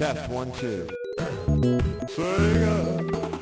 Test one, two. Sega.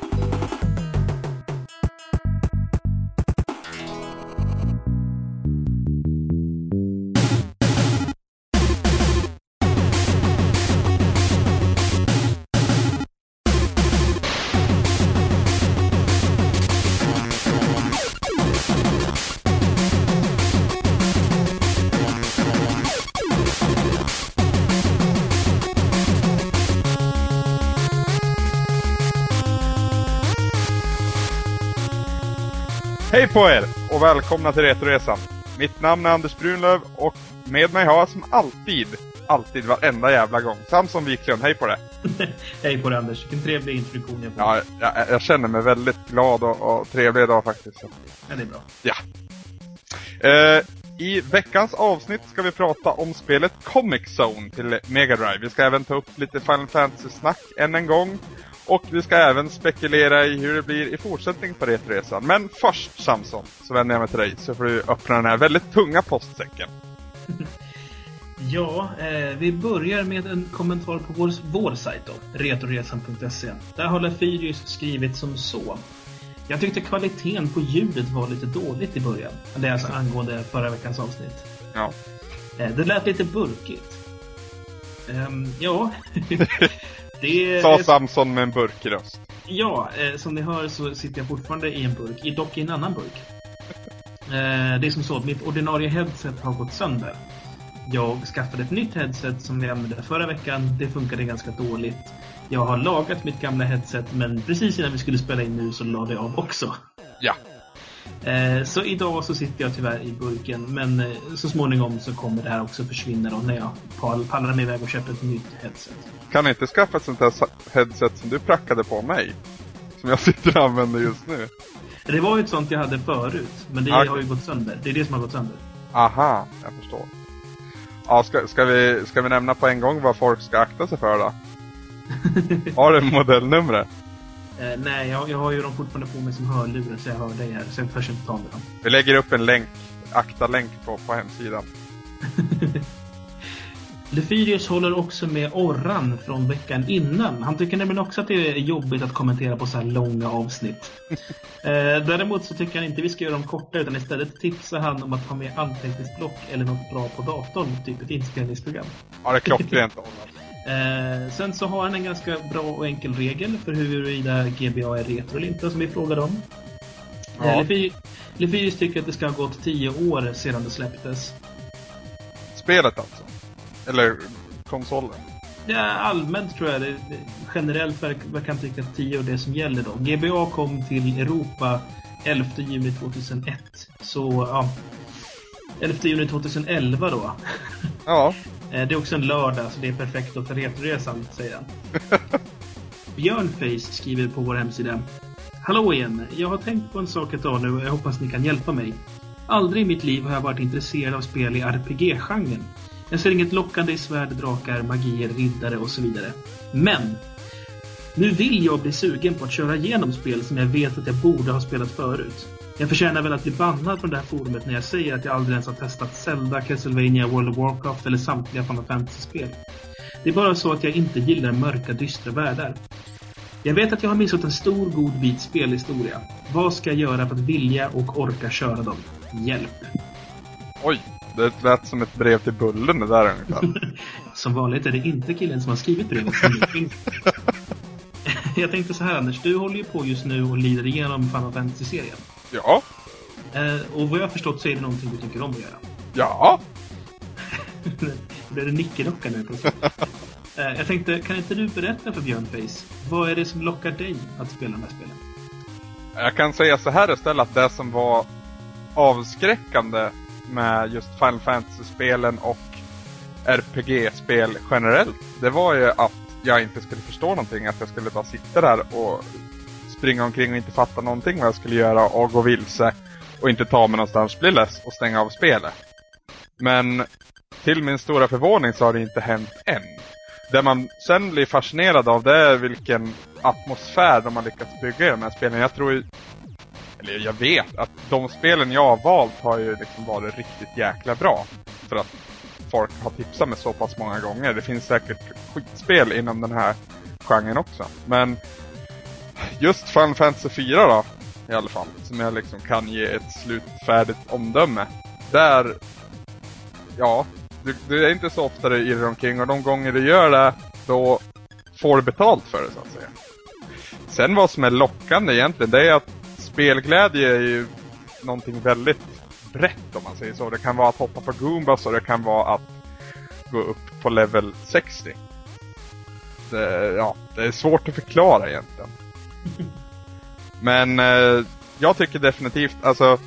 På er och välkomna till Retoresan. Mitt namn är Anders Brunlöv och med mig har jag som alltid, alltid varenda jävla gång, Samson Wiklund. Hej på det! Hej på dig Anders, vilken trevlig introduktion jag får. Ja, jag, jag känner mig väldigt glad och, och trevlig idag faktiskt. Ja, det är bra. Ja. Eh, I veckans avsnitt ska vi prata om spelet Comic Zone till Mega Drive. Vi ska även ta upp lite Final Fantasy-snack än en gång. Och vi ska även spekulera i hur det blir i fortsättning på Retoresan. Men först Samson, så vänder jag mig till dig så får du öppna den här väldigt tunga postsäcken. Ja, eh, vi börjar med en kommentar på vår, vår sajt då, retoresan.se. Där har Lefyrius skrivit som så. Jag tyckte kvaliteten på ljudet var lite dåligt i början. Det är alltså angående förra veckans avsnitt. Ja. Eh, det lät lite burkigt. Ehm, ja. det, Sa Samson med en burkröst. Ja, eh, som ni hör så sitter jag fortfarande i en burk, i- dock i en annan burk. Eh, det är som så att mitt ordinarie headset har gått sönder. Jag skaffade ett nytt headset som vi använde förra veckan. Det funkade ganska dåligt. Jag har lagat mitt gamla headset men precis innan vi skulle spela in nu så lade jag av också. Ja. Eh, så idag så sitter jag tyvärr i burken men eh, så småningom så kommer det här också försvinna då när jag pall- pallar mig iväg och köper ett nytt headset. Kan ni inte skaffa ett sånt här headset som du prackade på mig? Som jag sitter och använder just nu. Det var ju ett sånt jag hade förut men det Okej. har ju gått sönder. Det är det som har gått sönder. Aha, jag förstår. Ja, ska, ska, vi, ska vi nämna på en gång vad folk ska akta sig för då? Har du modellnumret? Eh, nej, jag, jag har ju dem fortfarande på mig som hörlurar så jag hör dig här. Så jag törs inte ta med dem. Vi lägger upp en länk, akta-länk på, på hemsidan. Lefyrius håller också med Orran från veckan innan. Han tycker nämligen också att det är jobbigt att kommentera på så här långa avsnitt. eh, däremot så tycker han inte vi ska göra dem korta utan istället tipsar han om att ha med anteckningsblock eller något bra på datorn, typ ett inspelningsprogram. Ja, det är klockrent Orran. Eh, sen så har han en ganska bra och enkel regel för huruvida GBA är retro eller inte som vi frågade om. Ja. Eh, Lefyrius tycker att det ska ha gått 10 år sedan det släpptes. Spelet alltså? Eller konsolen? Ja, allmänt tror jag det, generellt verkar han tycka att 10 är det som gäller då. GBA kom till Europa 11 juni 2001. Så ja, 11 juni 2011 då. Ja, Eh, Det är också en lördag så det är perfekt för Retoresan, säger han. Björnface skriver på vår hemsida. Hallå igen! Jag har tänkt på en sak ett tag nu och jag hoppas ni kan hjälpa mig. Aldrig i mitt liv har jag varit intresserad av spel i RPG-genren. Jag ser inget lockande i svärd, drakar, magier, riddare och så vidare. Men! Nu vill jag bli sugen på att köra igenom spel som jag vet att jag borde ha spelat förut. Jag förtjänar väl att bli bannad från det här forumet när jag säger att jag aldrig ens har testat Zelda, Castlevania, World of Warcraft eller samtliga Final Fantasy-spel. Det är bara så att jag inte gillar mörka, dystra världar. Jag vet att jag har missat en stor, god bit spelhistoria. Vad ska jag göra för att vilja och orka köra dem? Hjälp! oj. Det lät som ett brev till Bullen det där ungefär. Som vanligt är det inte killen som har skrivit brevet som. Jag tänkte så här Anders, du håller ju på just nu och lider igenom Final Fantasy-serien. Ja, Eh, och vad jag har förstått så är det någonting du tycker om att göra. ja. Blir det nickedocka nu plötsligt? Eh, Jag tänkte, kan inte du berätta för Björnface? Vad är det som lockar dig att spela de här spelen? Jag kan säga så här istället att det som var avskräckande med just Final Fantasy-spelen och RPG-spel generellt, det var ju att jag inte skulle förstå någonting. Att jag skulle bara sitta där och springa omkring och inte fatta någonting vad jag skulle göra och gå vilse och inte ta mig någonstans, bli less och stänga av spelet. Men till min stora förvåning så har det inte hänt än. Det man sen blir fascinerad av det är vilken atmosfär de har lyckats bygga i de här spelen. Jag tror ju, eller jag vet att de spelen jag har valt har ju liksom varit riktigt jäkla bra. För att folk har tipsat mig så pass många gånger. Det finns säkert skitspel inom den här genren också. Men just Final Fantasy 4 då, i alla fall, som jag liksom kan ge ett slutfärdigt omdöme. Där, ja, det, det är inte så ofta det irrar omkring och de gånger det gör det, då får du betalt för det så att säga. Sen vad som är lockande egentligen, det är att spelglädje är ju någonting väldigt brett om man säger så. Det kan vara att hoppa på Goombas och det kan vara att gå upp på level 60. Det, ja, det är svårt att förklara egentligen. Men eh, jag tycker definitivt, alltså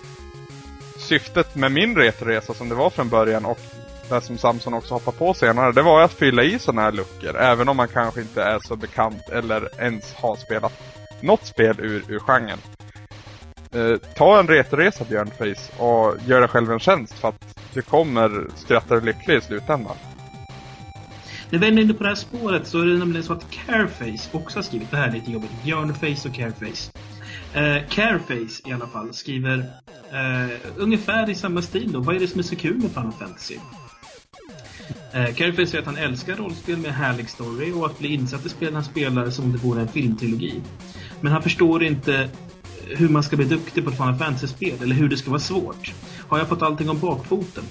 syftet med min retroresa som det var från början och det som Samson också hoppar på senare, det var att fylla i sådana här luckor. Även om man kanske inte är så bekant eller ens har spelat något spel ur, ur genren. Eh, ta en retroresa Björnface och gör dig själv en tjänst för att du kommer skratta lycklig i slutändan. När vi är inne på det här spåret så är det nämligen så att Careface också har skrivit det här lite jobbigt. Björnface och Careface. Eh, Careface i alla fall skriver eh, ungefär i samma stil då. Vad är det som är så kul med Final Fantasy? Eh, Careface säger att han älskar rollspel med härlig story och att bli insatt i spel han spelar som om det vore en filmtrilogi. Men han förstår inte hur man ska bli duktig på ett Final Fantasy-spel eller hur det ska vara svårt. Har jag fått allting om bakfoten?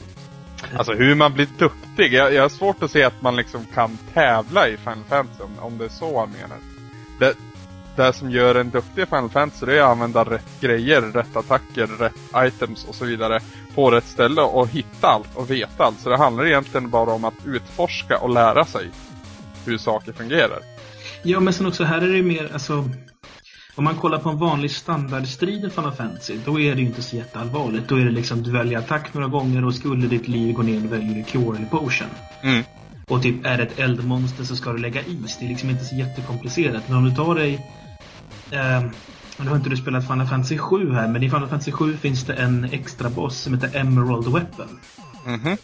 Alltså hur man blir duktig. Jag, jag har svårt att se att man liksom kan tävla i Final Fantasy om, om det är så han menar. Det, det som gör en duktig i Final Fantasy det är att använda rätt grejer, rätt attacker, rätt items och så vidare på rätt ställe och hitta allt och veta allt. Så det handlar egentligen bara om att utforska och lära sig hur saker fungerar. Ja, men sen också här är det mer, alltså om man kollar på en vanlig standardstrid i Final Fantasy, då är det ju inte så jätteallvarligt. Då är det liksom du väljer attack några gånger och skulle ditt liv gå ner väljer du cure eller potion. Mm. Och typ är det ett eldmonster så ska du lägga is. Det är liksom inte så jättekomplicerat. Men om du tar dig... Eh, nu har inte du spelat Final Fantasy 7 här, men i Final Fantasy 7 finns det en extra boss som heter Emerald Weapon. Mhm.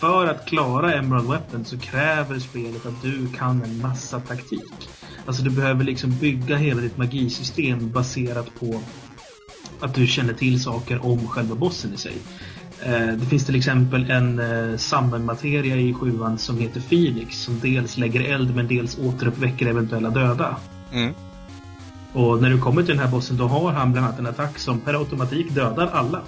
För att klara Emerald Weapon så kräver spelet att du kan en massa taktik. Alltså du behöver liksom bygga hela ditt magisystem baserat på att du känner till saker om själva bossen i sig. Eh, det finns till exempel en eh, sammanmateria i sjuan som heter Phoenix som dels lägger eld men dels återuppväcker eventuella döda. Mm. Och när du kommer till den här bossen då har han bland annat en attack som per automatik dödar alla.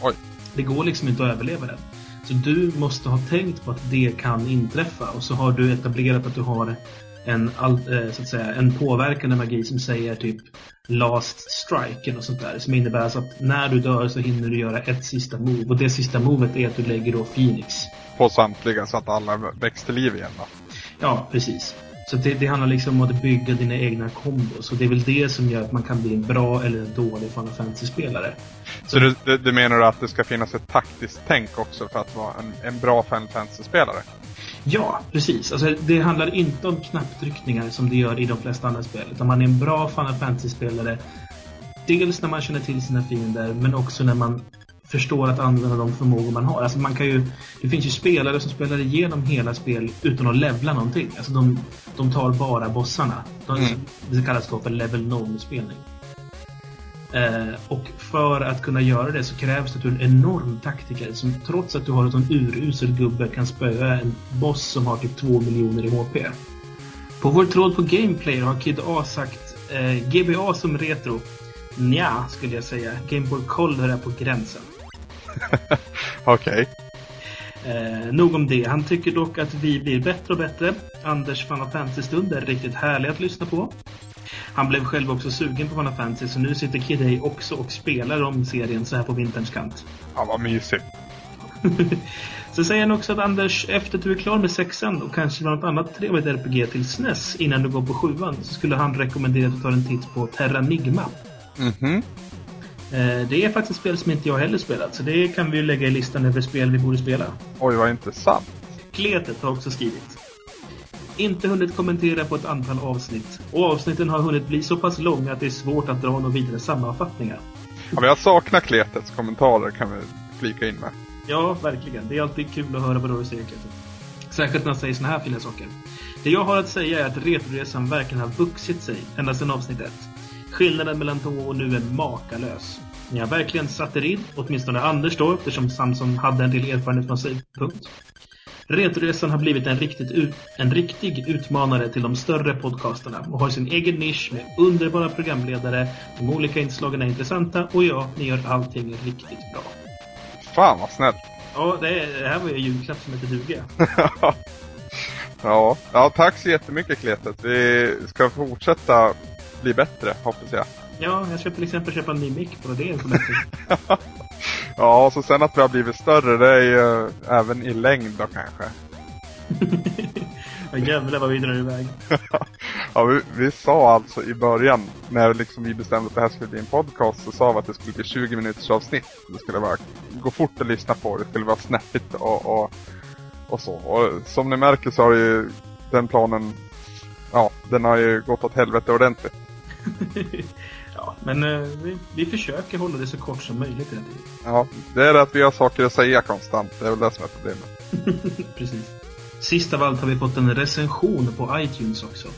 Oj. Det går liksom inte att överleva den. Så du måste ha tänkt på att det kan inträffa och så har du etablerat att du har en, eh, så att säga, en påverkande magi som säger typ last strike och sånt där. Som innebär alltså att när du dör så hinner du göra ett sista move och det sista movet är att du lägger då Phoenix. På samtliga så att alla väcks till liv igen då. Ja, precis. Så det, det handlar liksom om att bygga dina egna kombos och det är väl det som gör att man kan bli en bra eller en dålig Final Fantasy-spelare. Så du, du, du menar att det ska finnas ett taktiskt tänk också för att vara en, en bra Final Fantasy-spelare? Ja, precis. Alltså, det handlar inte om knapptryckningar som det gör i de flesta andra spel. Utan man är en bra Final Fantasy-spelare. Dels när man känner till sina fiender, men också när man förstår att använda de förmågor man har. Alltså man kan ju, det finns ju spelare som spelar igenom hela spel utan att levla någonting. Alltså de, de tar bara bossarna. De, Mm. Det kallas då för level 0-spelning. Eh, och för att kunna göra det så krävs det att du är en enorm taktiker som trots att du har en sån urusel gubbe kan spöa en boss som har typ 2 miljoner i HP. På vår tråd på Gameplayer har Kid A sagt eh, GBA som retro. Nja, skulle jag säga. Game Boy Color är på gränsen. Okej. Eh, nog om det. Han tycker dock att vi blir bättre och bättre. Anders Final Fantasy-stund är riktigt härlig att lyssna på. Han blev själv också sugen på Final Fantasy så nu sitter Kid A också och spelar om serien så här på vinterns kant. Ja, vad mysigt. Så säger han också att Anders, efter att du är klar med sexan och kanske något annat trevligt RPG till SNES innan du går på sjuan så skulle han rekommendera att du tar en titt på Terranigma. Mhm. Eh, det är faktiskt spel som inte jag heller spelat så det kan vi ju lägga i listan över spel vi borde spela. Oj, vad intressant. Kletet har också skrivit. Inte hunnit kommentera på ett antal avsnitt. Och avsnitten har hunnit bli så pass långa att det är svårt att dra några vidare sammanfattningar. Ja, men jag saknar Kletets kommentarer kan vi flika in med. Ja, verkligen. Det är alltid kul att höra vad du säger, Kletet. Särskilt när han säger såna här fina saker. Det jag har att säga är att Retroresan verkligen har vuxit sig ända sedan avsnitt 1. Skillnaden mellan då och nu är makalös. Ni har verkligen satt er in, åtminstone Anders då, eftersom Samson hade en del erfarenhet från sig. Punkt. Retroresan har blivit en, riktigt ut, en riktig utmanare till de större podcasterna och har sin egen nisch med underbara programledare. De olika inslagen är intressanta och ja, ni gör allting riktigt bra. Fan vad snällt. Ja, det, det här var ju en julklapp som heter duga. ja. ja, tack så jättemycket Kletet. Vi ska fortsätta bli bättre, hoppas jag. Ja, jag ska till exempel köpa en ny mick på det. Ja, och så sen att vi har blivit större, det är ju även i längd då kanske. ja, jävlar vad vi drar iväg. ja, vi, vi, sa alltså i början, när liksom vi bestämde att det här skulle bli en podcast, så sa vi att det skulle bli 20 minuters avsnitt. Det skulle vara, gå fort att lyssna på, det skulle vara snäppigt och, och, och så. Och som ni märker så har ju den planen, ja, den har ju gått åt helvete ordentligt. Ja, men eh, vi, vi försöker hålla det så kort som möjligt. Hela Ja, det är att vi har saker att säga konstant. Det är väl det som är problemet. Precis. Sist av allt har vi fått en recension på iTunes också.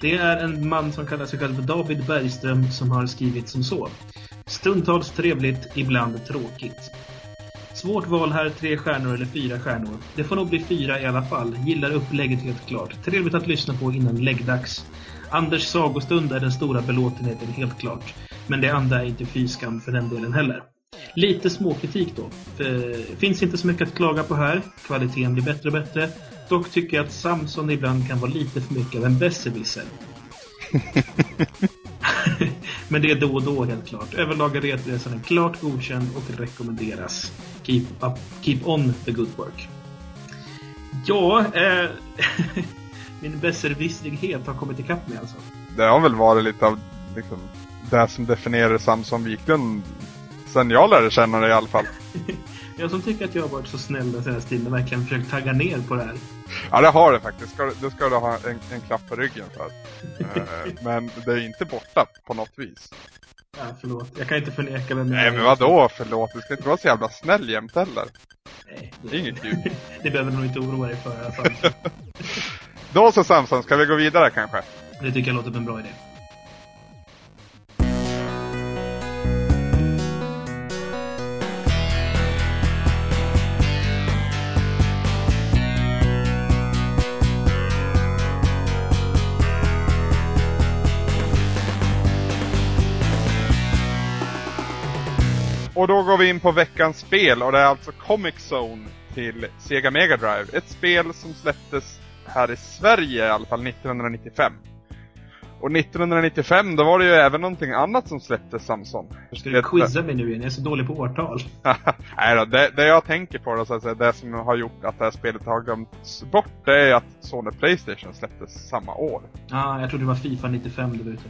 Det är en man som kallar sig själv David Bergström som har skrivit som så. Stundtals trevligt, ibland tråkigt. Svårt val här, tre stjärnor eller fyra stjärnor. Det får nog bli fyra i alla fall. Gillar upplägget helt klart. Trevligt att lyssna på innan läggdags. Anders sagostund är den stora belåtenheten helt klart. Men det andra är inte fyskam för den delen heller. Lite småkritik då. För, finns inte så mycket att klaga på här. Kvaliteten blir bättre och bättre. Dock tycker jag att Samson ibland kan vara lite för mycket av en besserwisser. Men det är då och då helt klart. Överlag är resan klart godkänd och rekommenderas. Keep, up, keep on the good work. Ja, eh, min besserwisserighet har kommit ikapp mig alltså. Det har väl varit lite av liksom, det som definierar Samson Wiklund sen jag lärde känna dig i alla fall. jag som tycker att jag har varit så snäll den senaste tiden och verkligen försökt tagga ner på det här. Ja, det har du faktiskt. Ska, det ska du ha en, en klapp på ryggen för. Eh, men det är inte borta på något vis. Ja, förlåt. Jag kan inte förneka vem. Nej, men vadå förlåt? Du ska inte vara så jävla snäll jämt heller. Nej. Det är inget kul. det behöver du nog inte oroa dig för i alla fall. Då så Samson, ska vi gå vidare kanske? Det tycker jag låter som en bra idé. Och då går vi in på veckans spel och det är alltså Comic Zone till Sega Mega Drive. Ett spel som släpptes här i Sverige i alla fall 1995. Och 1995 då var det ju även någonting annat som släpptes Samson. Ska du quizza mig nu igen? Jag är så dålig på årtal. Nej då, det, det, jag tänker på då, så att säga, det som har gjort att det här spelet har glömts bort, det är att Sony Playstation släpptes samma år. Ja, ah, jag trodde det var Fifa 95 du var ute.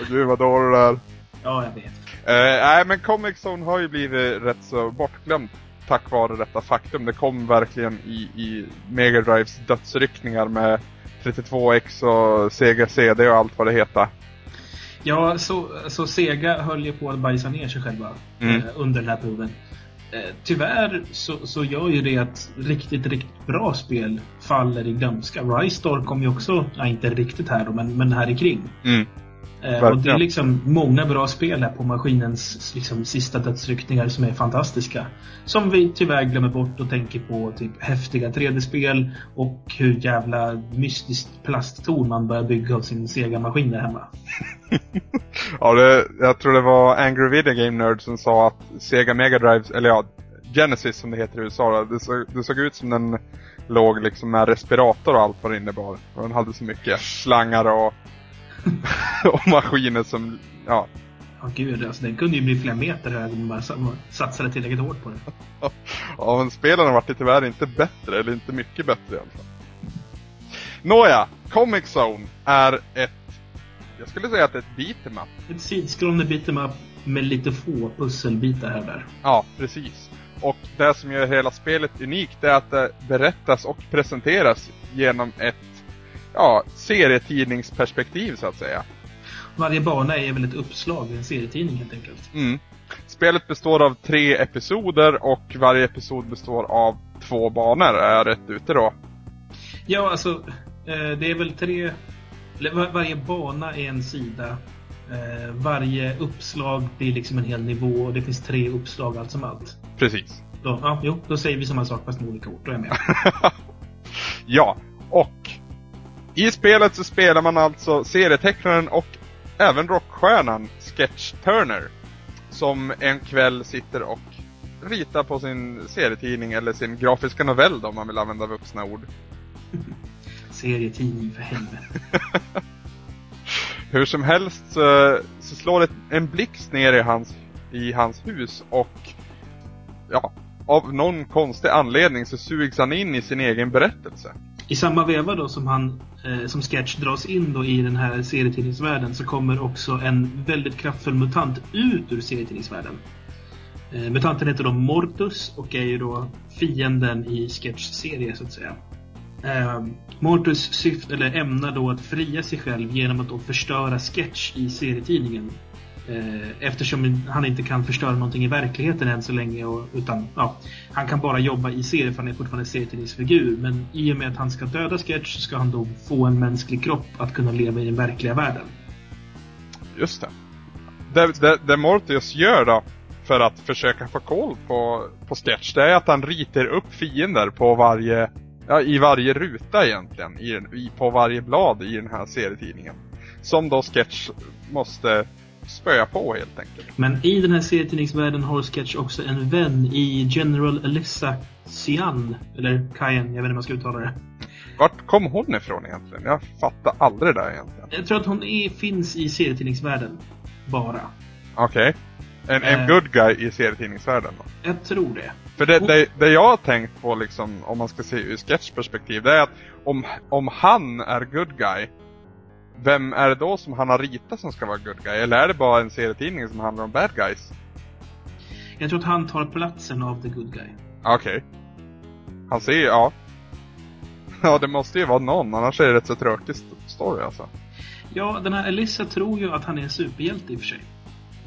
Åh gud vad dålig det är. Ja, jag vet. Uh, nej, men Comic Zone har ju blivit rätt så bortglömt tack vare detta faktum. Det kom verkligen i, i Mega Drives dödsryckningar med 32X och Sega CD och allt vad det heter. Ja, så, så Sega höll ju på att bajsa ner sig själva mm. eh, under den här proven. Eh, tyvärr så, så gör ju det att riktigt, riktigt bra spel faller i glömska. Rise Star kom ju också, ja, inte riktigt här då, men, men här i kring. Mm. Eh, och det är liksom många bra spel här på maskinens liksom, sista dödsryckningar som är fantastiska. Som vi tyvärr glömmer bort och tänker på typ häftiga 3D-spel och hur jävla mystiskt plasttorn man börjar bygga av sin Sega-maskin där hemma. ja, det, jag tror det var Angry Video Game Nerd som sa att Sega Mega Drives, eller ja, Genesis som det heter i USA, det såg, det såg ut som den låg liksom med respirator och allt vad det innebar. Och den hade så mycket slangar och och maskiner som, ja. Ja, gud, alltså den kunde ju bli flera meter hög om man bara satsade tillräckligt hårt på den. ja, men spelarna vart tyvärr inte bättre, eller inte mycket bättre i alla fall. Nåja, Comic Zone är ett, jag skulle säga att det är ett beat'em up. Ett sidskrollande beat'em up med lite få pusselbitar här och där. Ja, precis. Och det som gör hela spelet unikt är att det berättas och presenteras genom ett ja, serietidningsperspektiv så att säga. Varje bana är väl ett uppslag i en serietidning helt enkelt. Mm. Spelet består av tre episoder och varje episod består av två banor. Är jag rätt ute då? Ja, alltså eh, det är väl tre... varje bana är en sida. Eh, varje uppslag blir liksom en hel nivå och det finns tre uppslag allt som allt. Precis. Då, ja, jo, då säger vi samma sak fast med olika ord. Då är jag med. ja, och i spelet så spelar man alltså serietecknaren och även rockstjärnan Sketch Turner. Som en kväll sitter och ritar på sin serietidning eller sin grafiska novell då, om man vill använda vuxna ord. Serietidning för helvete. Hur som helst så, så slår det en blixt ner i hans, i hans hus och ja, av någon konstig anledning så sugs han in i sin egen berättelse. I samma veva då som han eh, som sketch dras in då i den här serietidningsvärlden så kommer också en väldigt kraftfull mutant ut ur serietidningsvärlden. Eh, mutanten heter då Mortus och är ju då fienden i Sketchs serie så att säga. Eh, Mortus syft, eller ämnar då att fria sig själv genom att då förstöra Sketch i serietidningen. Eh, eftersom han inte kan förstöra någonting i verkligheten än så länge. Och, utan ja, han kan bara jobba i serien för han är fortfarande serietidningsfigur. Men i och med att han ska döda Sketch ska han då få en mänsklig kropp att kunna leva i den verkliga världen. Just det. Det, det, det Mortius gör då, för att försöka få koll på, på Sketch, det är att han ritar upp fiender på varje, ja, i varje ruta egentligen, i, i, på varje blad i den här serietidningen. Som då Sketch måste spöa på helt enkelt. Men i den här serietidningsvärlden har Sketch också en vän i General Alyssa Cyan. Eller Cyan, jag vet inte hur man ska uttala det. Vart kom hon ifrån egentligen? Jag fattar aldrig det där egentligen. Jag tror att hon är, finns i serietidningsvärlden. Bara. Okej. Okay. En, en uh, good guy i serietidningsvärlden då? Jag tror det. För det, det, det, jag har tänkt på liksom, om man ska se ur sketchperspektiv, det är att om, om han är good guy vem är det då som han har ritat som ska vara good guy? Eller är det bara en serietidning som handlar om bad guys? Jag tror att han tar platsen av the good guy. Okej. Okay. Han ser ja. Ja, det måste ju vara någon, annars är det rätt så tråkig story alltså. Ja, den här Elissa tror ju att han är en superhjälte i och för sig.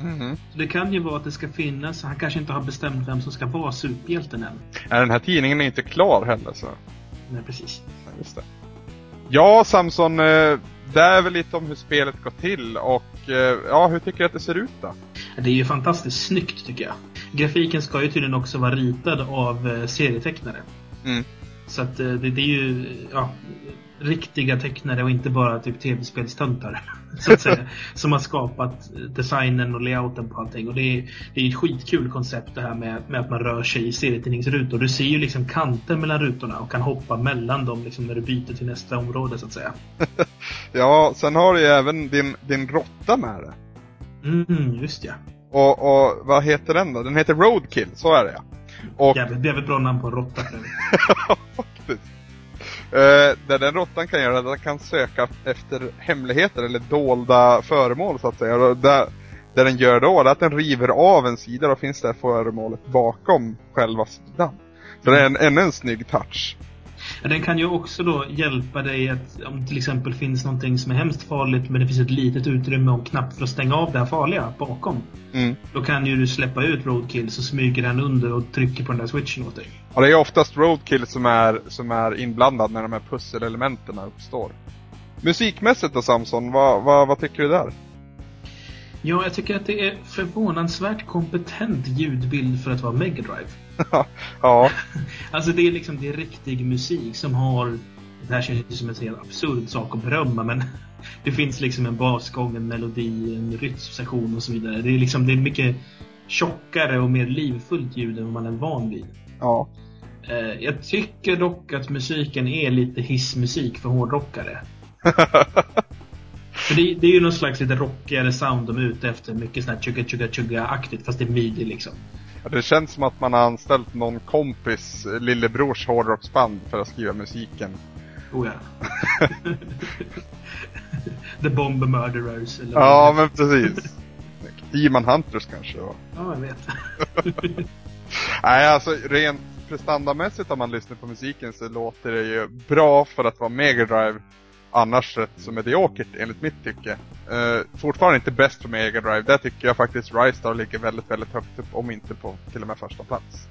Mm. Så det kan ju vara att det ska finnas, han kanske inte har bestämt vem som ska vara superhjälten än. Är den här tidningen inte klar heller så? Nej, precis. Ja, just det. Ja, Samson, eh, det är väl lite om hur spelet går till och eh, ja, hur tycker du att det ser ut då? Det är ju fantastiskt snyggt tycker jag. Grafiken ska ju tydligen också vara ritad av eh, serietecknare. Mm. Så att det, det är ju ja, riktiga tecknare och inte bara typ tv-spelstöntar. Så att säga. som har skapat designen och layouten på allting. Och det är, det är ett skitkul koncept det här med, med att man rör sig i serietidningsrutor. Du ser ju liksom kanter mellan rutorna och kan hoppa mellan dem liksom när du byter till nästa område så att säga. ja, sen har du ju även din, din råtta med det. Mm, just ja. Och, och vad heter den då? Den heter Roadkill, så är det ja. Och... Jävligt, jävligt bra namn på en råtta. Uh, det den råttan kan göra är att den kan söka efter hemligheter eller dolda föremål så att säga. Och det, det den gör då är att den river av en sida och finns det föremålet bakom själva sidan. Så det är en, ännu en snygg touch. Den kan ju också då hjälpa dig att om till exempel finns någonting som är hemskt farligt men det finns ett litet utrymme och knapp för att stänga av det här farliga bakom. Mm. Då kan ju du släppa ut Roadkill så smyger den under och trycker på den där switchen åt dig. Ja, det är oftast Roadkill som är, som är inblandad när de här pusselelementen uppstår. Musikmässigt då Samson, vad, vad, vad tycker du där? Ja, jag tycker att det är förvånansvärt kompetent ljudbild för att vara Mega Drive. ja. alltså det är liksom, det är riktig musik som har det här känns ju som en helt absurd sak att berömma men det finns liksom en basgång, en melodi, en rytmsektion och så vidare. Det är liksom, det är mycket tjockare och mer livfullt ljud än vad man är van vid. Ja. Eh, jag tycker dock att musiken är lite hissmusik för hårdrockare. för det, det, är ju någon slags lite rockigare sound de är ute efter. Mycket sånt här chugga chugga chugga aktigt fast det är midi liksom. Ja, det känns som att man har anställt någon kompis lillebrors hårdrocksband för att skriva musiken. Oh ja. The Bomb Murderers. Eller ja, men precis. Demon Hunters kanske. Ja jag vet. Nej, alltså rent prestandamässigt om man lyssnar på musiken så låter det ju bra för att vara Mega Drive. Annars rätt så mediokert enligt mitt tycke. Uh, fortfarande inte bäst för Mega Drive. Där tycker jag faktiskt Rise Star ligger väldigt, väldigt högt upp. Om inte på till och med första plats.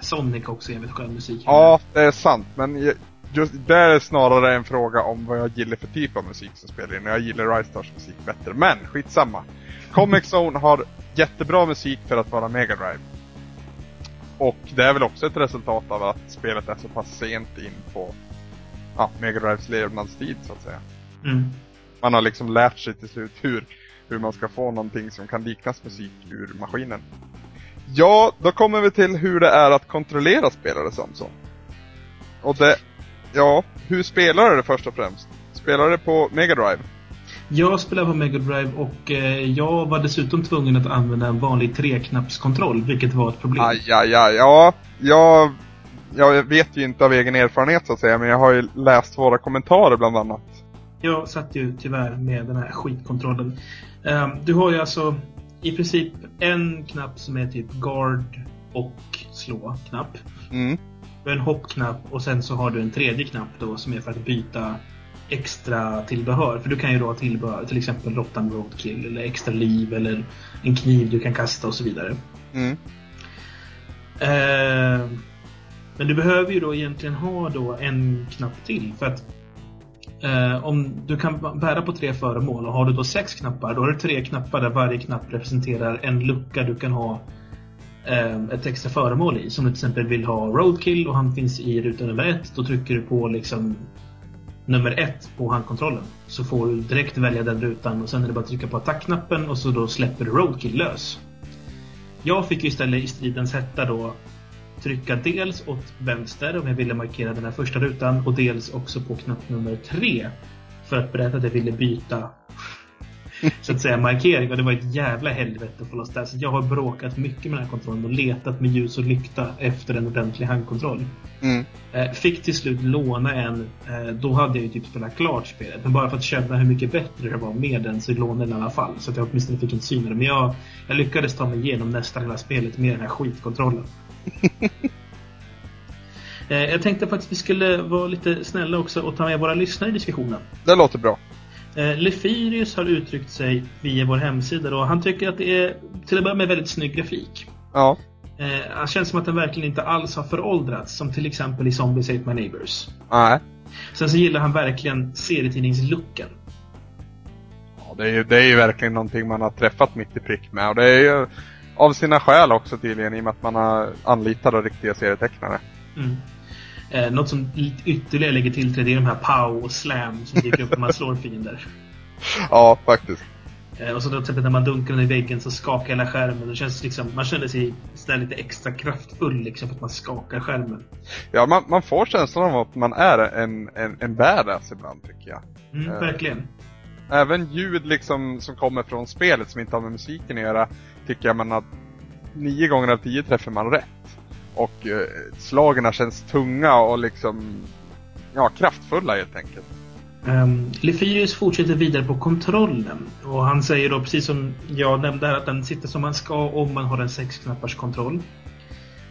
Sonic också jävligt skön musik. Ja, det är sant. Men just det är snarare en fråga om vad jag gillar för typ av musik som spelar in. Jag gillar Rise Stars musik bättre. Men skitsamma. Comic Zone har jättebra musik för att vara Mega Drive. Och det är väl också ett resultat av att spelet är så pass sent in på ja, Mega Drives levnadstid så att säga. Mm. Man har liksom lärt sig till slut hur, hur man ska få någonting som kan liknas musik ur maskinen. Ja, då kommer vi till hur det är att kontrollera spelare Samson. Och det, ja, hur spelar du det först och främst? Spelar du det på Mega Drive? Jag spelar på Mega Drive och eh, jag var dessutom tvungen att använda en vanlig treknappskontroll, vilket var ett problem. Aj, aj, aj, ja, jag, jag vet ju inte av egen erfarenhet så att säga, men jag har ju läst våra kommentarer bland annat. Jag satt ju tyvärr med den här skitkontrollen. Um, du har ju alltså i princip en knapp som är typ guard och slå-knapp. Mm. Du har en hoppknapp och sen så har du en tredje knapp då som är för att byta extra tillbehör. För du kan ju då ha tillbehör, till exempel Rotten Roadkill eller extra liv eller en kniv du kan kasta och så vidare. Mm. Eh, men du behöver ju då egentligen ha då en knapp till för att eh, om du kan bära på tre föremål och har du då sex knappar, då har du tre knappar där varje knapp representerar en lucka du kan ha eh, ett extra föremål i. Som du till exempel vill ha Roadkill och han finns i ruta nummer ett. Då trycker du på liksom nummer ett på handkontrollen. Så får du direkt välja den rutan och sen är det bara att trycka på attackknappen och så då släpper du Roadkill lös. Jag fick ju istället i stridens hetta då trycka dels åt vänster om jag ville markera den här första rutan och dels också på knapp nummer tre för att berätta att jag ville byta så att säga markering och det var ett jävla helvete loss det. Så jag har bråkat mycket med den här kontrollen och letat med ljus och lykta efter en ordentlig handkontroll. Mm. Eh, Fick till slut låna en. eh, Då hade jag ju typ spelat klart spelet. Men bara för att känna hur mycket bättre det var med den så lånade den i alla fall. Så att jag åtminstone fick en syn. Men jag, jag lyckades ta mig igenom nästan hela spelet med den här skitkontrollen. Eh, Jag tänkte faktiskt att vi skulle vara lite snälla också och ta med våra lyssnare i diskussionen. Det låter bra. Eh, Lefirius har uttryckt sig via vår hemsida och han tycker att det är till att börja med väldigt snygg grafik. Ja. Eh, han känns som att den verkligen inte alls har föråldrats, som till exempel i Zombies Ate My Neighbors. Nej. Sen så gillar han verkligen serietidningslooken. Ja, det, är ju, det är ju verkligen någonting man har träffat mitt i prick med. Och det är ju av sina skäl också tydligen i och med att man har anlitat riktiga serietecknare. Mm. Eh, något som ytterligare lägger till till det är de här pow och slam som dyker upp när man slår fiender. Ja, faktiskt. Eh, och så då till exempel när man dunkar den i väggen så skakar hela skärmen. Det känns liksom, man känner sig sådär lite extra kraftfull liksom för att man skakar skärmen. Ja, man, man får känslan av att man är en, en, en badass ibland tycker jag. Mm, Eh. Verkligen. Även ljud liksom som kommer från spelet som inte har med musiken att göra tycker jag man har nio gånger av tio träffar man rätt. Och eh, slagen känns tunga och liksom ja, kraftfulla helt enkelt. Ehm, um, Lefirius fortsätter vidare på kontrollen. Och han säger då, precis som jag nämnde här, att den sitter som man ska om man har en sexknappars kontroll.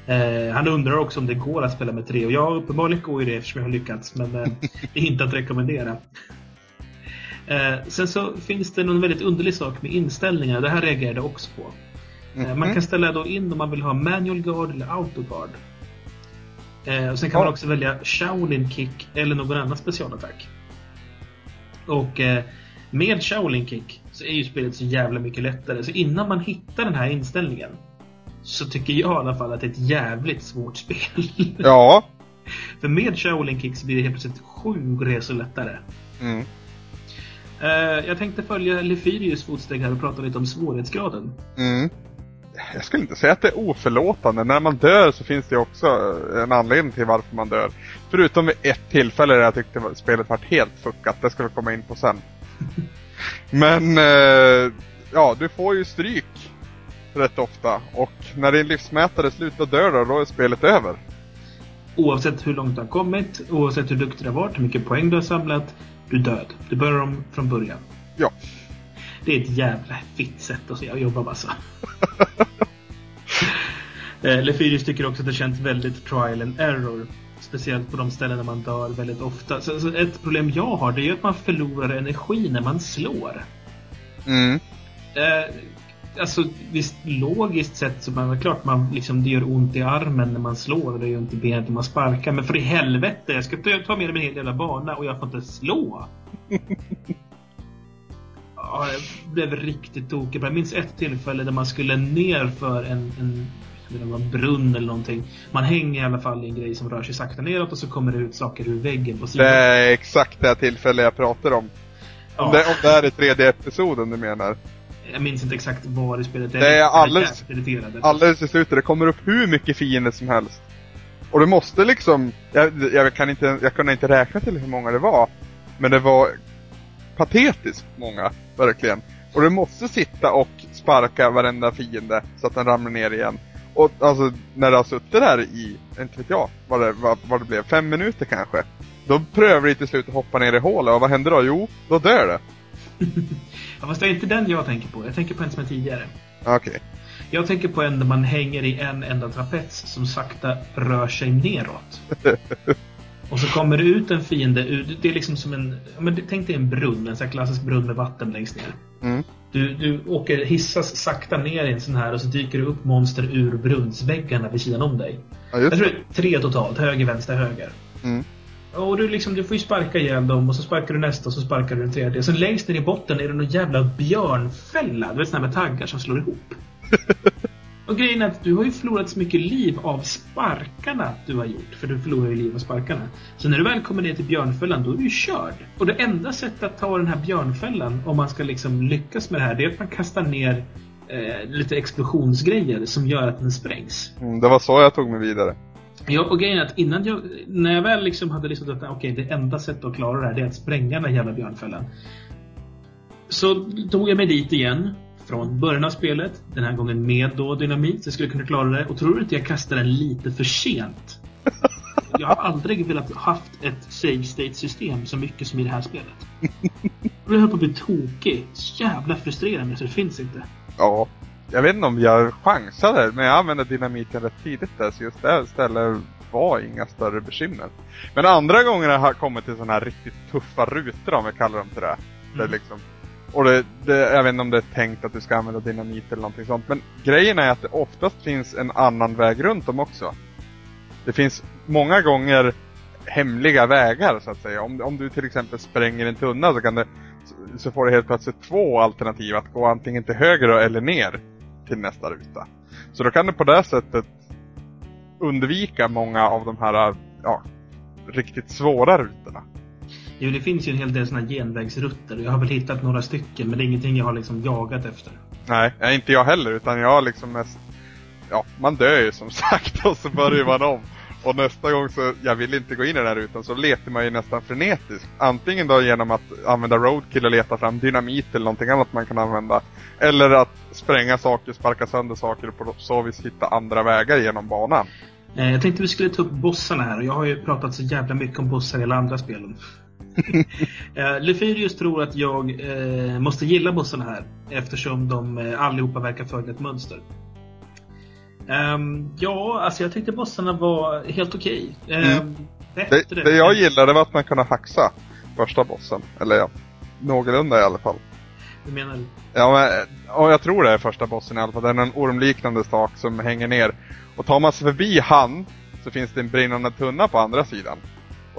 Uh, han undrar också om det går att spela med tre. Och ja, uppenbarligen går ju det eftersom jag har lyckats. Men uh, det är inte att rekommendera. Uh, sen så finns det någon väldigt underlig sak med inställningar. Det här reagerade jag också på. Eh, Man Mhm. kan ställa då in om man vill ha manual guard eller auto guard. Eh, och sen kan man Ja. också välja Shaolin kick eller någon annan specialattack. Och eh, med Shaolin kick så är ju spelet så jävla mycket lättare. Så innan man hittar den här inställningen så tycker jag i alla fall att det är ett jävligt svårt spel. Ja. För med Shaolin kick så blir det helt plötsligt sju resor lättare. Mm. Eh, jag tänkte följa Lefyrius fotsteg här och prata lite om svårighetsgraden. Mm. Jag skulle inte säga att det är oförlåtande. När man dör så finns det också en anledning till varför man dör. Förutom vid ett tillfälle där jag tyckte spelet var helt fuckat. Det ska vi komma in på sen. Men, eh, ja, du får ju stryk rätt ofta. Och när din livsmätare slutar dö då, då är spelet över. Oavsett hur långt du har kommit, oavsett hur duktig du har varit, hur mycket poäng du har samlat, du är död. Du börjar om från början. Ja. Det är ett jävla fitt sätt att se- att jobba alltså. Eh, Lefyrius tycker också att det känns väldigt trial and error. Speciellt på de ställen där man dör väldigt ofta. Så, så ett problem jag har det är ju att man förlorar energi när man slår. Mm. Eh, alltså visst, logiskt sett så är det klart man liksom, det gör ont i armen när man slår och det gör ont i benet när man sparkar. Men för i helvete, jag ska ta ta med mig en hel jävla bana och jag får inte slå. Ja, jag blev riktigt tokig. Jag minns ett tillfälle där man skulle ner för en, en någon brunn eller någonting. Man hänger i alla fall i en grej som rör sig sakta neråt och så kommer det ut saker ur väggen på sidan. Det är exakt det tillfälle jag pratar om. Ja. Om, det, om det här är tredje episoden du menar. Jag minns inte exakt var i spelet Det är Jag alldeles- jävligt irriterad. Alldeles i slutet, det kommer upp hur mycket fiender som helst. Och du måste liksom, jag, jag kan inte, jag kunde inte räkna till hur många det var. Men det var patetiskt många, verkligen. Och du måste sitta och sparka varenda fiende så att den ramlar ner igen. Och alltså, när du har suttit där i, inte vet jag, vad det, vad, vad det blev, fem minuter kanske. Då prövar du till slut att hoppa ner i hålet och vad händer då? Jo, då dör det. Ja, fast det är inte den jag tänker på. Jag tänker på en som är tidigare. Okej. Jag tänker på en där man hänger i en enda trapets som sakta rör sig neråt. Och så kommer det ut en fiende det är liksom som en, men tänk dig en brunn, en sån här klassisk brunn med vatten längst ner. Mm. Du, du åker, hissas sakta ner i en sån här och så dyker det upp monster ur brunnsväggarna vid sidan om dig. Ja, Jag tror det. är tre totalt, höger, vänster, höger. Mm. Och du, liksom, du får ju sparka ihjäl dem och så sparkar du nästa och så sparkar du den tredje. Sen längst ner i botten är det någon jävla björnfälla. Du vet sån här med taggar som slår ihop. och grejen är att du har ju förlorat så mycket liv av sparkarna du har gjort. För du förlorar ju liv av sparkarna. Så när du väl kommer ner till björnfällan, då är du ju körd. Och det enda sättet att ta den här björnfällan, om man ska liksom lyckas med det här, det är att man kastar ner eh, lite explosionsgrejer som gör att den sprängs. Mm, det var så jag tog mig vidare. Ja, och grejen är att innan jag, när jag väl liksom hade listat att okej, det enda sättet att klara det här det är att spränga den här jävla björnfällan. Så tog jag mig dit igen. Från början av spelet. Den här gången med då dynamit. Så jag skulle kunna klara det. Och tror du inte jag kastade den lite för sent? Jag har aldrig velat haft ett save state system så mycket som i det här spelet. Jag höll på att bli tokig. Så jävla frustrerande så det finns inte. Ja. Jag vet inte om jag chansade, men jag använde dynamiten rätt tidigt där, så just det stället var inga större bekymmer. Men andra gånger har jag kommit till sådana här riktigt tuffa rutor om vi kallar dem till det. det är Mm. liksom, och det, det, jag vet inte om det är tänkt att du ska använda dynamit eller någonting sånt. Men grejen är att det oftast finns en annan väg runt dem också. Det finns många gånger hemliga vägar så att säga. Om, om du till exempel spränger en tunna så kan det så får du helt plötsligt två alternativ att gå antingen till höger eller ner till nästa ruta. Så då kan du på det sättet undvika många av de här ja, riktigt svåra rutorna. Jo, det finns ju en hel del såna genvägsrutter. och Jag har väl hittat några stycken, men det är ingenting jag har liksom jagat efter. Nej, inte jag heller utan jag har liksom mest Ja, man dör ju som sagt och så börjar man om. Och nästa gång så, jag vill inte gå in i den här rutan, så letar man ju nästan frenetiskt. Antingen då genom att använda roadkill och leta fram dynamit eller någonting annat man kan använda. Eller att spränga saker, sparka sönder saker och på så vis hitta andra vägar genom banan. Eh, Jag tänkte vi skulle ta upp bossarna här och jag har ju pratat så jävla mycket om bossar i alla andra spelen. Eh, Lefyrius tror att jag eh, måste gilla bossarna här eftersom de eh, allihopa verkar följa ett mönster. Ehm, ja, alltså jag tyckte bossarna var helt okej. Ehm, Mm. Det, det jag gillade var att man kunde haxa första bossen. Eller ja, någorlunda i alla fall. Hur menar du? Ja, men, och jag tror det är första bossen i alla fall. Det är en ormliknande sak som hänger ner. Och tar man sig förbi han så finns det en brinnande tunna på andra sidan.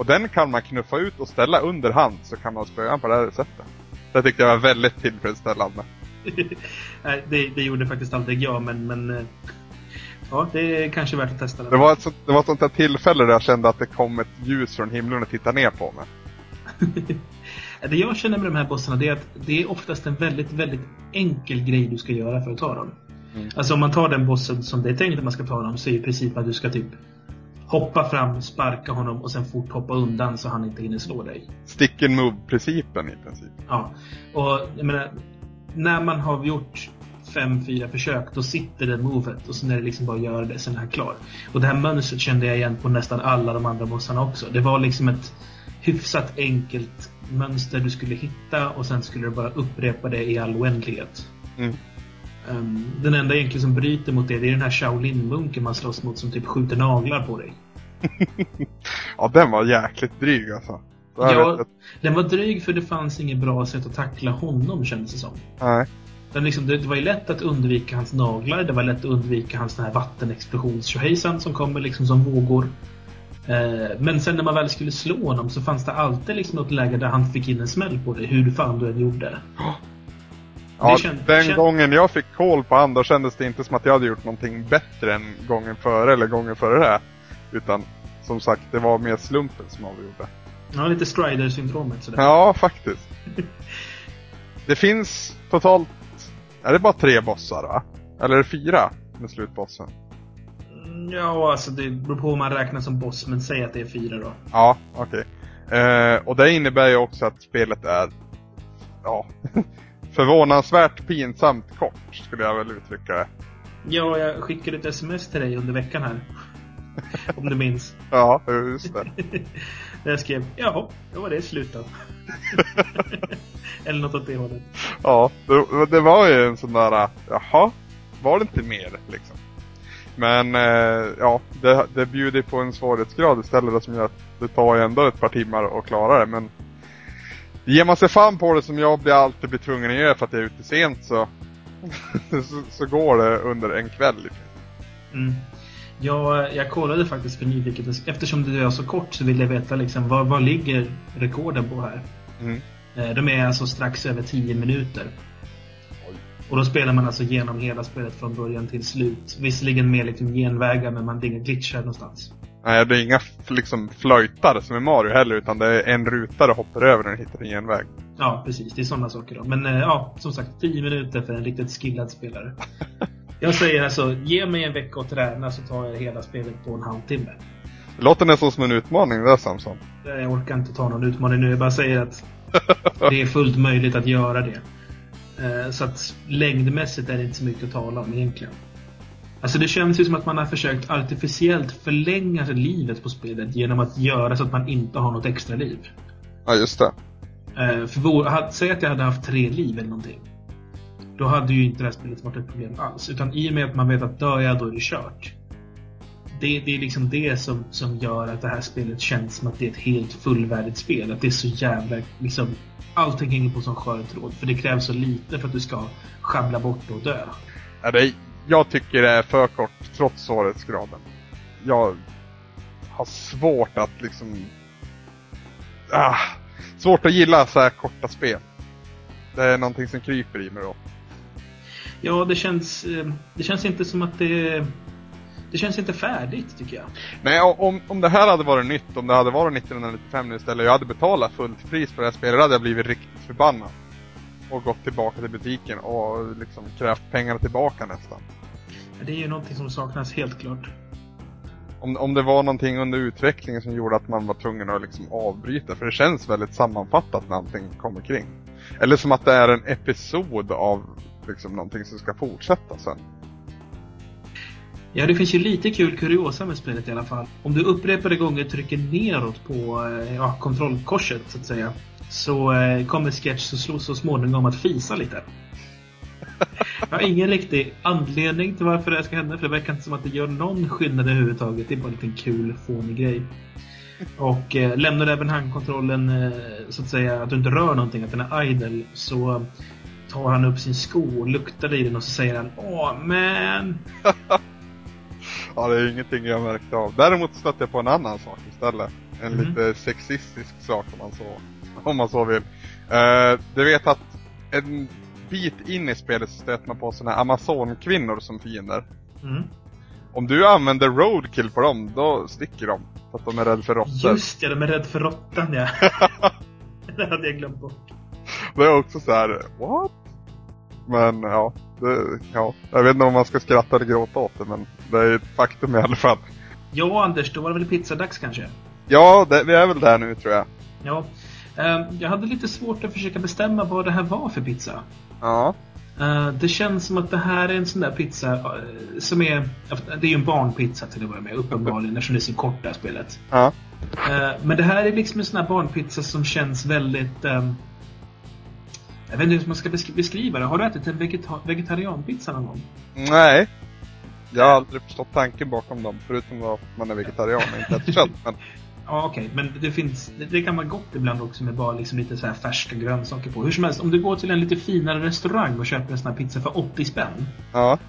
Och den kan man knuffa ut och ställa under hand så kan man spöa på det här sättet. Det tyckte jag var väldigt tillfredsställande. Nej, det, det gjorde faktiskt aldrig jag, men, men eh, ja, det är kanske värt att testa. Det Den. var, ett, sånt- det var ett sånt där tillfälle där jag kände att det kom ett ljus från himlen och tittade ner på mig. Det jag känner med de här bossarna det är att det är oftast en väldigt, väldigt enkel grej du ska göra för att ta dem. Mm. Alltså om man tar den bossen som det är tänkt att man ska ta dem så är i princip att du ska typ hoppa fram, sparka honom och sen fort hoppa undan så han inte hinner slå dig. Stick and move-principen i princip. Ja. Och jag menar, när man har gjort fem, fyra försök, då sitter det movet och sen är det liksom bara att göra det, sen är han klar. Och det här mönstret kände jag igen på nästan alla de andra bossarna också. Det var liksom ett hyfsat enkelt mönster du skulle hitta och sen skulle du bara upprepa det i all oändlighet. Mm. Um, den enda egentligen som bryter mot det, det är den här Shaolin-munken man slåss mot som typ skjuter naglar på dig. Ja, den var jäkligt dryg alltså. Ja. vet Den var dryg för det fanns inget bra sätt att tackla honom kändes det som. Nej. Men liksom, det, det var ju lätt att undvika hans naglar, det var lätt att undvika hans den här vattenexplosions som kommer liksom som vågor. Eh, men sen när man väl skulle slå honom så fanns det alltid liksom något läge där han fick in en smäll på dig, hur fan du än gjorde. Ja, känd- den känd- gången jag fick koll på han, då kändes det inte som att jag hade gjort någonting bättre än gången före eller gången före det. Utan som sagt, det var mer slumpen som avgjorde. Ja, lite Strider-syndromet sådär. Ja, faktiskt. Det finns totalt, är det bara tre bossar va? Eller är det fyra med slutbossen? Mm, Ja, alltså det beror på om man räknar som boss, men säg att det är fyra då. Ja, okej. Eh, och det innebär ju också att spelet är, ja, förvånansvärt pinsamt kort skulle jag väl uttrycka det. Ja, jag skickade ett sms till dig under veckan här. om du minns. Ja, just det. Där jag skrev ja, då var det slut då. Eller något åt det hållet. Ja, det, det var ju en sån där, jaha, var det inte mer liksom? Men eh, ja, det, det bjuder på en svårighetsgrad istället som gör att det tar ju ändå ett par timmar att klara det. Men ger man sig fan på det som jag blir alltid blir tvungen att göra för att jag är ute sent så, så, så går det under en kväll. Mm. Jag, jag kollade faktiskt för nyfiket. Eftersom det är så kort så vill jag veta liksom, vad, vad ligger rekorden på här? Mm. Eh, De är alltså strax över 10 minuter. Och då spelar man alltså genom hela spelet från början till slut. Visserligen med liksom genvägar men man inga glitchar någonstans. Nej, det är inga liksom flöjtar som i Mario heller utan det är en ruta du hoppar över när du hittar en genväg. Ja, precis. Det är sådana saker då. Men eh, ja, som sagt, 10 minuter för en riktigt skillad spelare. Jag säger alltså, ge mig en vecka att träna så tar jag hela spelet på en halvtimme. Det låter nästan som en utmaning det där Samson. Jag orkar inte ta någon utmaning nu. Jag bara säger att det är fullt möjligt att göra det. Eh, Så att längdmässigt är det inte så mycket att tala om egentligen. Alltså det känns ju som att man har försökt artificiellt förlänga livet på spelet genom att göra så att man inte har något extra liv. Ja, just det. Eh, För säg att jag hade haft tre liv eller någonting. Då hade ju inte det här spelet varit ett problem alls. Utan i och med att man vet att dör jag, då är det kört. Det, det är liksom det som, som gör att det här spelet känns som att det är ett helt fullvärdigt spel. Att det är så jävla, liksom, allting hänger på som skör tråd. För det krävs så lite för att du ska sjabbla bort och dö. Ja, det, jag tycker det är för kort trots svårighetsgraden. Jag har svårt att liksom... Ah, svårt att gilla så här korta spel. Det är någonting som kryper i mig då. Ja, det känns, eh, det känns inte som att det... Det känns inte färdigt, tycker jag. Nej, om, om det här hade varit nytt, om det hade varit 1995 nu istället jag hade betalat fullt pris på det här spelet, hade jag blivit riktigt förbannad. Och gått tillbaka till butiken och liksom krävt pengarna tillbaka nästan. Det är ju någonting som saknas helt klart. Om, om det var någonting under utvecklingen som gjorde att man var tvungen att liksom avbryta, för det känns väldigt sammanfattat när allting kommer kring. Eller som att det är en episod av liksom någonting som ska fortsätta sen. Ja, det finns ju lite kul kuriosa med spelet i alla fall. Om du upprepade gånger trycker neråt på eh, ja, kontrollkorset, så att säga, så eh, kommer Sketch så, så, så småningom att fisa lite. Jag har ingen riktig anledning till varför det här ska hända, för det verkar inte som att det gör någon skillnad överhuvudtaget. Det är bara en liten kul, fånig grej. Och eh, lämnar du även handkontrollen, eh, så att säga, att du inte rör någonting, att den är idle, så tar han upp sin sko och luktar i den och så säger han Åh, man! Ja, det är ingenting jag märkte av. Däremot stötte jag på en annan sak istället. En Mhm. lite sexistisk sak om man så, om man så vill. Uh, du vet att en bit in i spelet så stöter man på såna här amazonkvinnor som fiender. Mm. Om du använder roadkill på dem, då sticker de. För att de är rädda för råttor. Just ja, de är rädda för råttan ja. det hade jag glömt bort. Det är också så här, what? Men ja, det, ja, jag vet inte om man ska skratta eller gråta åt det, men det är ett faktum i alla fall. Ja, Anders, då var det väl pizzadags kanske? Ja, det, vi är väl där nu tror jag. Ja. Eh, jag hade lite svårt att försöka bestämma vad det här var för pizza. Ja. Eh, det känns som att det här är en sån där pizza eh, som är... Det är ju en barnpizza till att börja med, uppenbarligen, eftersom det är så kort det här spelet. Ja. Eh, men det här är liksom en sån här barnpizza som känns väldigt... jag vet inte hur man ska besk- beskriva det. Har du ätit en vegeta- vegetarianpizza någon gång? Nej. Jag har aldrig förstått tanken bakom dem, förutom att man är vegetarian och inte äter kött. Men Ja, okej. Men det finns... Det, det kan vara gott ibland också med bara liksom lite så här färska grönsaker på. Hur som helst, om du går till en lite finare restaurang och köper en sån här pizza för 80 spänn. ja.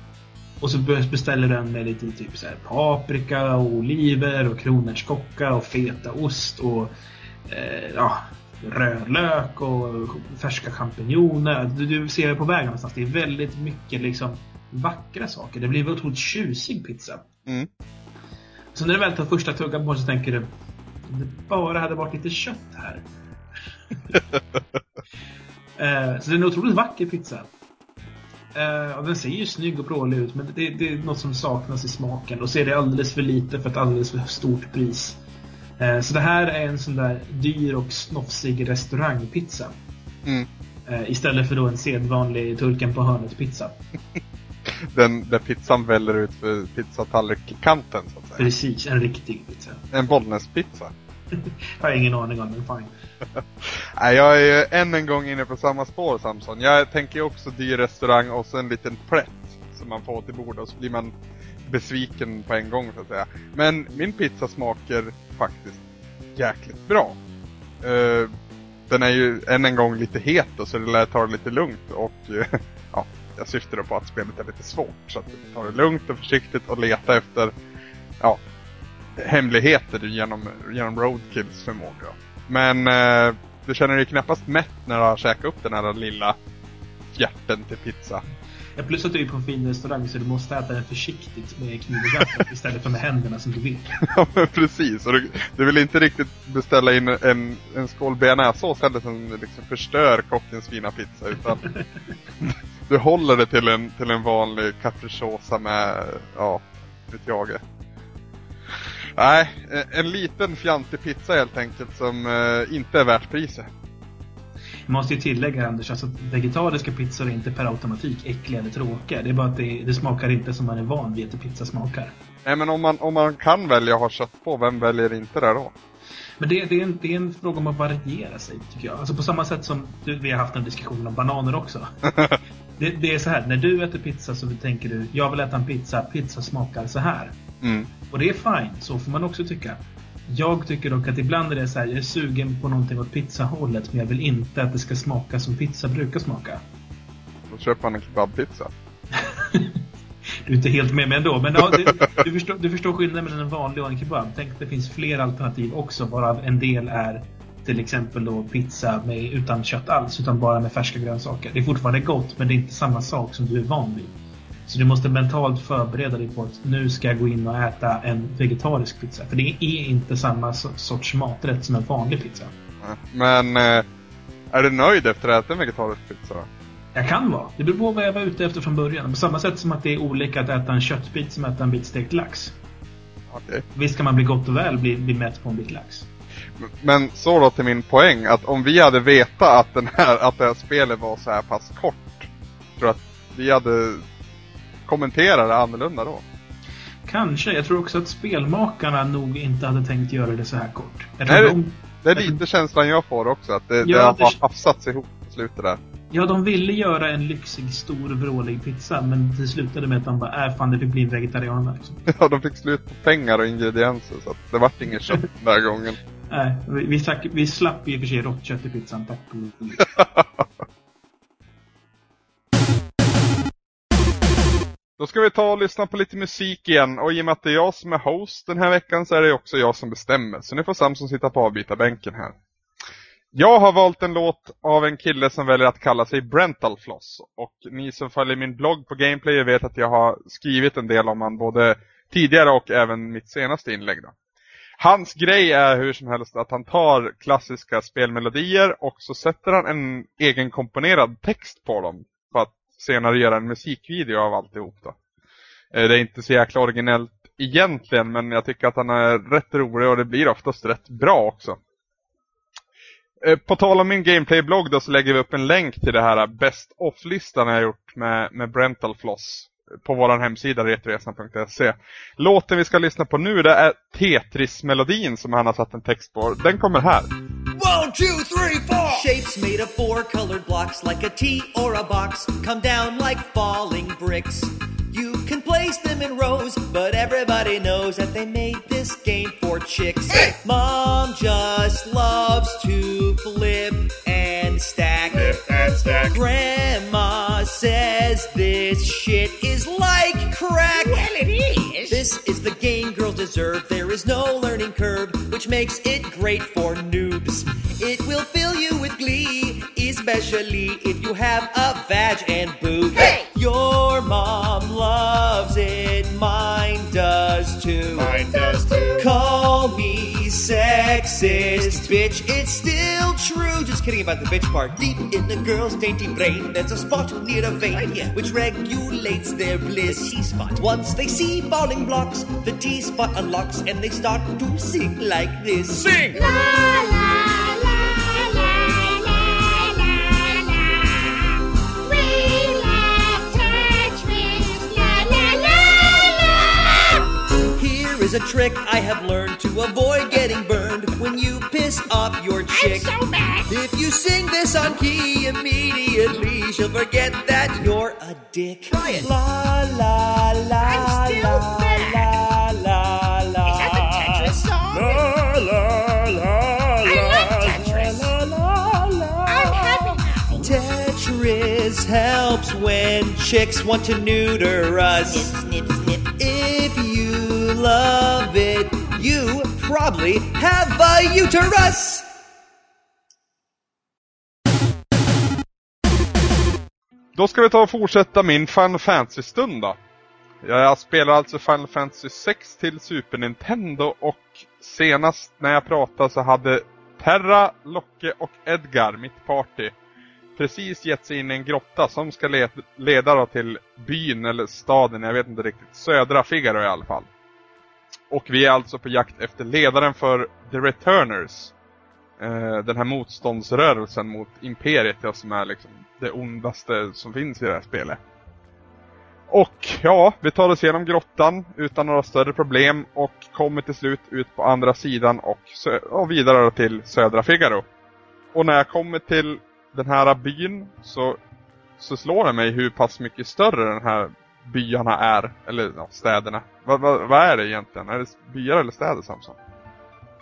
Och så be- beställer du den med lite typ så här paprika och oliver och kronärtskocka och fetaost och... Eh, ja, rödlök och färska champinjoner. Du, du ser på vägen någonstans. Det är väldigt mycket liksom vackra saker. Det blir en otroligt tjusig pizza. Mm. Så när du väl tar första tuggan på så tänker du om det bara hade varit lite kött här. Eh, så det är en otroligt vacker pizza. Eh, och den ser ju snygg och prålig ut men det, det, är något som saknas i smaken. Och så är det alldeles för lite för ett alldeles för stort pris. Eh, så det här är en sån där dyr och snofsig restaurangpizza. Mm. Istället för då en sedvanlig turken på hörnet-pizza. Den där pizzan väller ut för pizzatallrikskanten så att säga. Precis, en riktig pizza. En Bollnäs-pizza. har jag ingen aning om, men fine. Nej, jag är ju än en gång inne på samma spår Samson. Jag tänker ju också dyr restaurang och så en liten plätt som man får till bordet och så blir man besviken på en gång så att säga. Men min pizza smakar faktiskt jäkligt bra. Uh, den är ju än en gång lite het då, så det lär ta det lite lugnt och uh, ja, jag syftar då på att spelet är lite svårt. Så att ta det lugnt och försiktigt och leta efter ja, hemligheter genom, genom Roadkills förmåga. Men uh, du känner dig knappast mätt när du har käkat upp den här lilla fjärten till pizza. Ja, plus att du är på en fin restaurang så du måste äta den försiktigt med kniv och gaffel istället för med händerna som du vill. ja, men precis. Och du, du vill inte riktigt beställa in en, en skål bearnaisesås heller som liksom förstör kockens fina pizza. Utan du håller det till en, till en vanlig capricciosa med, ja, vet jag. Nej, en liten fjantig pizza helt enkelt som uh, inte är värt priset. Jag måste ju tillägga Anders, alltså vegetariska pizzor är inte per automatik äckliga eller tråkiga. Det är bara att det, det smakar inte som man är van vid att pizza smakar. Nej men om man, om man kan välja att ha kött på, vem väljer inte det då? Men det, det, är en, det är en fråga om att variera sig, tycker jag. Alltså på samma sätt som du, vi har haft en diskussion om bananer också. det, det, är så här, när du äter pizza så tänker du, jag vill äta en pizza, pizza smakar så här. Mm. Och det är fine, så får man också tycka. Jag tycker dock att ibland är det så här, jag är sugen på någonting åt pizzahållet men jag vill inte att det ska smaka som pizza brukar smaka. Då köper man en kebabpizza. du är inte helt med mig ändå, men ja, det, du, förstår, du förstår skillnaden mellan en vanlig och en kebab. Tänk att det finns fler alternativ också, varav en del är till exempel då pizza med, utan kött alls, utan bara med färska grönsaker. Det är fortfarande gott, men det är inte samma sak som du är van vid. Så du måste mentalt förbereda dig på att nu ska jag gå in och äta en vegetarisk pizza. För det är inte samma sorts maträtt som en vanlig pizza. Men eh, är du nöjd efter att äta en vegetarisk pizza? Jag kan vara. Det beror på vad jag var ute efter från början. På samma sätt som att det är olika att äta en köttbit som att äta en bit stekt lax. Okay. Visst kan man bli gott och väl bli, bli mätt på en bit lax. Men så då till min poäng, att om vi hade vetat att, den här, att det här spelet var så här pass kort, tror att vi hade kommenterat det annorlunda då? Kanske. Jag tror också att spelmakarna nog inte hade tänkt göra det så här kort. Nej, de, det är lite känslan jag får också, att det, ja, det har det... hafsats ihop på slutet där. Ja, de ville göra en lyxig, stor, vrålig pizza, men det slutade med att de bara, äh fan, det fick bli vegetarianer. Liksom. Ja, de fick slut på pengar och ingredienser, så det vart inget kött den här gången. Nej, vi, vi, vi slapp i och för sig rått kött i pizzan, tack Då ska vi ta och lyssna på lite musik igen och i och med att det är jag som är host den här veckan så är det också jag som bestämmer. Så nu får Samson sitta på avbytarbänken här. Jag har valt en låt av en kille som väljer att kalla sig Brentalfloss. Och ni som följer min blogg på Gameplay vet att jag har skrivit en del om han både tidigare och även mitt senaste inlägg. Då. Hans grej är hur som helst att han tar klassiska spelmelodier och så sätter han en egen komponerad text på dem. För att senare göra en musikvideo av alltihop då. Eh, det är inte så jäkla originellt egentligen men jag tycker att han är rätt rolig och det blir oftast rätt bra också. Eh, på tal om min gameplay-blogg då så lägger vi upp en länk till det här Best Off-listan jag gjort med, med Brental Floss på vår hemsida retresan.se. Låten vi ska lyssna på nu det är Tetris-melodin som han har satt en text på. Den kommer här. Two, three, four! Shapes made of four colored blocks like a T or a box come down like falling bricks. You can place them in rows, but everybody knows that they made this game for chicks. Hey! Mom just loves to flip and stack. Flip and stack. Grandma says this shit is like deserve. There is no learning curve, which makes it great for noobs. It will fill fill you with glee, especially if you have a vag and boob. Hey! Your mom sexist, bitch. It's still true. Just kidding about the bitch part. Deep in the girl's dainty brain, there's a spot near a vein which regulates their bliss. T-spot. Once they see falling blocks, the T-spot unlocks and they start to sing like this. Sing! La la la la is a trick I have learned to avoid getting burned when you piss off your chick. I'm so mad. If you sing this on key immediately, she'll forget that you're a dick. Try it. La la la I'm still la mad. la la la. Is that the Tetris song? La la la I love Tetris. La la la. I'm happy now. Tetris helps when chicks want to neuter us. Snip, snip. If you love it, you probably have a uterus. Då ska vi ta och fortsätta min Final Fantasy-stund då. Jag spelar alltså Final Fantasy 6 till Super Nintendo och senast när jag pratade så hade Terra, Locke och Edgar, mitt party, precis gett sig in i en grotta som ska leda till byn eller staden, jag vet inte riktigt, södra Figaro i alla fall. Och vi är alltså på jakt efter ledaren för The Returners. Eh, den här motståndsrörelsen mot Imperiet, ja, som är liksom det ondaste som finns i det här spelet. Och ja, vi tar oss igenom grottan utan några större problem och kommer till slut ut på andra sidan och, sö- och vidare till södra Figaro. Och när jag kommer till den här byn så, så slår det mig hur pass mycket större den här byarna är, eller ja, städerna. Vad vad- vad är det egentligen? Är det byar eller städer Samson?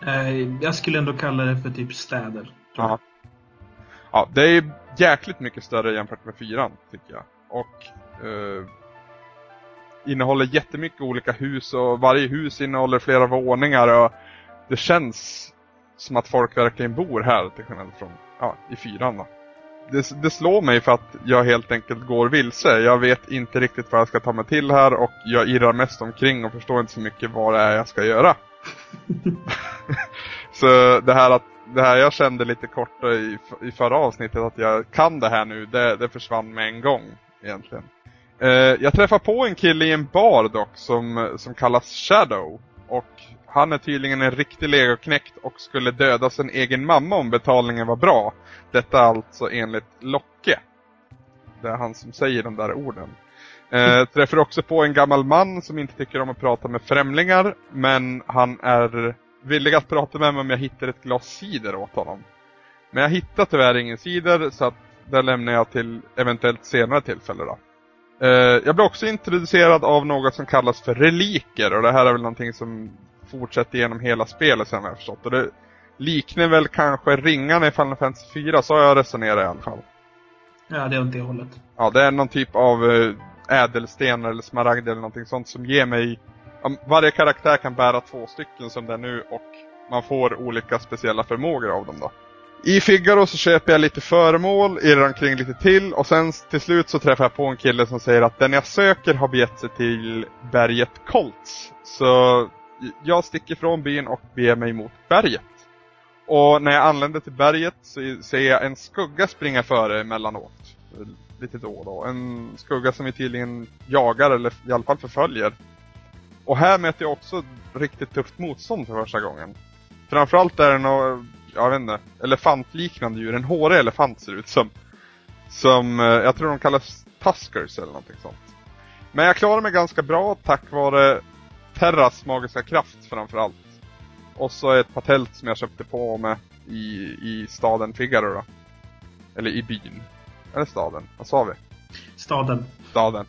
Eh, jag skulle ändå kalla det för typ städer. Ja. Ja, det är jäkligt mycket större jämfört med fyran, tycker jag. Och eh, innehåller jättemycket olika hus och varje hus innehåller flera våningar och det känns som att folk verkligen bor här till skillnad från ja, i fyran. Då. Det, det slår mig för att jag helt enkelt går vilse. Jag vet inte riktigt vad jag ska ta mig till här och jag irrar mest omkring och förstår inte så mycket vad det är jag ska göra. Så det här att det här jag kände lite kort i, i förra avsnittet att jag kan det här nu, det, det försvann med en gång egentligen. Eh, jag träffar på en kille i en bar dock som, som kallas Shadow. Och han är tydligen en riktig legoknäckt och skulle döda sin egen mamma om betalningen var bra. Detta alltså enligt Locke. Det är han som säger de där orden. Eh, träffar också på en gammal man som inte tycker om att prata med främlingar. Men han är villig att prata med mig om jag hittar ett glas cider åt honom. Men jag hittar tyvärr ingen cider så att det lämnar jag till eventuellt senare tillfälle då. Eh, jag blir också introducerad av något som kallas för reliker och det här är väl någonting som fortsätter genom hela spelet sen har jag förstått. Och det liknar väl kanske ringarna i Final Fantasy 4, så har jag resonerat i alla fall. Ja, det är åt det hållet. Ja, det är någon typ av eh, ädelsten eller smaragd eller någonting sånt som ger mig... Varje karaktär kan bära två stycken som det är nu och man får olika speciella förmågor av dem då. I Figaro så köper jag lite föremål, irrar omkring lite till och sen till slut så träffar jag på en kille som säger att den jag söker har begett sig till berget Koltz. Så jag sticker från byn och beger mig mot berget. Och när jag anländer till berget så ser jag en skugga springa före emellanåt. Lite då och då. En skugga som vi tydligen jagar eller i alla fall förföljer. Och här möter jag också riktigt tufft motstånd för första gången. Framförallt är det något, jag vet inte, elefantliknande djur. En hårig elefant ser det ut som. Som, eh, jag tror de kallas tuskers eller någonting sånt. Men jag klarar mig ganska bra tack vare Terras magiska kraft framförallt. Och så ett patent som jag köpte på med i, i staden Figaro då. Eller i byn. Eller staden, vad sa vi? Staden. Staden.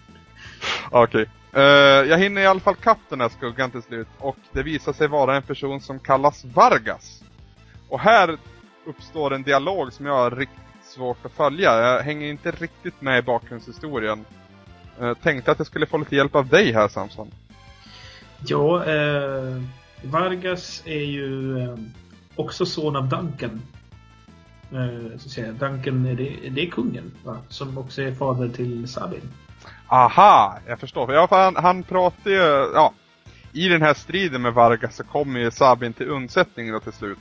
Okej. Eh, jag hinner i alla fall kapp den här skuggan till slut och det visar sig vara en person som kallas Vargas. Och här uppstår en dialog som jag har riktigt svårt att följa. Jag hänger inte riktigt med i bakgrundshistorien. Uh, tänkte att jag skulle få lite hjälp av dig här Samson. Ja, eh, Vargas är ju eh, också son av Duncan. Eh, så säger jag, Duncan, är det, det är kungen, va? Som också är fader till Sabin. Aha, jag förstår. För ja, för han, han pratar ju, ja. I den här striden med Vargas så kommer ju Sabin till undsättning då till slut.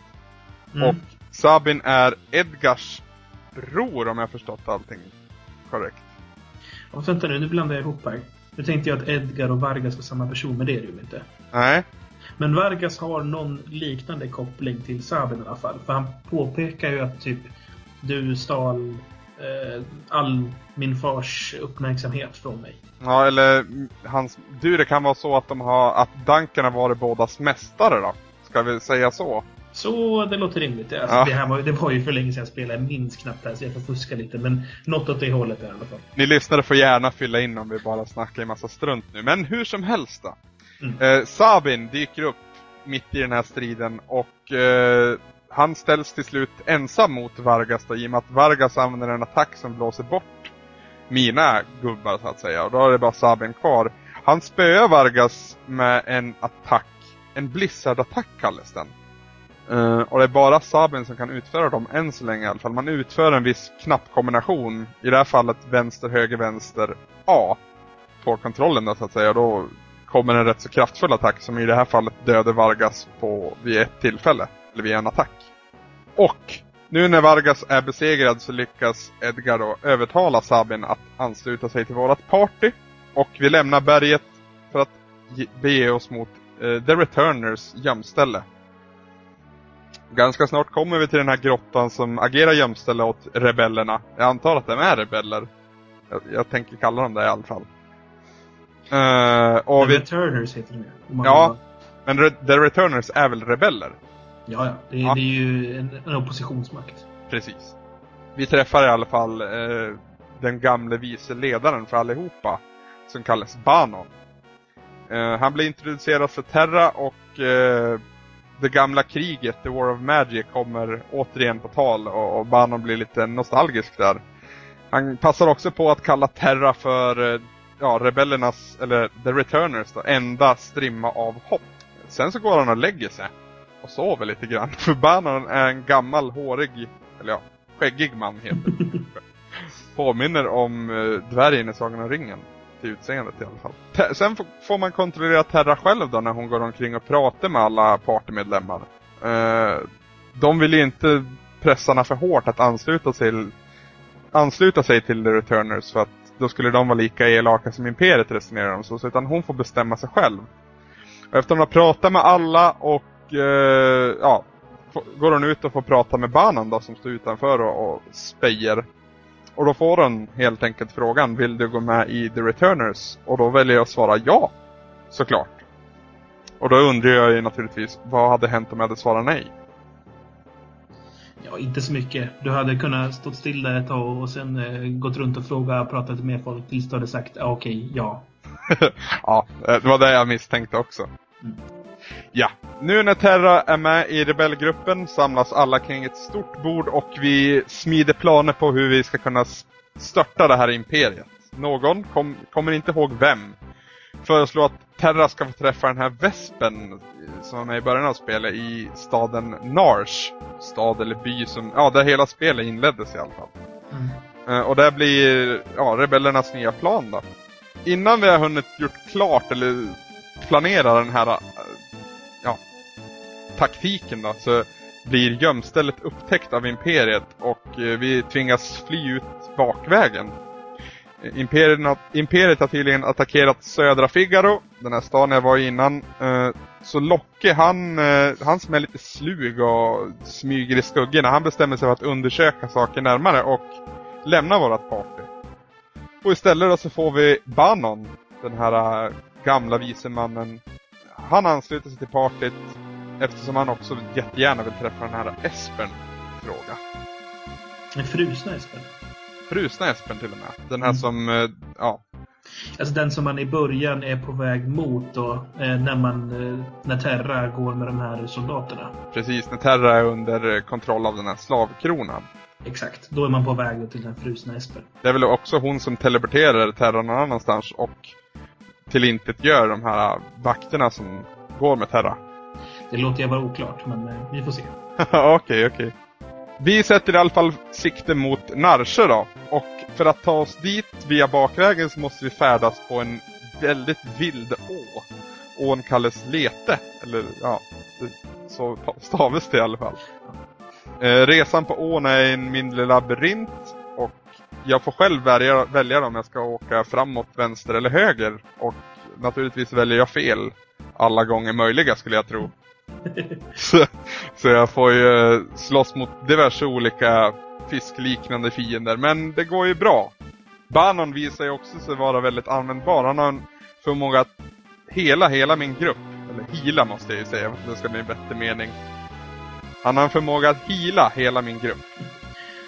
Mm. Och Sabin är Edgars bror om jag förstått allting korrekt. Och vänta nu, nu blandar jag ihop här. Nu tänkte jag att Edgar och Vargas var samma person, men det är det ju inte. Nej, Men Vargas har någon liknande koppling till Sabin i alla fall. För han påpekar ju att typ du stal eh, all min fars uppmärksamhet från mig. ja eller hans, du det kan vara så att de har, att Duncan har varit bådas mästare då? Ska vi säga så? Så det låter rimligt. Alltså, Ja. det, här var, det var ju för länge sedan jag spelade. Jag minns knappt det här så jag får fuska lite. Men något åt det hållet är i alla fall. Ni lyssnare får gärna fylla in om vi bara snackar en massa strunt nu. Men hur som helst då. Mm. Eh, Sabin dyker upp mitt i den här striden och eh, han ställs till slut ensam mot Vargas då, i och med att Vargas använder en attack som blåser bort mina gubbar så att säga. Och då är det bara Sabin kvar. Han spöar Vargas med en attack. En blizzard-attack kallas den. Uh, och det är bara Sabin som kan utföra dem än så länge i alla fall. Man utför en viss knappkombination. I det här fallet vänster, höger, vänster, A. På kontrollen då så att säga. Då kommer en rätt så kraftfull attack som i det här fallet dödar Vargas på, vid ett tillfälle. Eller vid en attack. Och nu när Vargas är besegrad så lyckas Edgar då övertala Sabin att ansluta sig till vårat party. Och vi lämnar berget för att bege oss mot uh, The Returners gömställe. Ganska snart kommer vi till den här grottan som agerar gömställe åt rebellerna. Jag antar att de är rebeller. Jag, jag tänker kalla dem det i alla fall. Eh, och The vi, Returners heter de ju. Ja. vill- men The Returners är väl rebeller? ja, ja. Det, Ja. det är ju en, en oppositionsmakt. Precis. Vi träffar i alla fall eh, den gamle vice ledaren för allihopa. Som kallas Banon. Eh, han blir introducerad för Terra och eh, det gamla kriget, The War of Magic, kommer återigen på tal och, och Banon blir lite nostalgisk där. Han passar också på att kalla Terra för eh, ja, rebellernas, eller The Returners då, enda strimma av hopp. Sen så går han och lägger sig. Och sover lite grann. För Banon är en gammal hårig, eller ja, skäggig man heter. Påminner om eh, dvärgen i Sagan om ringen. Till utseendet i alla fall. Te- sen får man kontrollera Terra själv då när hon går omkring och pratar med alla partymedlemmar. Eh, de vill ju inte pressa henne för hårt att ansluta sig till, ansluta sig till The Returners för att då skulle de vara lika elaka som Imperiet resonerar de så, så utan hon får bestämma sig själv. Och efter hon har pratat med alla och eh, ja, går hon ut och får prata med Banan då som står utanför och, och spejer. Och då får hon helt enkelt frågan, vill du gå med i The Returners? Och då väljer jag att svara ja, såklart. Och då undrar jag ju naturligtvis, vad hade hänt om jag hade svarat nej? Ja, inte så mycket. Du hade kunnat stå still där ett tag och sen eh, gått runt och frågat, pratat med folk tills du hade sagt ja, okej, ja. ja, eh, det var det jag misstänkte också. Mm. Ja, nu när Terra är med i rebellgruppen samlas alla kring ett stort bord och vi smider planer på hur vi ska kunna störta det här imperiet. Någon, kom, kommer inte ihåg vem, föreslår att Terra ska få träffa den här vespen eh, som var med i början av spelet i staden Narsh. Stad eller by som, ja där hela spelet inleddes i alla fall. Mm. Eh, Och det blir ja, rebellernas nya plan då. Innan vi har hunnit gjort klart eller planera den här eh, taktiken då så blir gömstället upptäckt av Imperiet och eh, vi tvingas fly ut bakvägen. Eh, imperiet, har- Imperiet har tydligen attackerat södra Figaro, den här staden jag var i innan. Eh, så Locke, han, han som är lite slug och smyger i skuggorna, han bestämmer sig för att undersöka saker närmare och lämna vårat party. Och istället då så får vi Bannon, den här gamla vise mannen. Han ansluter sig till partyt eftersom han också jättegärna vill träffa den här Espern fråga. En frusna Espen. Frusna Espern till och med. Den här Mm. som, äh, ja, Alltså den som man i början är på väg mot då, eh, när man, eh, när Terra går med de här soldaterna. precis när Terra är under eh, kontroll av den här slavkronan. Exakt. Då är man på väg till den frusna Espen. Det är väl också hon som teleporterar Terra någon annanstans och tillintetgör de här vakterna som går med Terra. Det låter jag vara oklart, men eh, vi får se. Okej, okej. Vi sätter i alla fall sikte mot Narsjö då. Och för att ta oss dit via bakvägen så måste vi färdas på en väldigt vild å. Ån kallas Lete. Eller ja, så stavas det i alla fall. Eh, resan på ån är en mindre labyrint. Och jag får själv välja, välja om jag ska åka framåt, vänster eller höger. Och naturligtvis väljer jag fel alla gånger möjliga skulle jag tro så, så jag får ju slåss mot diverse olika fiskliknande fiender. Men det går ju bra. Banon visar ju också sig vara väldigt användbar. Han har en förmåga att hela, hela min grupp. Eller hila måste jag ju säga, det ska bli en bättre mening. Han har en förmåga att hila hela min grupp.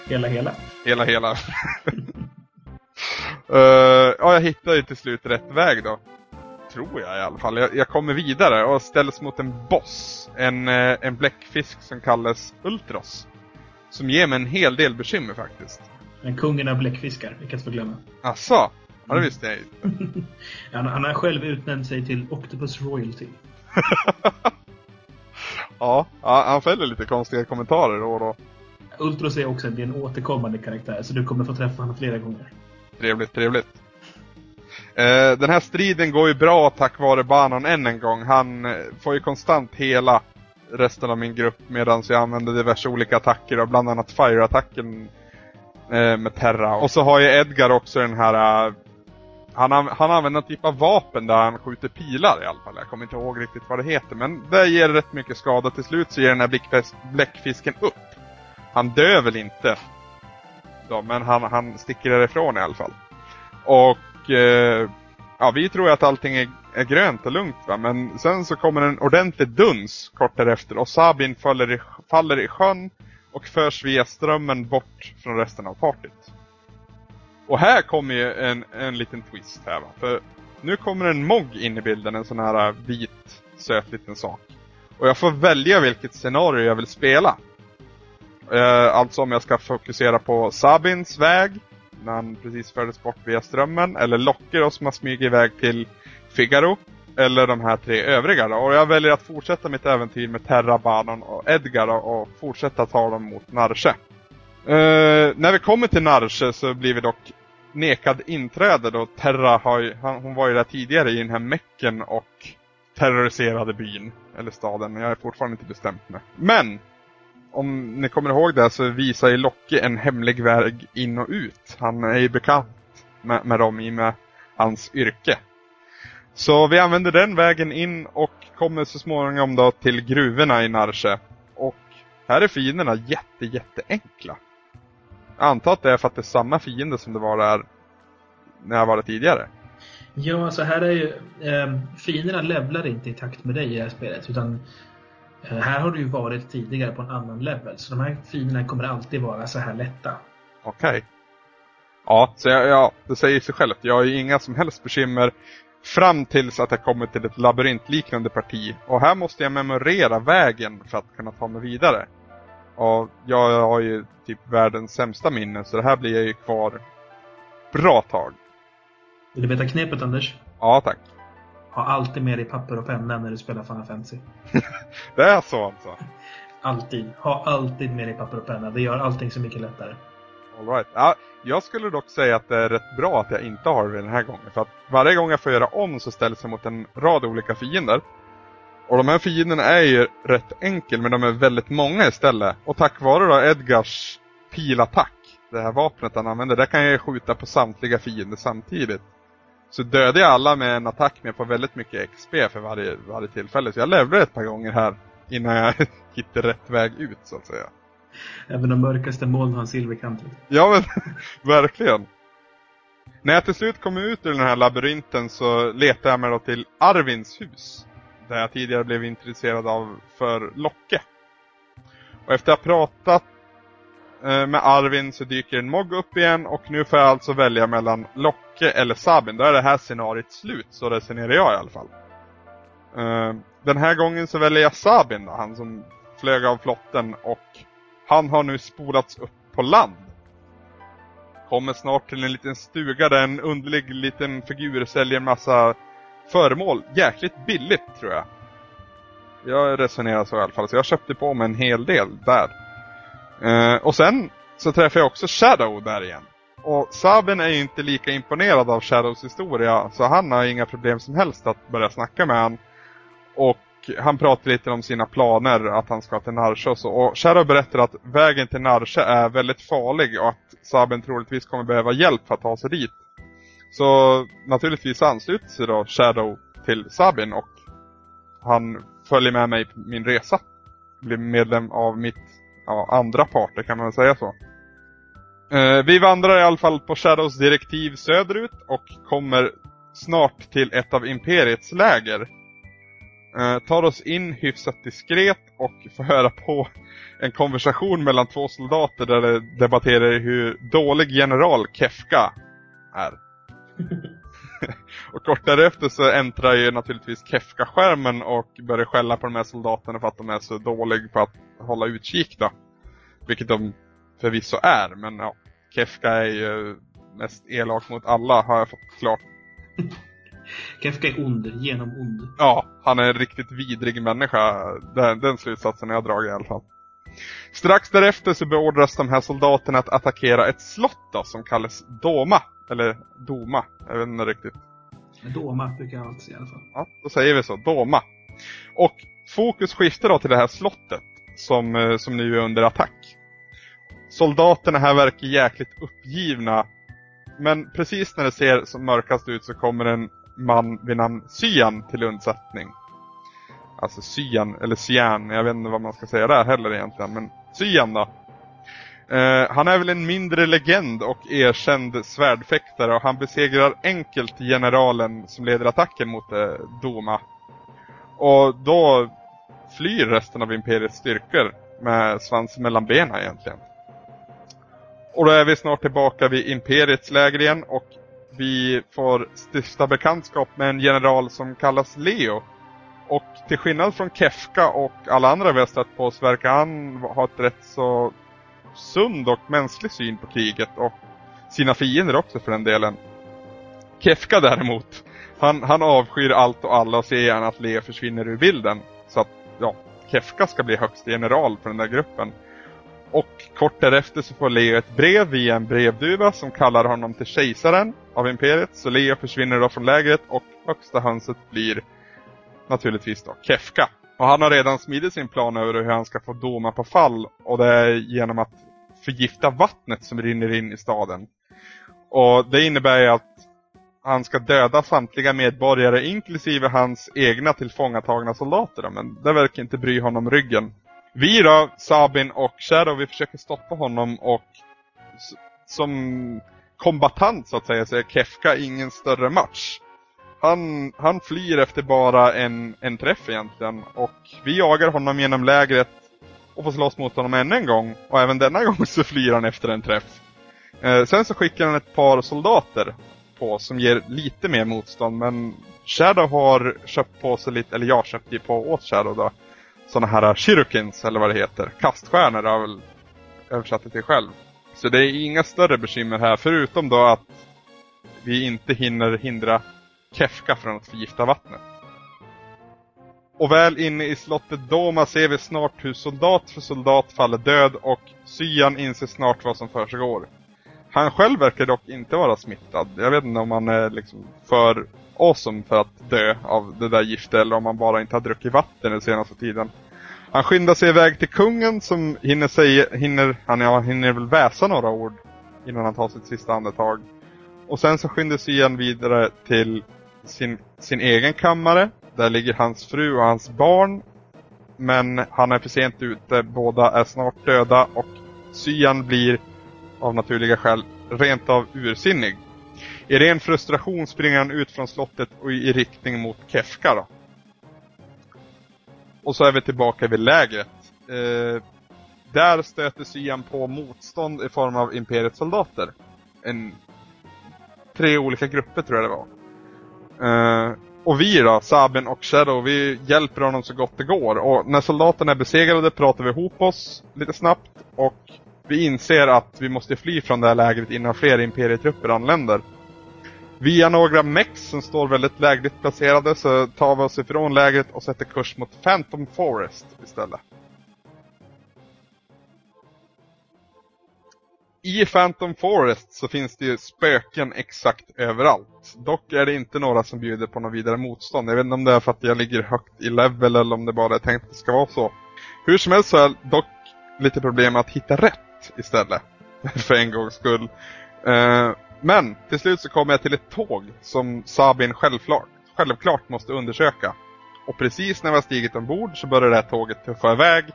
Hela, hela. Hela, hela. uh, ja, jag hittar ju till slut rätt väg då. Tror jag i alla fall. Jag, jag kommer vidare och ställs mot en boss. En, eh, en bläckfisk som kallas Ultros. Som ger mig en hel del bekymmer faktiskt. Men kungen av bläckfiskar, vilket får glömma. Asså? Ja, det visste jag inte. Han, han har själv utnämnt sig till Octopus Royalty. Ja, han fäller lite konstiga kommentarer då och då. Ultros är också en, en återkommande karaktär, så du kommer få träffa honom flera gånger. Trevligt, trevligt. Eh, den här striden går ju bra tack vare Banon än en gång. Han eh, får ju konstant hela resten av min grupp medan jag använder diverse olika attacker och bland annat Fire-attacken eh, med Terra. Och så har ju Edgar också den här eh, han, an- han använder en typ av vapen där han skjuter pilar i alla fall. Jag kommer inte ihåg riktigt vad det heter. Men det ger rätt mycket skada. Till slut så ger den här bläckfisken upp. Han dör väl inte. Då, men han, han sticker därifrån i alla fall. Och eh, ja, vi tror ju att allting är, är grönt och lugnt va. Men sen så kommer en ordentlig duns kort därefter. Och Sabin faller i, faller i sjön. Och förs via strömmen bort från resten av partyt. Och här kommer ju en, en liten twist här va. För nu kommer en Mog in i bilden, en sån här vit, söt liten sak. Och jag får välja vilket scenario jag vill spela. Eh, alltså om jag ska fokusera på Sabins väg, när han precis fördes bort via strömmen, eller Locke som har smugit iväg till Figaro. Eller de här tre övriga då. Och jag väljer att fortsätta mitt äventyr med Terra, Banon och Edgar då, och fortsätta ta dem mot Narche. Uh, eh, när vi kommer till Narche så blir vi dock nekad inträde då Terra har ju, han, hon var ju där tidigare i den här mecken och terroriserade byn. Eller staden, jag är fortfarande inte bestämt mig. Men! Om ni kommer ihåg det så visar ju Locke en hemlig väg in och ut. Han är ju bekant med, med dem i och med hans yrke. Så vi använder den vägen in och kommer så småningom då till gruvorna i Narshe. Och här är fienderna jätte, jätteenkla. Jag antar att det är för att det är samma fiende som det var där när jag var där tidigare. Ja, alltså här är ju... Eh, fienderna levlar inte i takt med dig i det här spelet. Utan här har du ju varit tidigare på en annan level. Så de här fienderna kommer alltid vara så här lätta. Okej. Ja, så jag, ja, det säger sig självt. Jag har ju inga som helst bekymmer fram tills att jag kommer till ett labyrintliknande parti. Och här måste jag memorera vägen för att kunna ta mig vidare. Och jag har ju typ världens sämsta minne så det här blir jag ju kvar bra tag. Vill du veta knepet Anders? Ja, tack. Ha alltid med dig papper och penna när du spelar Final Fantasy. Det är så alltså. Alltid. Ha alltid med dig papper och penna. Det gör allting så mycket lättare. All right. ja, jag skulle dock säga att det är rätt bra att jag inte har det den här gången. För att varje gång jag får göra om så ställs jag mot en rad olika fiender. Och de här fienderna är ju rätt enkel men de är väldigt många istället. Och tack vare då Edgars pilattack, det här vapnet han använder, där kan jag ju skjuta på samtliga fiender samtidigt. Så dödar jag alla med en attack med på väldigt mycket XP för varje, varje tillfälle. Så jag levlar ett par gånger här innan jag hittar rätt väg ut så att säga. Även de mörkaste moln har en silverkant. Ja men, verkligen. När jag till slut kom ut ur den här labyrinten så letade jag mig då till Arvins hus. Där jag tidigare blev intresserad av för Locke. Och efter att ha pratat Eh, med Arvin så dyker en Mog upp igen och nu får jag alltså välja mellan Locke eller Sabin. Då är det här scenariot slut, så resonerar jag i alla fall. Eh, den här gången så väljer jag Sabin då, han som flög av flotten och han har nu spolats upp på land. Kommer snart till en liten stuga där en underlig liten figur säljer massa föremål. Jäkligt billigt tror jag. Jag resonerar så i alla fall, så jag köpte på mig en hel del där. Eh, och sen så träffar jag också Shadow där igen. Och Sabin är ju inte lika imponerad av Shadows historia så han har inga problem som helst att börja snacka med han. Och han pratar lite om sina planer att han ska till Narsha och så. Och Shadow berättar att vägen till Narsha är väldigt farlig och att Sabin troligtvis kommer behöva hjälp för att ta sig dit. Så naturligtvis ansluter sig då Shadow till Sabin och han följer med mig på min resa. Blir medlem av mitt ja, andra parter kan man väl säga så. Eh, vi vandrar i alla fall på Shadows direktiv söderut och kommer snart till ett av Imperiets läger. Eh, tar oss in hyfsat diskret och får höra på en konversation mellan två soldater där de debatterar hur dålig general Kefka är. och kort därefter så äntrar ju naturligtvis Kefka-skärmen och börjar skälla på de här soldaterna för att de är så dåliga på att hålla utkik då. Vilket de förvisso är, men ja. Kefka är ju mest elak mot alla har jag fått klart. Kefka är ond, genom ond. Ja, han är en riktigt vidrig människa. Den, den slutsatsen har jag dragit i alla fall. Strax därefter så beordras de här soldaterna att attackera ett slott då, som kallas Doma. Eller Doma, jag vet inte riktigt. Doma brukar jag alltid säga i alla fall. Ja, då säger vi så. Doma. Och fokus skiftar då till det här slottet som, eh, som nu är under attack. Soldaterna här verkar jäkligt uppgivna. Men precis när det ser som mörkast ut så kommer en man vid namn Cyan till undsättning. Alltså Cyan, eller Cyan, jag vet inte vad man ska säga där heller egentligen, men Cyan då. Eh, han är väl en mindre legend och erkänd svärdfäktare och han besegrar enkelt generalen som leder attacken mot eh, Doma. Och då flyr resten av Imperiets styrkor med svansen mellan benen egentligen. Och då är vi snart tillbaka vid Imperiets läger igen och vi får stifta bekantskap med en general som kallas Leo. Och till skillnad från Kefka och alla andra vi har stött på så verkar han ha ett rätt så sund och mänsklig syn på kriget och sina fiender också för den delen. Kefka däremot, han, han avskyr allt och alla och ser gärna att Leo försvinner ur bilden. Så att, ja, Kefka ska bli högste general för den där gruppen. Och kort därefter så får Leo ett brev via en brevduva som kallar honom till kejsaren av imperiet. Så Leo försvinner då från lägret och högsta hönset blir naturligtvis då Kefka. Och han har redan smidit sin plan över hur han ska få Doma på fall och det är genom att förgifta vattnet som rinner in i staden. Och det innebär ju att han ska döda samtliga medborgare inklusive hans egna tillfångatagna soldater. Men det verkar inte bry honom ryggen. Vi då, Sabin och Shadow, vi försöker stoppa honom och som kombatant så att säga så är Kefka ingen större match. Han, han flyr efter bara en, en träff egentligen och vi jagar honom genom lägret och får slåss mot honom ännu en gång och även denna gång så flyr han efter en träff. Eh, sen så skickar han ett par soldater på som ger lite mer motstånd men Shadow har köpt på sig lite, eller jag köpte ju på åt Shadow då såna här shirukins eller vad det heter. Kaststjärnor har jag väl översatt det till själv. Så det är inga större bekymmer här förutom då att vi inte hinner hindra Kefka från att förgifta vattnet. Och väl inne i slottet Doma ser vi snart hur soldat för soldat faller död och Syan inser snart vad som försiggår. Han själv verkar dock inte vara smittad. Jag vet inte om han är liksom för awesome för att dö av det där giftet eller om han bara inte har druckit vatten den senaste tiden. Han skyndar sig iväg till kungen som hinner säga, hinner, han ja, hinner väl väsa några ord innan han tar sitt sista andetag. Och sen så skyndar sig igen vidare till sin, sin egen kammare. Där ligger hans fru och hans barn. Men han är för sent ute, båda är snart döda och Cyan blir av naturliga skäl rent av ursinnig. I ren frustration springer han ut från slottet och i riktning mot Kefka då. Och så är vi tillbaka vid lägret. Eh, där stöter Cyan på motstånd i form av Imperiets soldater. En, tre olika grupper tror jag det var. Eh, och vi då, Sabin och Shadow, vi hjälper honom så gott det går. Och när soldaterna är besegrade pratar vi ihop oss lite snabbt och vi inser att vi måste fly från det här lägret innan fler imperietrupper anländer. Via några mex som står väldigt lägligt placerade så tar vi oss ifrån lägret och sätter kurs mot Phantom Forest istället. I Phantom Forest så finns det ju spöken exakt överallt. Dock är det inte några som bjuder på något vidare motstånd. Jag vet inte om det är för att jag ligger högt i level eller om det bara är tänkt att det ska vara så. Hur som helst så är dock lite problem med att hitta rätt istället. för en gångs skull. Eh, men till slut så kommer jag till ett tåg som Sabin självklart, självklart måste undersöka. Och precis när vi har stigit ombord så börjar det här tåget tuffa iväg.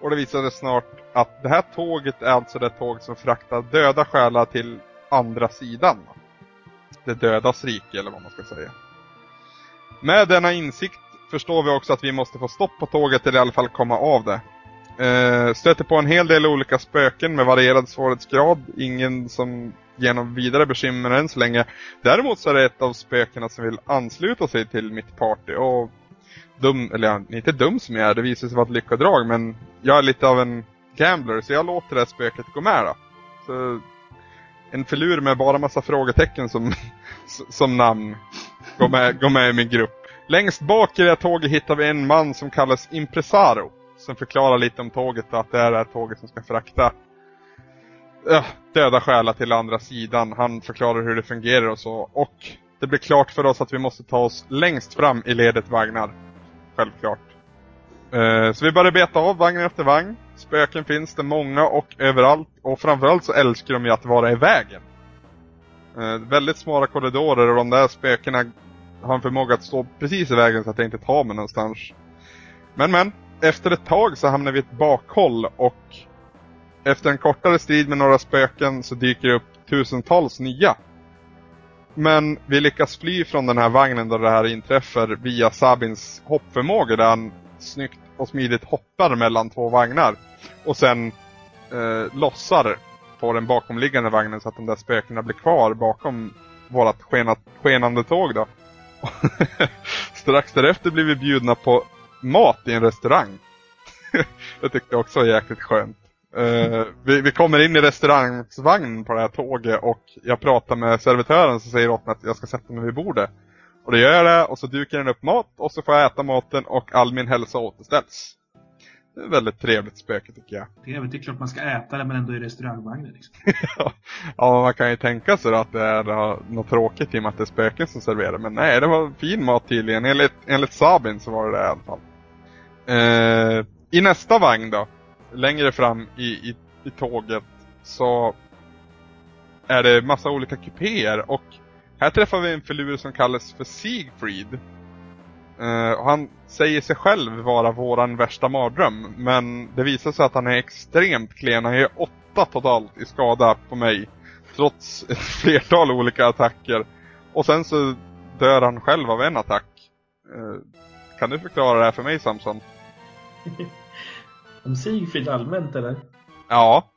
Och det visade sig snart att det här tåget är alltså det tåg som fraktar döda själar till andra sidan. Det dödas rike eller vad man ska säga. Med denna insikt förstår vi också att vi måste få stopp på tåget eller i alla fall komma av det. Eh, stöter på en hel del olika spöken med varierad svårighetsgrad. Ingen som ger någon vidare bekymmer än så länge. Däremot så är det ett av spökena som vill ansluta sig till mitt party och dum, eller ja, inte dum som jag är, det visar sig vara ett lyckodrag men jag är lite av en gambler så jag låter det här spöket gå med då. Så en filur med bara massa frågetecken som, som namn går med, går med i min grupp. Längst bak i det här tåget hittar vi en man som kallas Impresaro. Som förklarar lite om tåget och att det är det här tåget som ska frakta döda själar till andra sidan. Han förklarar hur det fungerar och så. Och det blir klart för oss att vi måste ta oss längst fram i ledet vagnar. Självklart. Eh, så vi börjar beta av vagn efter vagn. Spöken finns det många och överallt. Och framförallt så älskar de ju att vara i vägen. Eh, väldigt smala korridorer och de där spökena har en förmåga att stå precis i vägen så att jag inte tar mig någonstans. Men men, efter ett tag så hamnar vi i ett bakhåll och efter en kortare strid med några spöken så dyker det upp tusentals nya. Men vi lyckas fly från den här vagnen då det här inträffar via Sabins hoppförmåga där han snyggt och smidigt hoppar mellan två vagnar. Och sen eh, lossar på den bakomliggande vagnen så att de där spökena blir kvar bakom vårat skenat, skenande tåg då. Strax därefter blir vi bjudna på mat i en restaurang. det tyckte jag också var jäkligt skönt. Uh, vi, vi, kommer in i restaurangvagnen på det här tåget och jag pratar med servitören som säger åt mig att jag ska sätta mig vid bordet. Och det gör jag det och så dukar den upp mat och så får jag äta maten och all min hälsa återställs. Det är ett väldigt trevligt spöke tycker jag. Väl, det är klart man ska äta det men ändå i restaurangvagnen. Liksom. ja, man kan ju tänka sig att det är något tråkigt i och med att det är spöken som serverar. Men nej, det var fin mat tydligen. Enligt, enligt Sabin så var det det i alla fall. Uh, I nästa vagn då, längre fram i, i, i tåget, så är det massa olika kupéer och här träffar vi en filur som kallas för Siegfried. Uh, han säger sig själv vara våran värsta mardröm, men det visar sig att han är extremt klen. Han gör åtta totalt i skada på mig, trots ett flertal olika attacker. Och sen så dör han själv av en attack. Uh, kan du förklara det här för mig Samson? Om Sigfrid allmänt eller? Ja.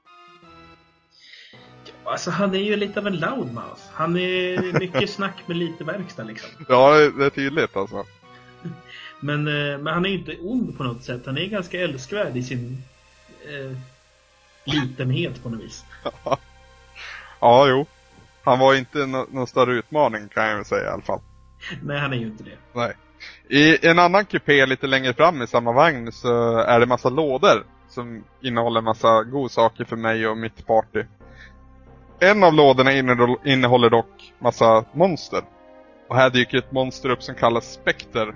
Alltså han är ju lite av en loudmouth. Han är mycket snack med lite verkstad liksom. Ja, det är tydligt alltså. Men, eh, men han är ju inte ond på något sätt. Han är ganska älskvärd i sin eh, litenhet på något vis. ja, jo. Han var inte nå någon större utmaning kan jag väl säga i alla fall. Nej, han är ju inte det. Nej. I en annan kupé lite längre fram i samma vagn så är det massa lådor som innehåller massa godsaker för mig och mitt party. En av lådorna innehåller dock massa monster. Och här dyker ett monster upp som kallas Spekter.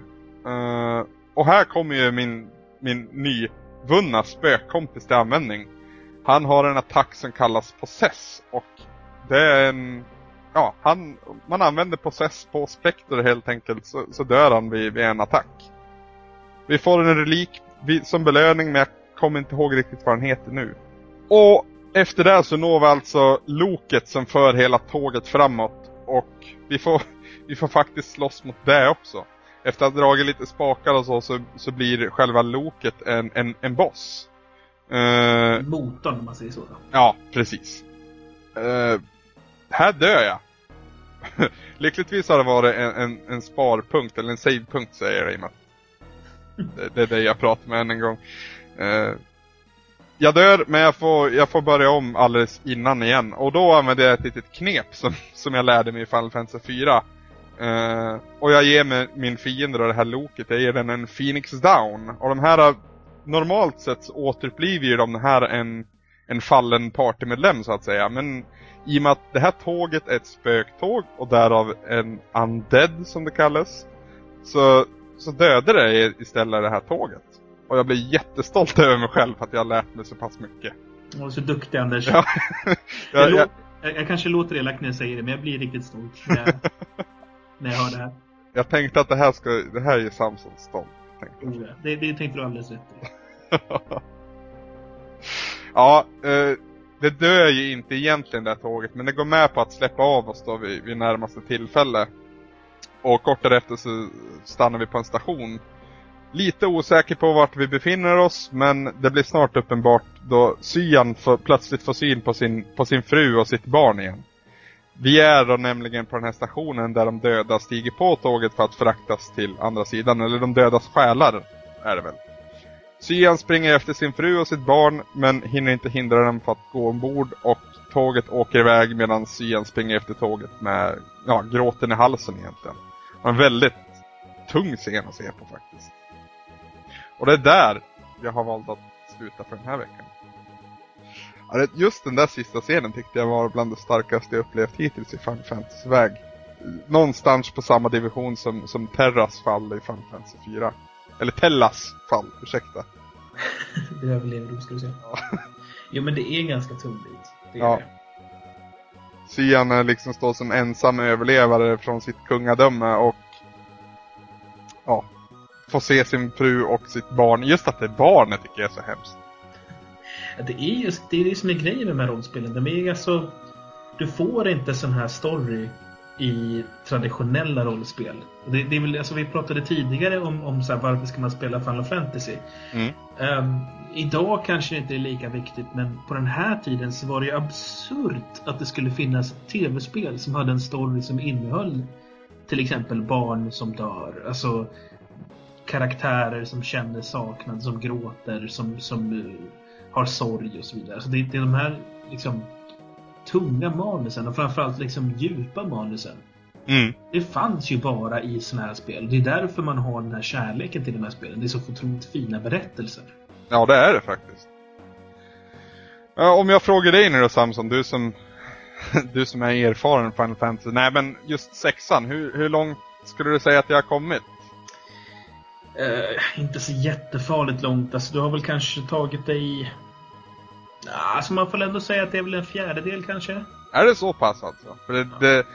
Uh, eh, och här kommer ju min, min nyvunna spökkompis till användning. Han har en attack som kallas Possess och det är en ja, han, man använder Possess på Spectre helt enkelt så, så dör han vid, vid, en attack. Vi får en relik som belöning men jag kommer inte ihåg riktigt vad den heter nu. Och efter det så når vi alltså loket som för hela tåget framåt och vi får, vi får faktiskt slåss mot det också. Efter att ha dragit lite spakar och så, så, så blir själva loket en, en, en boss. Uh, Motorn om man säger så. Då. Ja, precis. Uh, här dör jag. Lyckligtvis har det varit en, en, en sparpunkt, eller en savepunkt säger jag i det, det är det jag pratar med än en gång. Uh, jag dör, men jag får, jag får börja om alldeles innan igen. Och då använder jag ett litet knep som, som jag lärde mig i Final Fantasy 4. Uh, eh, och jag ger mig min fiende det här loket, jag ger den en Phoenix Down. Och de här, normalt sett så återupplivar ju de här en, en fallen partymedlem så att säga. Men i och med att det här tåget är ett spöktåg och därav en undead som det kallas. Så, så dödade det istället det här tåget. Och jag blir jättestolt över mig själv för att jag har lärt mig så pass mycket. Och så duktig Anders. Ja. jag, jag, jag, jag, kanske låter elak när jag säger det, men jag blir riktigt stolt när jag, när jag hör det här. jag tänkte att det här, ska, det här är Samson stolt. Tänkte. Oh. Det, det tänkte du alldeles rätt i ja, eh, det dör ju inte egentligen det här tåget, men det går med på att släppa av oss då vid, vid närmaste tillfälle. Och kort därefter så stannar vi på en station. Lite osäker på vart vi befinner oss, men det blir snart uppenbart då Syan får, plötsligt får syn på sin, på sin fru och sitt barn igen. Vi är då nämligen på den här stationen där de döda stiger på tåget för att fraktas till andra sidan, eller de dödas själar är det väl. Syan springer efter sin fru och sitt barn men hinner inte hindra dem från att gå ombord och tåget åker iväg medan Syan springer efter tåget med ja, gråten i halsen egentligen. Och en väldigt tung scen att se på faktiskt. Och det är där jag har valt att sluta för den här veckan. Just den där sista scenen tyckte jag var bland det starkaste jag upplevt hittills i Final Fantasy-väg. Någonstans på samma division som, som Terras fall i Final Fantasy 4. Eller Tellas fall, ursäkta. Det överlever du, ska du säga. Jo, men det är en ganska tung bit. Det är Ja. det. Sian liksom står som ensam överlevare från sitt kungadöme och ja, får se sin fru och sitt barn. Just att det är barnet tycker jag är så hemskt. Ja, Det är just det, är det som är grejen med de här rollspelen. De är alltså... Du får inte sån här story i traditionella rollspel. Det, det är väl, alltså vi pratade tidigare om, om så här, varför ska man spela Final Fantasy. Mm. Ehm, idag kanske det inte är lika viktigt, men på den här tiden så var det ju absurt att det skulle finnas tv-spel som hade en story som innehöll till exempel barn som dör. Alltså karaktärer som känner saknad, som gråter, som, som eh, har sorg och så vidare. Alltså det, det är de här liksom tunga manusen och framförallt liksom djupa manusen. Mm. Det fanns ju bara i sådana här spel. Det är därför man har den här kärleken till de här spelen. Det är så otroligt fina berättelser. Ja, det är det faktiskt. Ja, om jag frågar dig nu då Samson, du som, du som är erfaren Final Fantasy. Nej men just sexan, hur, hur långt skulle du säga att jag har kommit? Eh, inte så jättefarligt långt. Alltså, du har väl kanske tagit dig... Alltså man får ändå säga att det är väl en fjärdedel kanske. Är det så pass alltså? För det, det,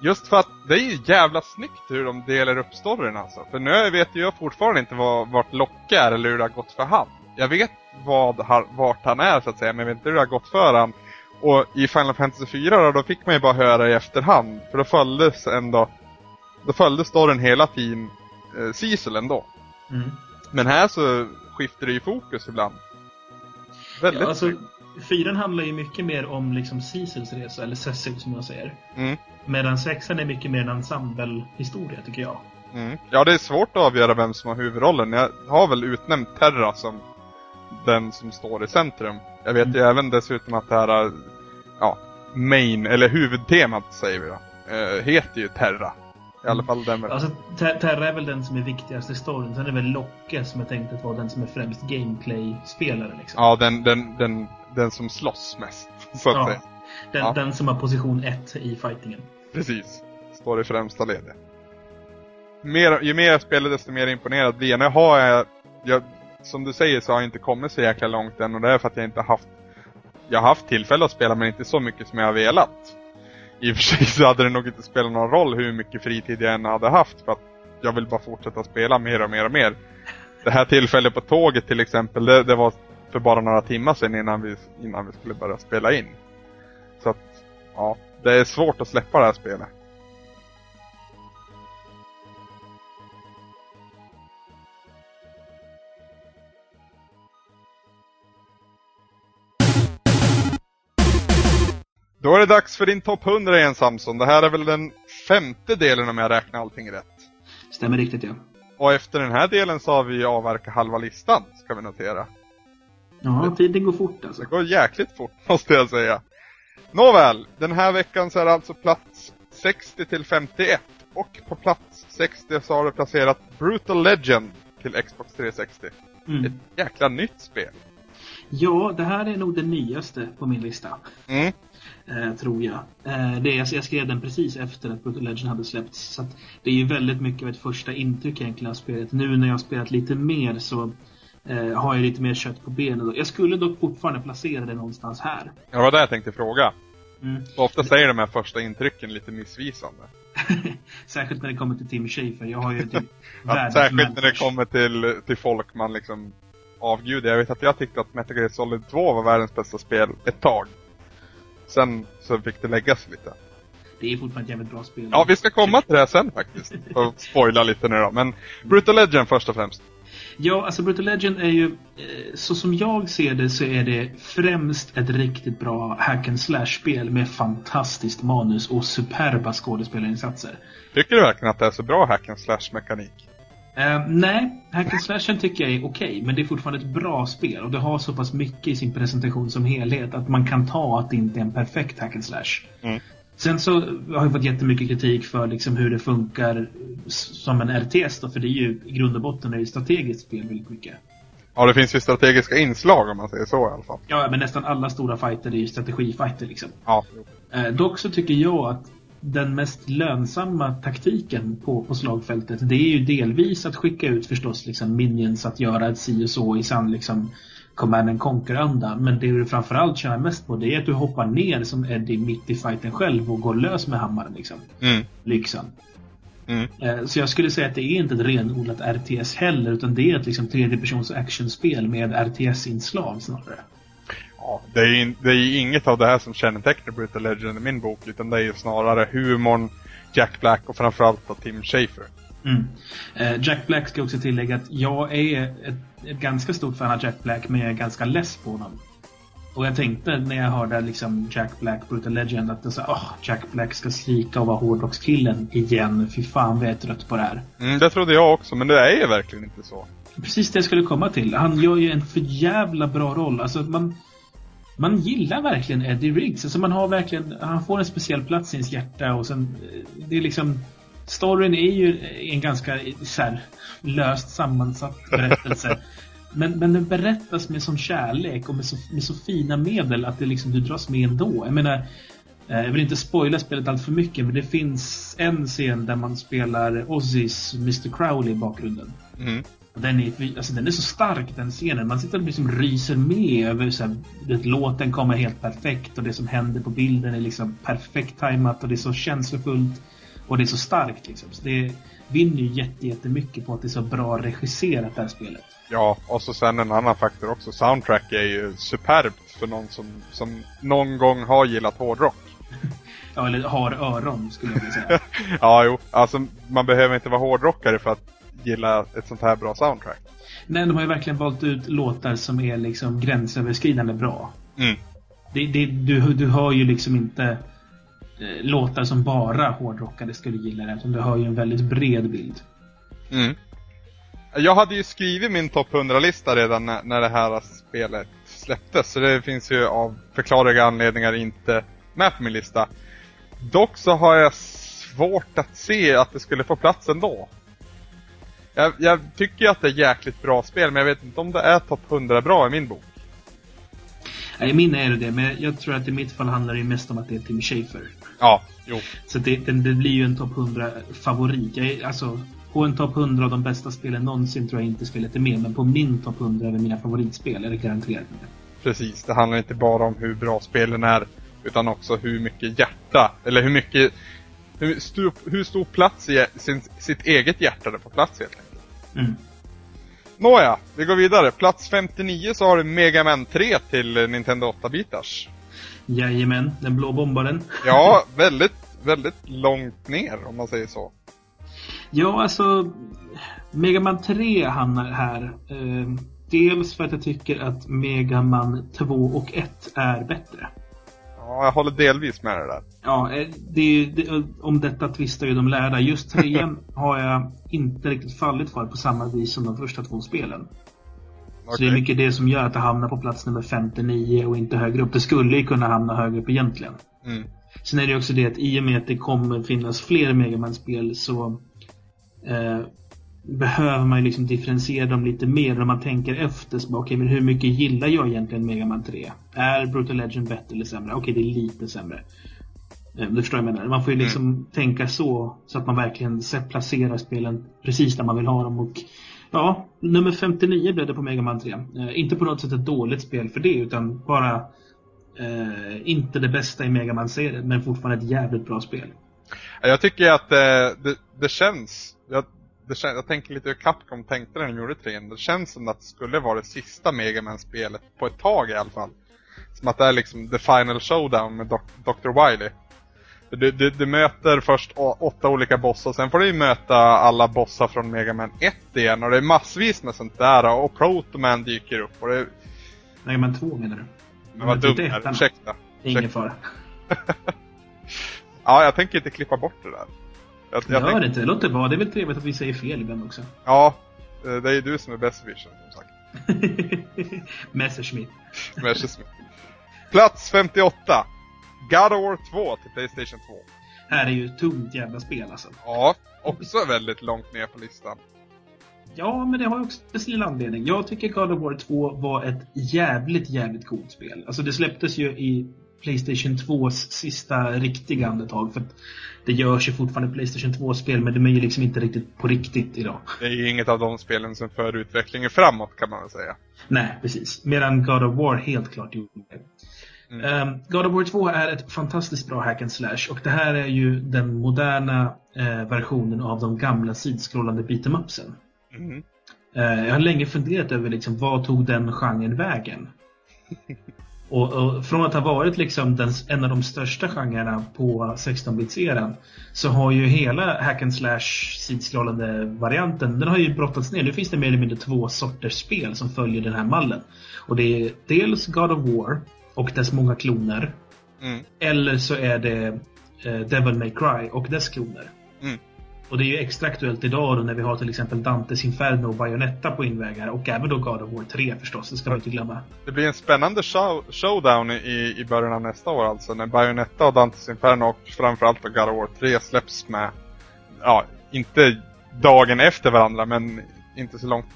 just för att det är ju jävla snyggt hur de delar upp storyn alltså. För nu vet ju jag fortfarande inte vad, vart Locke är eller hur det har gått för han. Jag vet vad, vart han är så att säga, men jag vet inte hur det har gått för han. Och i Final Fantasy 4 då, då fick man ju bara höra i efterhand. För då följdes ändå, då följde storyn hela tiden eh, Cecil ändå. Mm. Men här så skiftar det ju fokus ibland. Väldigt Ja, alltså, fyran handlar ju mycket mer om liksom Cecils resa, eller Cecil som jag säger. Mm. Medan sexan är mycket mer en ensemble-historia tycker jag. Mm. Ja, det är svårt att avgöra vem som har huvudrollen. Jag har väl utnämnt Terra som den som står i centrum. Jag vet ju även dessutom att det här, ja, main, eller huvudtemat säger vi då, eh, heter ju Terra. I alla fall den. Alltså, Ter- Terra är väl den som är viktigast i storyn. Sen är det väl Locke som är tänkt att vara den som är främst gameplay-spelare. Liksom. Ja, den, den, den, den som slåss mest, så att Ja. säga. Den, Ja. den som har position 1 i fightingen. Precis. Står i främsta ledet. Mer, ju mer jag spelar desto mer imponerad blir jag. Nu har jag, jag, som du säger så har jag inte kommit så jäkla långt än och det är för att jag inte haft Jag har haft tillfälle att spela men inte så mycket som jag har velat. I och för sig så hade det nog inte spelat någon roll hur mycket fritid jag än hade haft för att jag vill bara fortsätta spela mer och mer och mer. Det här tillfället på tåget till exempel, det, det var för bara några timmar sedan innan vi, innan vi skulle börja spela in. Så att, ja, det är svårt att släppa det här spelet. Då är det dags för din topp 100 igen Samson. Det här är väl den femte delen om jag räknar allting rätt. Stämmer riktigt ja. Och efter den här delen så har vi avverkat halva listan, ska vi notera. Ja, tiden går fort alltså. Det går jäkligt fort, måste jag säga. Nåväl, den här veckan så är det alltså plats 60 till 51. Och på plats 60 så har du placerat Brutal Legend till Xbox 360. Mm. Ett jäkla nytt spel. Ja, det här är nog det nyaste på min lista. Mm. Eh, tror jag. Eh, det, är- jag skrev den precis efter att Brutal Legend hade släppts. Så att det är ju väldigt mycket av ett första intryck egentligen av spelet. Nu när jag har spelat lite mer så eh, har jag lite mer kött på benen. Jag skulle dock fortfarande placera det någonstans här. Det var det jag tänkte fråga. Mm. Så ofta säger de här första intrycken lite missvisande. Särskilt när det kommer till Tim Schafer. Jag har ju typ världens särskilt när det kommer till, till folk man liksom avgudar. Jag vet att jag tyckte att Metal Gear Solid 2 var världens bästa spel ett tag. Sen så fick det läggas lite. Det är fortfarande ett jävligt bra spel. Ja, vi ska komma till det här sen faktiskt. Och spoila lite nu då. Men Brutal Legend först och främst. Ja, alltså Brutal Legend är ju, eh, så som jag ser det så är det främst ett riktigt bra hack and slash-spel med fantastiskt manus och superba skådespelarinsatser. Tycker du verkligen att det är så bra hack and slash Eh, nej, hack and slashen tycker jag är okej, men det är fortfarande ett bra spel och det har så pass mycket i sin presentation som helhet att man kan ta att det inte är en perfekt hack and slash. Mm. Sen så har jag fått jättemycket kritik för liksom hur det funkar som en RTS då, för det är ju i grund och botten är det strategiskt spel väldigt mycket. Ja, det finns ju strategiska inslag om man säger så i alla fall. Ja, men nästan alla stora fighter är ju strategifighter liksom. Ja. Eh, dock så tycker jag att den mest lönsamma taktiken på, på slagfältet det är ju delvis att skicka ut förstås liksom minions att göra ett si och så i sann liksom command and conquer-anda. Men det du framförallt tjänar mest på det är att du hoppar ner som Eddie mitt i fighten själv och går lös med hammaren liksom. Mm. Lyxan. Mm. Eh, Så jag skulle säga att det är inte ett renodlat RTS heller utan det är ett liksom tredjepersons actionspel med RTS-inslag snarare. Ja, det är ju det är inget av det här som kännetecknar Brutal Legend i min bok. Utan det är ju snarare humorn, Jack Black och framförallt då Tim Schafer. Mm. Eh, Jack Black ska också tillägga att jag är ett, ett ganska stort fan av Jack Black men jag är ganska less på honom. Och jag tänkte när jag hörde liksom Jack Black Brutal Legend att så, oh, Jack Black ska skrika och vara hårdrockskillen igen. Fy fan vad jag är trött på det här. Mm, det trodde jag också, men det är ju verkligen inte så. Precis det jag skulle komma till. Han gör ju en för jävla bra roll. Alltså man, man gillar verkligen Eddie Riggs. Alltså man har verkligen, han får en speciell plats i ens hjärta och sen, eh, det är liksom Storyn är ju en ganska så här, löst sammansatt berättelse. men, men den berättas med sån kärlek och med så, med så fina medel att det liksom, du dras med ändå. Jag menar, eh, jag vill inte spoila spelet allt för mycket men det finns en scen där man spelar Ozzys Mr Crowley i bakgrunden. Mm. Och Den är, alltså den är så stark den scenen. Man sitter och liksom ryser med över så här, det, låten kommer helt perfekt och det som händer på bilden är liksom perfekt tajmat och det är så känslofullt och det är så starkt liksom. Så det vinner ju jätte, jättemycket på att det är så bra regisserat det här spelet. Ja, och så sen en annan faktor också. Soundtrack är ju superbt för någon som, som någon gång har gillat hårdrock. Ja, eller har öron skulle jag vilja säga. Ja, jo. Alltså, man behöver inte vara hårdrockare för att gilla ett sånt här bra soundtrack. Nej, de har ju verkligen valt ut låtar som är liksom gränsöverskridande bra. Mm. Det, det, du, du hör ju liksom inte eh, låtar som bara hårdrockare skulle gilla det, utan du hör ju en väldigt bred bild. Mm. Jag hade ju skrivit min topp 100-lista redan när, när det här spelet släpptes. Så det finns ju av förklarliga anledningar inte med på min lista. Dock så har jag svårt att se att det skulle få plats ändå. Jag, jag tycker ju att det är jäkligt bra spel, men jag vet inte om det är topp 100 bra i min bok. Nej, min är det, men jag tror att i mitt fall handlar det mest om att det är Tim Schafer. Ja, jo. Så det, det, det blir ju en topp 100-favorit. Jag är, alltså, på en topp 100 av de bästa spelen någonsin tror jag inte spelet är med, men på min topp 100 över mina favoritspel är det garanterat med. Precis, det handlar inte bara om hur bra spelen är, utan också hur mycket hjärta, eller hur mycket, hur stor, hur stor plats i sin, sitt eget hjärta det får plats helt enkelt. Mm. Nåja, vi går vidare. Plats 59 så har du Mega Man 3 till Nintendo 8-bitars. Jajamän, den blå bombaren. Ja, väldigt, väldigt långt ner om man säger så. Ja, alltså Mega Man 3 hamnar här. Eh, dels för att jag tycker att Mega Man 2 och 1 är bättre. Ja, jag håller delvis med dig där. Ja, eh, det, det, om detta tvistar ju de lärda. Just trean har jag inte riktigt fallit för på samma vis som de första två spelen. Så det är mycket det som gör att det hamnar på plats nummer 59 och inte högre upp. Det skulle ju kunna hamna högre upp egentligen. Mm. Sen är det också det att i och med att det kommer finnas fler Mega Man-spel så eh, behöver man ju liksom differentiera dem lite mer när man tänker efter. Så Okej, men hur mycket gillar jag egentligen Mega Man 3? Är Brutal Legend bättre eller sämre? Okej, det är lite sämre. Eh, Du förstår vad jag menar. Man får ju liksom tänka så, så att man verkligen placerar spelen precis där man vill ha dem. Och ja, nummer 59 blev det på Mega Man 3. Eh, inte på något sätt ett dåligt spel för det, utan bara eh, inte det bästa i Mega Man-serien, men fortfarande ett jävligt bra spel. Jag tycker att eh, det, det känns, jag, det jag tänker lite hur Capcom tänkte när de gjorde trean. Det känns som att det skulle vara det sista Mega Man-spelet på ett tag i alla fall. Som att det är liksom the final showdown med Dr. Wily. Du, du, du möter först åtta olika bossar, sen får du möta alla bossar från Mega Man 1 igen och det är massvis med sånt där och Protoman dyker upp och det Mega Man 2 menar du? men vad är inte här, ettan. ursäkta. Ingen fara. Ja, jag tänker inte klippa bort det där. Jag, jag tänk, inte, låt det vara. Det är väl trevligt att vi säger fel ibland också. ja, eh, det är ju du som är bäst vision som sagt. Messerschmitt. Messerschmitt. Plats 58. God of War 2 till Playstation 2. Här är ju ett tungt jävla spel alltså. Ja, också väldigt långt ner på listan. Ja, men det har ju också sin anledning. Jag tycker God of War 2 var ett jävligt, jävligt coolt spel. Alltså det släpptes ju i Playstation 2s sista riktiga andetag. För att det görs ju fortfarande Playstation 2-spel, men de är ju liksom inte riktigt på riktigt idag. Det är ju inget av de spelen som för utvecklingen framåt kan man väl säga. Nej, precis. Medan God of War helt klart gjorde det. Mm. Um, God of War 2 är ett fantastiskt bra hack and slash och det här är ju den moderna eh, versionen av de gamla sidskrollande beat'em upsen. Mm. Eh, jag har länge funderat över liksom, vad tog den genren vägen? Och, och från att ha varit liksom den, en av de största genrerna på 16-bitseran så har ju hela hack and slash sidskrollande varianten, den har ju brottats ner. Nu finns det mer eller mindre två sorters spel som följer den här mallen. Och det är dels God of War och dess många kloner. Mm. Eller så är det eh, Devil May Cry och dess kloner. Mm. Och det är ju extra aktuellt idag då när vi har till exempel Dantes Inferno och Bayonetta på invägar och även då God of War 3 förstås, det ska man inte glömma. Det blir en spännande show, showdown i, i början av nästa år alltså. När Bayonetta och Dantes Inferno och framförallt God of War 3 släpps med, ja, inte dagen efter varandra men inte så långt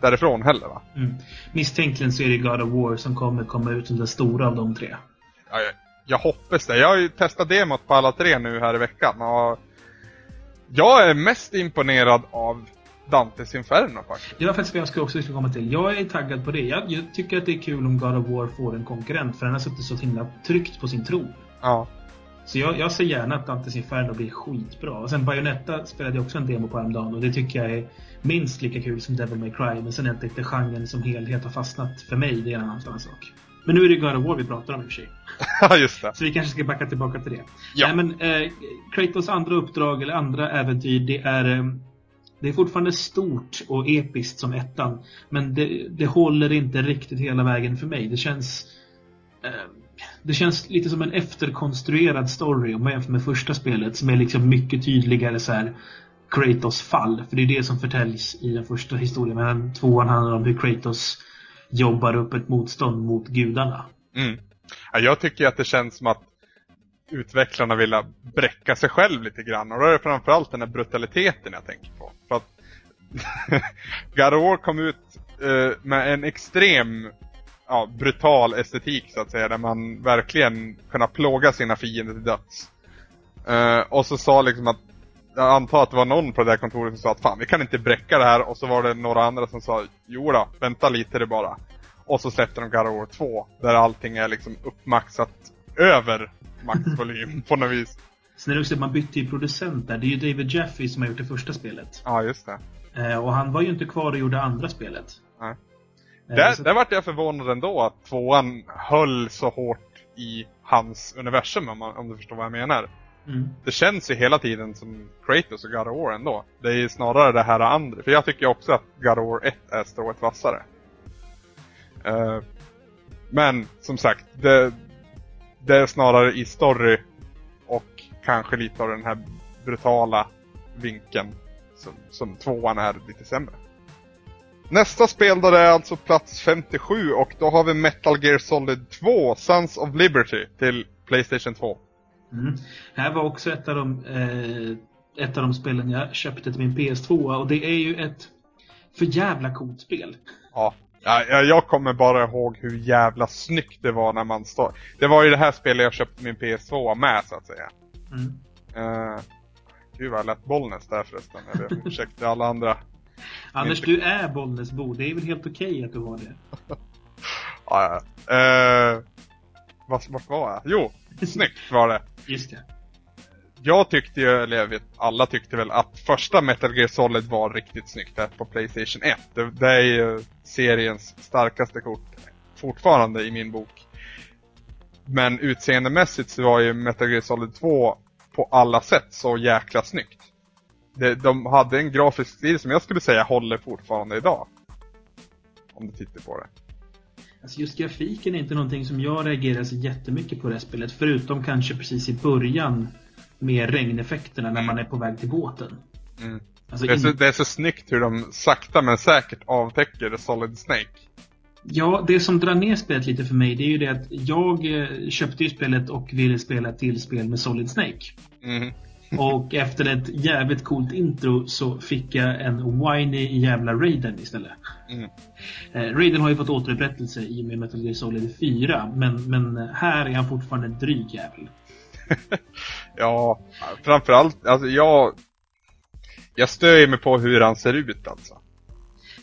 därifrån heller va? Mm. Misstänkligen så är det God of War som kommer komma ut som den stora av de tre. Ja, jag, jag hoppas det. Jag har ju testat demot på alla tre nu här i veckan och jag är mest imponerad av Dantes Inferno faktiskt. Det var faktiskt vad jag också skulle komma till. Jag är taggad på det. Jag, jag tycker att det är kul om God of War får en konkurrent för den har suttit så himla tryggt på sin tro. Ja. Så jag, jag ser gärna att Dantes Inferno blir skitbra. Och sen Bayonetta spelade jag också en demo på häromdagen och det tycker jag är minst lika kul som Devil May Cry. Men sen är inte genren som helhet har fastnat för mig. Det är en annan sak. Men nu är det God of War vi pratar om i och för sig. Ja, just det. Så vi kanske ska backa tillbaka till det. Ja. Nej, men eh, Kratos andra uppdrag eller andra äventyr, det är eh, det är fortfarande stort och episkt som ettan. Men det, det håller inte riktigt hela vägen för mig. Det känns eh, det känns lite som en efterkonstruerad story om man jämför med första spelet som är liksom mycket tydligare så här Kratos fall. För det är det som förtäljs i den första historien. Men tvåan handlar om hur Kratos jobbar upp ett motstånd mot gudarna. Mm. Ja, jag tycker att det känns som att utvecklarna vill bräcka sig själv lite grann. Och då är det framförallt den här brutaliteten jag tänker på. För att God of War kom ut eh, med en extrem ja, brutal estetik så att säga. Där man verkligen kunde plåga sina fiender till döds. Eh, och så sa liksom att jag antar att det var någon på det där kontoret som sa att fan vi kan inte bräcka det här. Och så var det några andra som sa jo då, vänta lite det bara. Och så släppte de God of War 2 där allting är liksom uppmaxat över maxvolym på något vis. Sen är det också att man bytte ju producent där. Det är ju David Jaffe som har gjort det första spelet. Ja, just det. Eh, och han var ju inte kvar och gjorde andra spelet. Nej. Eh, Där, så- där vart jag förvånad ändå att tvåan höll så hårt i hans universum om, man, om du förstår vad jag menar mm. Det känns ju hela tiden som Kratos och God of War ändå. Det är ju snarare det här andra. För jag tycker också att God of War 1 är strået vassare. Uh, men som sagt, det, det är snarare i story och kanske lite av den här brutala vinkeln som, som tvåan är lite sämre. Nästa spel då det är alltså plats 57 och då har vi Metal Gear Solid 2, Sons of Liberty till Playstation 2. Mm. Här var också ett av de eh, ett av de spelen jag köpte till min PS2 och det är ju ett för jävla coolt spel. Ja. Ja, ja, jag kommer bara ihåg hur jävla snyggt det var när man stod. Det var ju det här spelet jag köpte min PS2 med så att säga. Mm. Uh, gud vad jag lät Bollnäs där förresten. Eller ursäkta alla andra. Anders, du är Bollnäsbo. Det är väl helt okej att du har det? Ja, ja. Uh, vart var jag? Jo, snyggt var det. Just det. Jag tyckte ju, eller jag vet, alla tyckte väl att första Metal Gear Solid var riktigt snyggt där på Playstation 1. Det, det är ju seriens starkaste kort fortfarande i min bok. Men utseendemässigt så var ju Metal Gear Solid 2 på alla sätt så jäkla snyggt. Det, de hade en grafisk stil som jag skulle säga håller fortfarande idag. Om du tittar på det. Alltså just grafiken är inte någonting som jag reagerar så jättemycket på det här spelet. Förutom kanske precis i början med regneffekterna när man är på väg till båten. Mm. Alltså Det, är så, in... det är så snyggt hur de sakta men säkert avtäcker Solid Snake. Ja, det som drar ner spelet lite för mig det är ju det att jag eh, köpte ju spelet och ville spela till spel med Solid Snake. Mm. Och efter ett jävligt coolt intro så fick jag en whiny jävla Raiden istället. Mm. Eh, Raiden har ju fått återupprättelse i och med Metal Gear Solid 4, men, men här är han fortfarande en dryg jävel. Ja, framförallt, alltså jag... Jag stör mig på hur han ser ut alltså.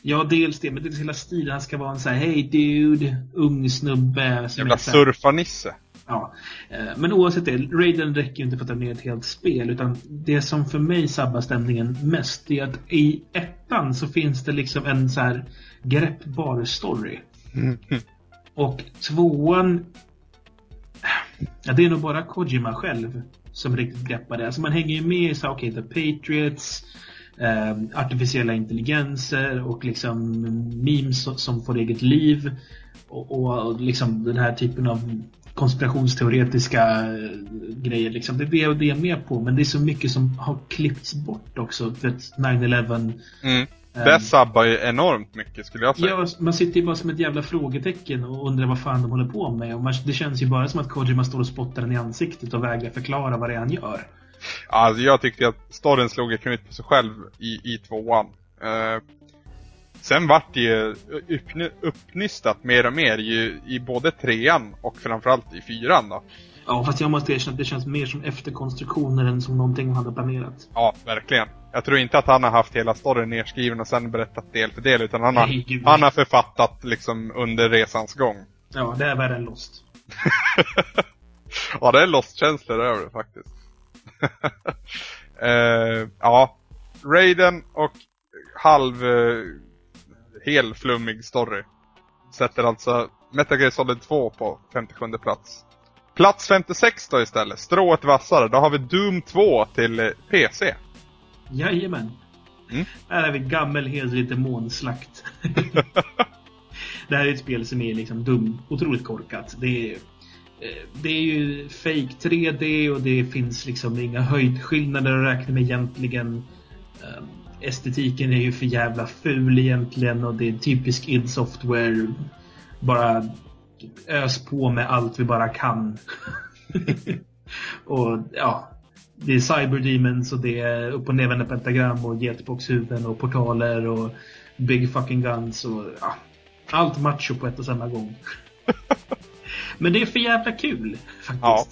Ja, dels det, men det är hela stilen. Han ska vara en sån här Hey dude, ung snubbe. Jävla surfarnisse. Ja. Eh, Men oavsett det, Raiden räcker inte för att ta ner ett helt spel. Utan det som för mig sabbar stämningen mest är att i ettan så finns det liksom en så här greppbar story. Och tvåan... Ja, det är nog bara Kojima själv som riktigt greppar det. Alltså man hänger ju med i så okej, The Patriots, eh, artificiella intelligenser och liksom memes som får eget liv. Och, och liksom den här typen av konspirationsteoretiska eh, grejer. Liksom. Det är är med på, men det är så mycket som har klippts bort också. För att 9-11 Mm. Ehm. Det sabbar ju enormt mycket skulle jag säga. Ja, man sitter ju bara som ett jävla frågetecken och undrar vad fan de håller på med. Och man, det känns ju bara som att Kojima står och spottar den i ansiktet och vägrar förklara vad det är han gör. Alltså jag tyckte att storyn slog ett knut på sig själv i, i tvåan. Uh, sen vart det ju uppny, uppnystat mer och mer ju, i både trean och framförallt i fyran då. Ja, fast jag måste erkänna att det känns mer som efterkonstruktioner än som någonting han hade planerat. Ja, verkligen. Jag tror inte att han har haft hela storyn nedskriven och sen berättat del för del, utan han har, Nej, han har författat liksom under resans gång. Ja, det är värre än Lost. Ja, det är Lost-känslor över det faktiskt. Eh, ja, Raiden och halv, uh, hel flummig story. Sätter alltså Metal Gear Solid 2 på 57 plats. Plats 56 då istället, strået vassare. Då har vi Doom 2 till eh, PC. Jajamän. Mm. Här är vi gammelhederlig demonslakt. det här är ett spel som är liksom dum, otroligt korkat. Det är, eh, det är ju fake 3D och det finns liksom inga höjdskillnader att räkna med egentligen. Estetiken är ju för jävla ful egentligen och det är typisk id Software. Bara ös på med allt vi bara kan. och ja, det är Cyberdemons och det är upp och nervända pentagram och jetboxhuvuden och portaler och big fucking guns och ja, allt macho på ett och samma gång. Men det är för jävla kul faktiskt. Ja.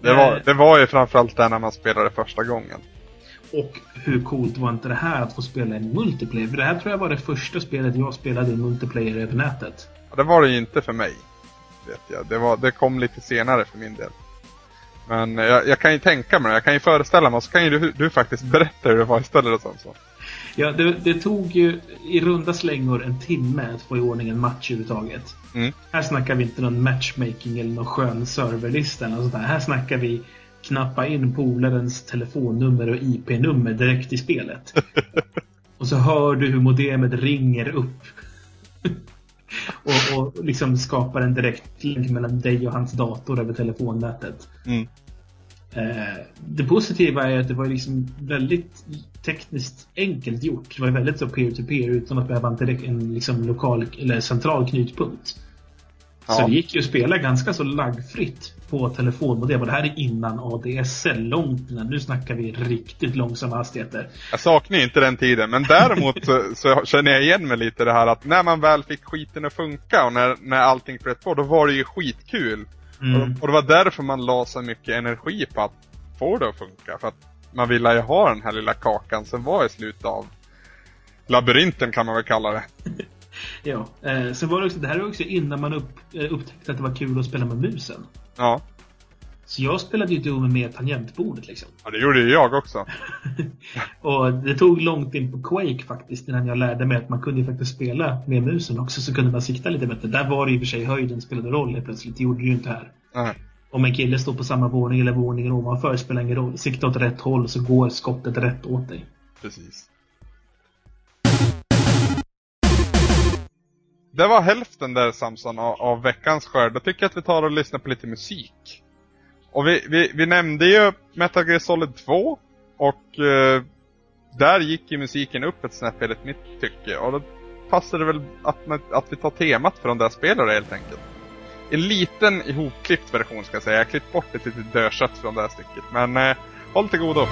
Det var, Eh. det var ju framförallt där när man spelade första gången. Och hur coolt var inte det här att få spela i multiplayer? För det här tror jag var det första spelet jag spelade i multiplayer över nätet. Ja, det var det ju inte för mig. Vet jag. Det, var, det kom lite senare för min del. Men jag, jag kan ju tänka mig det, jag kan ju föreställa mig och så kan ju du, du faktiskt berätta hur det var istället. Och sånt, så. Ja, det, det tog ju i runda slängor en timme att få i ordning en match överhuvudtaget. Mm. Här snackar vi inte någon matchmaking eller någon skön serverlista eller sånt där. Här snackar vi knappa in polarens telefonnummer och IP-nummer direkt i spelet. och så hör du hur modemet ringer upp. och, och liksom skapar en direkt länk mellan dig och hans dator över telefonnätet. Mm. Eh, det positiva är att det var liksom väldigt tekniskt enkelt gjort. Det var väldigt så peer-to-peer utan att behöva en, direkt, en liksom lokal eller central knutpunkt. Så Ja. det gick ju att spela ganska så laggfritt på telefonmodem. Och det här är innan ADSL, långt innan. Nu snackar vi riktigt långsamma hastigheter. Jag saknar inte den tiden, men däremot så, så känner jag igen mig lite det här att när man väl fick skiten att funka och när, när allting flöt på, då var det ju skitkul. Mm. Och, och det var därför man la så mycket energi på att få det att funka. För att man ville ju ha den här lilla kakan som var i slutet av labyrinten kan man väl kalla det. Ja. Eh, sen var det också, det här var också innan man upp, eh, upptäckte att det var kul att spela med musen. Ja, Så jag spelade ju Doom med tangentbordet liksom. ja det gjorde ju jag också. Och det tog långt in på Quake faktiskt innan jag lärde mig att man kunde ju faktiskt spela med musen också så kunde man sikta lite bättre. Där var det i och för sig höjden spelade roll helt plötsligt. Det gjorde det ju inte här. Nej. Om en kille står på samma våning eller våningen ovanför spelar ingen roll. Sikta åt rätt håll så går skottet rätt åt dig. Precis. Det var hälften där Samson av, av veckans skörd. Då tycker jag att vi tar och lyssnar på lite musik. Och vi, vi, vi nämnde ju Metal Gear Solid 2 och eh, där gick ju musiken upp ett snäpp enligt mitt tycke. Och då passar det väl att, att vi tar temat från det där spelare helt enkelt. En liten ihopklippt version ska jag säga. Jag har klippt bort ett litet dödkött från det här stycket. Men eh, håll till godo.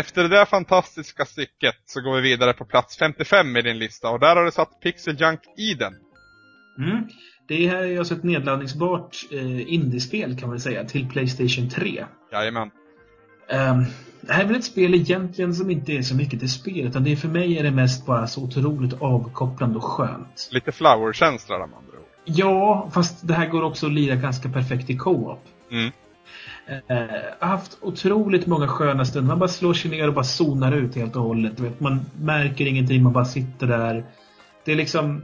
Efter det där fantastiska stycket så går vi vidare på plats 55 i din lista och där har du satt Pixel Junk Eden. Mm. Det här är alltså ett nedladdningsbart eh, indiespel kan man säga till Playstation 3. Jajamän. Ehm, det här är väl ett spel egentligen som inte är så mycket till spel utan det är för mig är det mest bara så otroligt avkopplande och skönt. Lite flower-känsla där med andra ord. Ja, fast det här går också att lira ganska perfekt i co-op. Mm. Eh, haft otroligt många sköna stunder. Man bara slår sig ner och bara zonar ut helt och hållet. Vet, man märker ingenting, man bara sitter där. Det är liksom...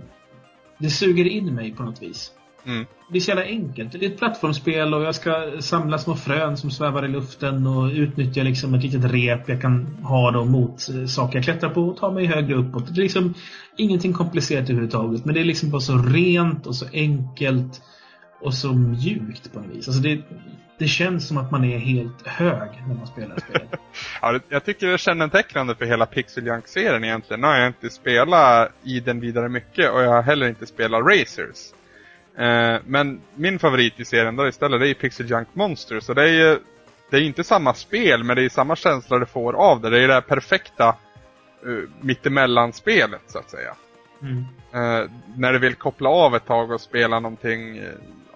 Det suger in mig på något vis. Mm. Det är så jävla enkelt. Det är ett plattformsspel och jag ska samla små frön som svävar i luften och utnyttja liksom ett litet rep jag kan ha då mot eh, saker jag klättrar på och ta mig högre uppåt. Det är liksom ingenting komplicerat överhuvudtaget. Men det är liksom bara så rent och så enkelt och så mjukt på något vis. Alltså det, det känns som att man är helt hög när man spelar spelet. Ja, jag tycker det är kännetecknande för hela Pixel Junk-serien egentligen. Nu har jag inte spelat i den vidare mycket och jag har heller inte spelat Racers. Eh, men min favorit i serien då istället det är Pixel Junk Monsters. Och det är ju det är inte samma spel men det är samma känsla du får av det. Det är det här perfekta uh, mittemellan-spelet så att säga. Mm. Eh, när du vill koppla av ett tag och spela någonting eh,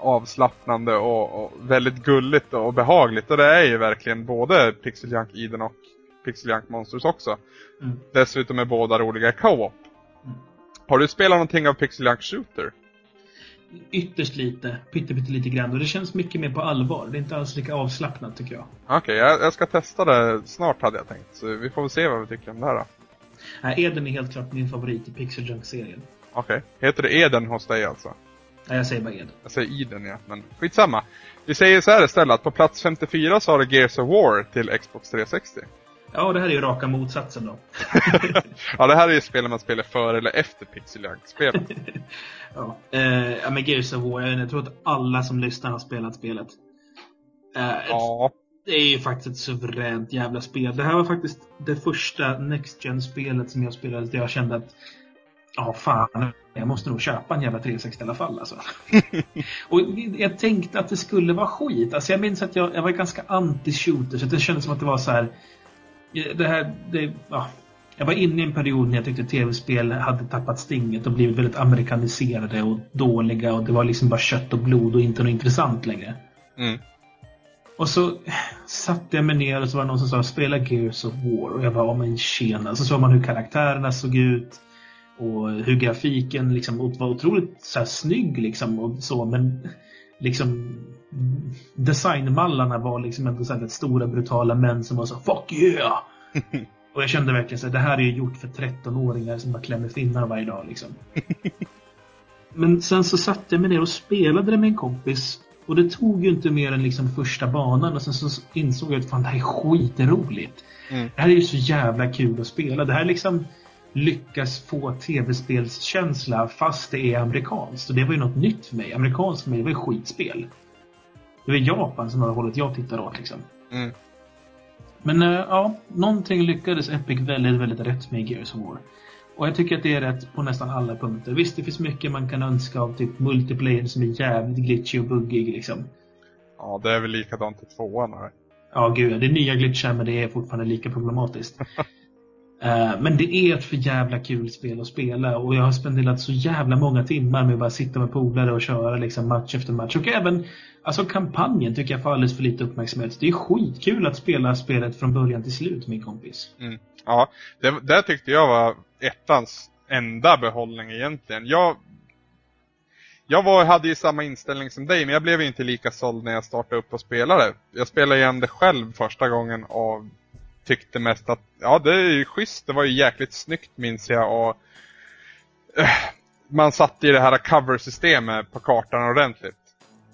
avslappnande och, och väldigt gulligt och behagligt. Och det är ju verkligen både Pixel Junk Eden och Pixel Junk Monsters också. Mm. Dessutom är båda roliga co-op. Mm. Har du spelat någonting av Pixel Junk Shooter? Ytterst lite, pytte, pytte lite grann. Och det känns mycket mer på allvar. Det är inte alls lika avslappnat tycker jag. Okej, jag, jag ska testa det snart hade jag tänkt. Så vi får väl se vad vi tycker om det här då. Nej, Eden är helt klart min favorit i Pixel Junk-serien. Okej. Heter det Eden hos dig alltså? Nej, jag säger bara Eden. Jag säger Eden ja, men skitsamma. Vi säger så här istället, att på plats 54 så har du Gears of War till Xbox 360. Ja, det här är ju raka motsatsen då. ja, det här är ju spel man spelar före eller efter Pixel Junk-spelet. Ja, eh, ja men Gears of War, jag tror att alla som lyssnar har spelat spelet. Eh, ja. Det är ju faktiskt ett suveränt jävla spel. Det här var faktiskt det första Next gen spelet som jag spelade där jag kände att Ja, fan. Jag måste nog köpa en jävla 360 i alla fall alltså. och jag tänkte att det skulle vara skit. Alltså jag minns att jag, jag var ganska anti-shooter så det kändes som att det var så här. Det här, det, ja. Jag var inne i en period när jag tyckte tv-spel hade tappat stinget och blivit väldigt amerikaniserade och dåliga och det var liksom bara kött och blod och inte något intressant längre. Mm. Och så satte jag mig ner och så var det någon som sa spela Gears of War och jag bara, ja men tjena. Så såg man hur karaktärerna såg ut och hur grafiken liksom var otroligt så här snygg liksom och så men liksom designmallarna var liksom ändå så här stora brutala män som var så fuck yeah! och jag kände verkligen så här, det här är ju gjort för 13-åringar som bara klämmer finnar varje dag liksom. men sen så satte jag mig ner och spelade det med en kompis och det tog ju inte mer än liksom första banan och sen så insåg jag att fan det här är skitroligt. Mm. Det här är ju så jävla kul att spela. Det här liksom lyckas få tv-spelskänsla fast det är amerikanskt. Och det var ju något nytt för mig. Amerikanskt för mig, det var ju skitspel. Det var Japan som var hållet jag tittar åt liksom. Mm. Men äh, ja, någonting lyckades Epic väldigt, väldigt rätt med i Gears of War. Och jag tycker att det är rätt på nästan alla punkter. Visst, det finns mycket man kan önska av typ multiplayer som är jävligt glitchy och buggig liksom. Ja, det är väl likadant i tvåan. Här. Ja, gud. Det är nya glitchar men det är fortfarande lika problematiskt. Eh, men det är ett för jävla kul spel att spela och jag har spenderat så jävla många timmar med att bara sitta med polare och köra liksom match efter match. Och även alltså kampanjen tycker jag får alldeles för lite uppmärksamhet. Det är skitkul att spela spelet från början till slut, min kompis. Mm. Ja, det, det tyckte jag var ettans enda behållning egentligen. Jag, jag var, hade ju samma inställning som dig, men jag blev inte lika såld när jag startade upp och spelade. Jag spelade igen det själv första gången av tyckte mest att, ja det är ju schysst, det var ju jäkligt snyggt minns jag och uh, man satte i det här cover-systemet på kartan ordentligt.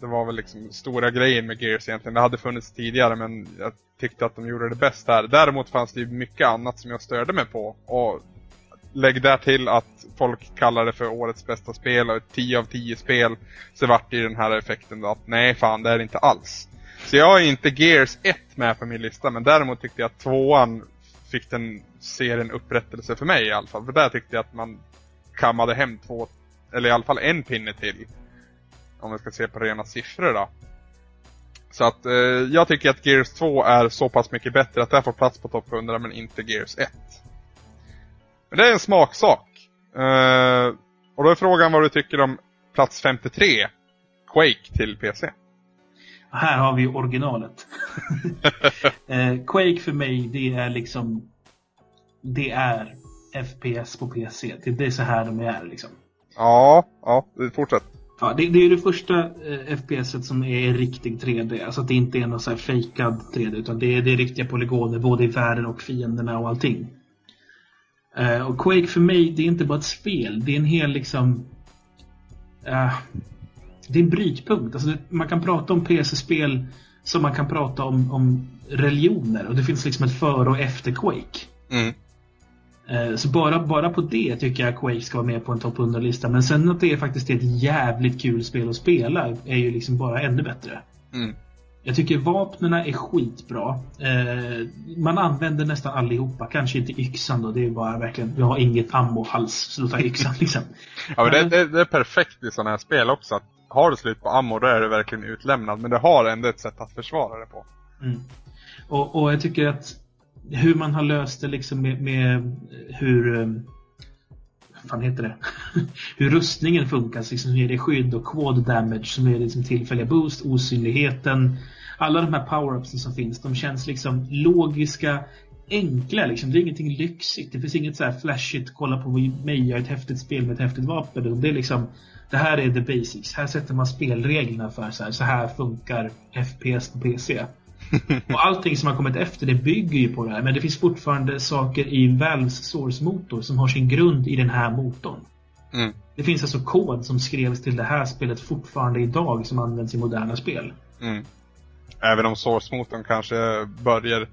Det var väl liksom stora grejen med Gears egentligen. Det hade funnits tidigare men jag tyckte att de gjorde det bäst här. Däremot fanns det ju mycket annat som jag störde mig på. Och lägg där till att folk kallar det för årets bästa spel och 10 av 10 spel. Så vart det ju den här effekten då att nej fan det är det inte alls. Så jag har inte Gears 1 med på min lista men däremot tyckte jag att tvåan fick den serien upprättelse för mig i alla fall. För där tyckte jag att man kammade hem två, eller i alla fall en pinne till. Om vi ska se på rena siffror då. Så att eh, jag tycker att Gears 2 är så pass mycket bättre att det får plats på topp 100 men inte Gears 1. Men det är en smaksak. Eh, och då är frågan vad du tycker om plats 53. Quake till PC. Här har vi originalet. eh, Quake för mig, det är liksom... Det är FPS på PC. Det, det är så här de är liksom. Ja, ja, fortsätt. Ja, det, det är det första eh, FPSet som är riktig 3D. Alltså att det inte är någon så här fejkad 3D. Utan det är, det är riktiga polygoner både i världen och fienderna och allting. Eh, och Quake för mig, det är inte bara ett spel. Det är en hel liksom... eh, det är en brytpunkt. Alltså det, man kan prata om PC-spel som man kan prata om, om religioner. Och det finns liksom ett före och efter Quake. Mm. Eh, Så bara, bara på det tycker jag Quake ska vara med på en topp 100-lista. Men sen att det är faktiskt ett jävligt kul spel att spela är ju liksom bara ännu bättre. Mm. Jag tycker vapnen är skitbra. Eh, man använder nästan allihopa. Kanske inte yxan då. Det är bara verkligen, jag har inget då tar jag yxan liksom. Ja, men det, det, det är perfekt i sådana här spel också. Att har du slut på ammo då är du verkligen utlämnad. Men du har ändå ett sätt att försvara det på. Mm. Och, och jag tycker att hur man har löst det liksom med, med hur... Eh, vad fan heter det? hur rustningen funkar, liksom, som ger dig skydd och quad damage som ger dig liksom tillfälliga boost, osynligheten. Alla de här power-upsen som finns, de känns liksom logiska, enkla liksom. Det är ingenting lyxigt. Det finns inget så här flashigt, kolla på mig, jag är ett häftigt spel med ett häftigt vapen. Det är liksom, det här är the basics. Här sätter man spelreglerna för så här, så här funkar FPS på PC. och allting som har kommit efter det bygger ju på det här. Men det finns fortfarande saker i Valves Source-motor som har sin grund i den här motorn. Mm. Det finns alltså kod som skrevs till det här spelet fortfarande idag som används i moderna spel. Mm. Även om Source-motorn kanske börjar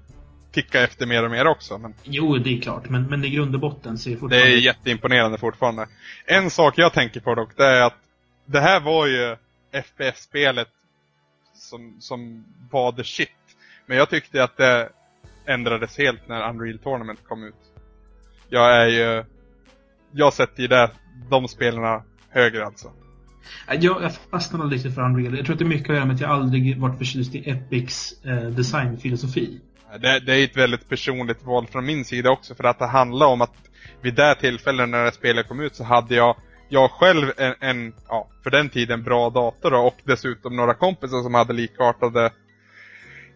ticka efter mer och mer också. Men Jo, det är klart. Men, men i grund och botten så är det det fortfarande... är jätteimponerande fortfarande. En sak jag tänker på dock, det är att det här var ju FPS-spelet som, som var the shit. Men jag tyckte att det ändrades helt när Unreal Tournament kom ut. Jag är ju... Jag sätter ju det, de spelarna högre alltså. Jag, jag fastnade lite för Unreal. Jag tror att det är mycket att göra med att jag aldrig varit förtjust i Epics eh, designfilosofi. Det, det är ett väldigt personligt val från min sida också för att det handlar om att vid det tillfället när det spelet kom ut så hade jag jag själv en, en ja, för den tiden bra dator då, och dessutom några kompisar som hade likartade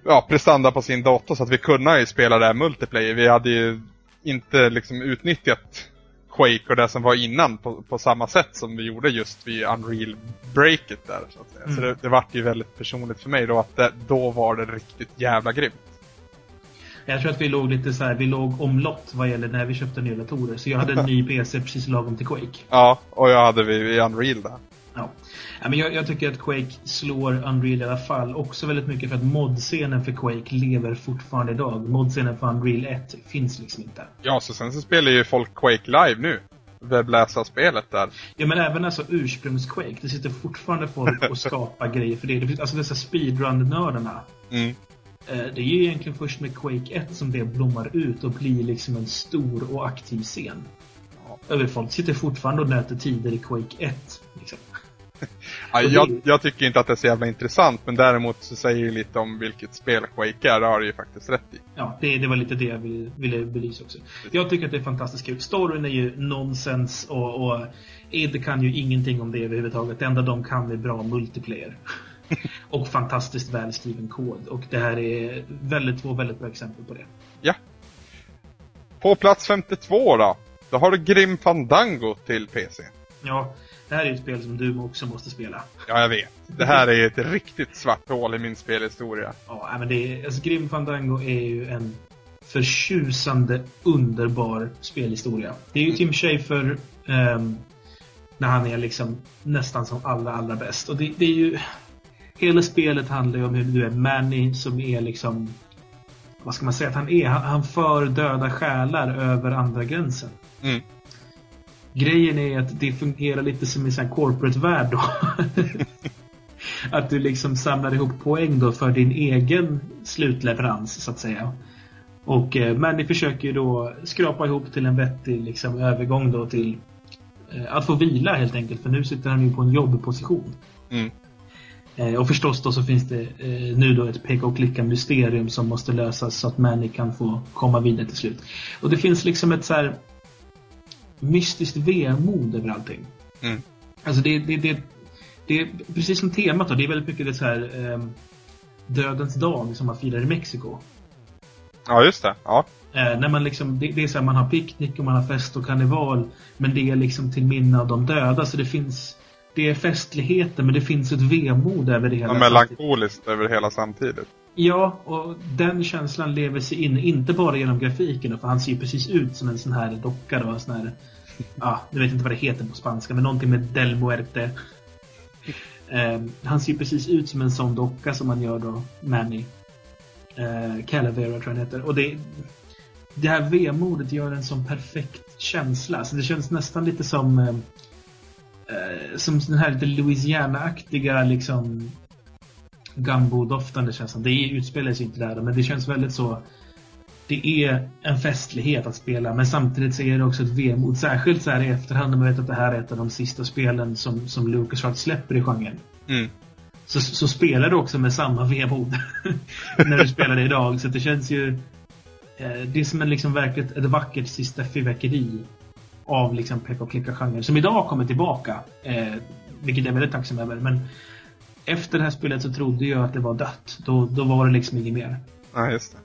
ja, prestanda på sin dator så att vi kunde ju spela det här multiplayer. Vi hade ju inte liksom utnyttjat Quake och det som var innan på, på samma sätt som vi gjorde just vid Unreal Breaket där så att säga. Så Mm. det, det vart ju väldigt personligt för mig då att det, då var det riktigt jävla grymt. Jag tror att vi låg lite så här, vi låg omlott vad gäller när vi köpte nya datorer. Så jag hade en ny PC precis lagom till Quake. Ja, och jag hade vi i Unreal där. Ja. Ja, men jag, jag tycker att Quake slår Unreal i alla fall. Också väldigt mycket för att modscenen för Quake lever fortfarande idag. Modscenen för Unreal 1 finns liksom inte. Ja, så sen så spelar ju folk Quake live nu. Webbläsarspelet där. Ja men även alltså ursprungs-Quake. Det sitter fortfarande folk och skapar grejer för det. alltså dessa speedrun-nördarna. Mm. Eh, Det är ju egentligen först med Quake 1 som det blommar ut och blir liksom en stor och aktiv scen. Över folk sitter fortfarande och nöter tider i Quake 1. Liksom. Ja, jag, jag tycker inte att det är så jävla intressant, men däremot så säger det lite om vilket spel Quake är, det har du ju faktiskt rätt i. Ja, det, det var lite det jag ville, ville belysa också. Jag tycker att det är fantastiskt kul. Storyn är ju nonsens och, och id kan ju ingenting om det överhuvudtaget. Det enda de kan är bra multiplayer. och fantastiskt välskriven kod. Och det här är väldigt, två väldigt bra exempel på det. Ja. På plats 52 då, då har du Grim Fandango till PC. Ja, det här är ju ett spel som du också måste spela. Ja, jag vet. Det här är ett riktigt svart hål i min spelhistoria. Ja, men det är, alltså Grim Fandango är ju en förtjusande, underbar spelhistoria. Det är ju Tim Schafer ehm, när han är liksom nästan som allra, allra bäst. Och det, det är ju... Hela spelet handlar ju om hur du är Manny som är liksom... Vad ska man säga att han är? Han, han för döda själar över andra gränsen. Mm. Grejen är att det fungerar lite som i en corporate-värld då. att du liksom samlar ihop poäng då för din egen slutleverans så att säga. Och eh, Manny försöker ju då skrapa ihop till en vettig liksom, övergång då till eh, att få vila helt enkelt. För nu sitter han ju på en jobbposition. Mm. Eh, och förstås då så finns det eh, nu då ett peka och klicka mysterium som måste lösas så att Manny kan få komma vidare till slut. Och det finns liksom ett så här mystiskt vemod över allting. Mm. Alltså det, det, det, det är precis som temat då, det är väldigt mycket det så här eh, Dödens dag som man firar i Mexiko. Ja, just det. Ja. Eh, när man liksom, det, det är så här, man har picknick och man har fest och karneval. Men det är liksom till minne av de döda. Så det finns Det är festligheter men det finns ett vemod över det hela. Ja, melankoliskt över hela samtidigt. Ja, och den känslan lever sig in, inte bara genom grafiken, för han ser ju precis ut som en sån här docka då, en sån här, ja, jag vet inte vad det heter på spanska, men någonting med Del Muerte. Eh, han ser ju precis ut som en sån docka som man gör då, Manny. Eh, Calavera tror jag han heter. Och det, det här vemodet gör en sån perfekt känsla. Så det känns nästan lite som eh, som den här lite Louisiana-aktiga liksom Gumbo-doftande känslan. Det utspelar sig inte där men det känns väldigt så det är en festlighet att spela men samtidigt så är det också ett vemod. Särskilt så här i efterhand när man vet att det här är ett av de sista spelen som, som LucasArts släpper i genren. Mm. Så, så spelar du också med samma vemod när du spelar det idag. Så det känns ju... Eh, det är som en liksom verkligt ett vackert sista fyrverkeri. Av liksom peka och klicka-genren som idag kommer tillbaka. Eh, vilket jag är väldigt tacksam över. Men efter det här spelet så trodde jag att det var dött. Då, då var det liksom inget mer. Ja, just det.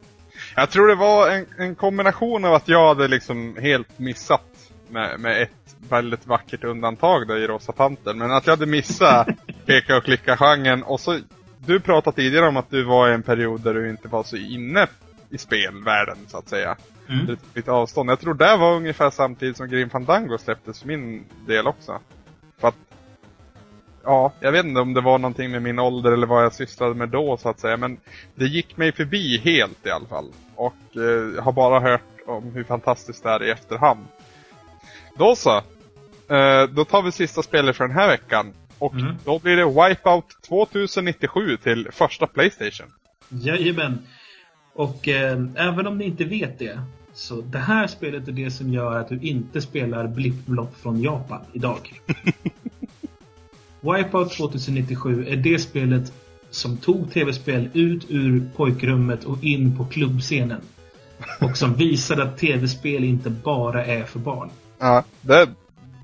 Jag tror det var en, en kombination av att jag hade liksom helt missat med, med ett väldigt vackert undantag där i Rosa Panter. Men att jag hade missat peka och klicka-genren och så du pratade tidigare om att du var i en period där du inte var så inne i spelvärlden så att säga. Mm. Lite, lite avstånd. Jag tror det var ungefär samtidigt som Grim Fandango släpptes för min del också. För att Ja, jag vet inte om det var någonting med min ålder eller vad jag sysslade med då så att säga. Men det gick mig förbi helt i alla fall. Och eh, har bara hört om hur fantastiskt det är i efterhand. Då så. Eh, då tar vi sista spelet för den här veckan. Och Mm. då blir det Wipeout 2097 till första Playstation. Jajamän. Och eh, även om ni inte vet det, så det här spelet är det som gör att du inte spelar blipplopp från Japan idag. Wipeout 2097 är det spelet som tog tv-spel ut ur pojkrummet och in på klubbscenen. Och som visade att tv-spel inte bara är för barn. Ja, det är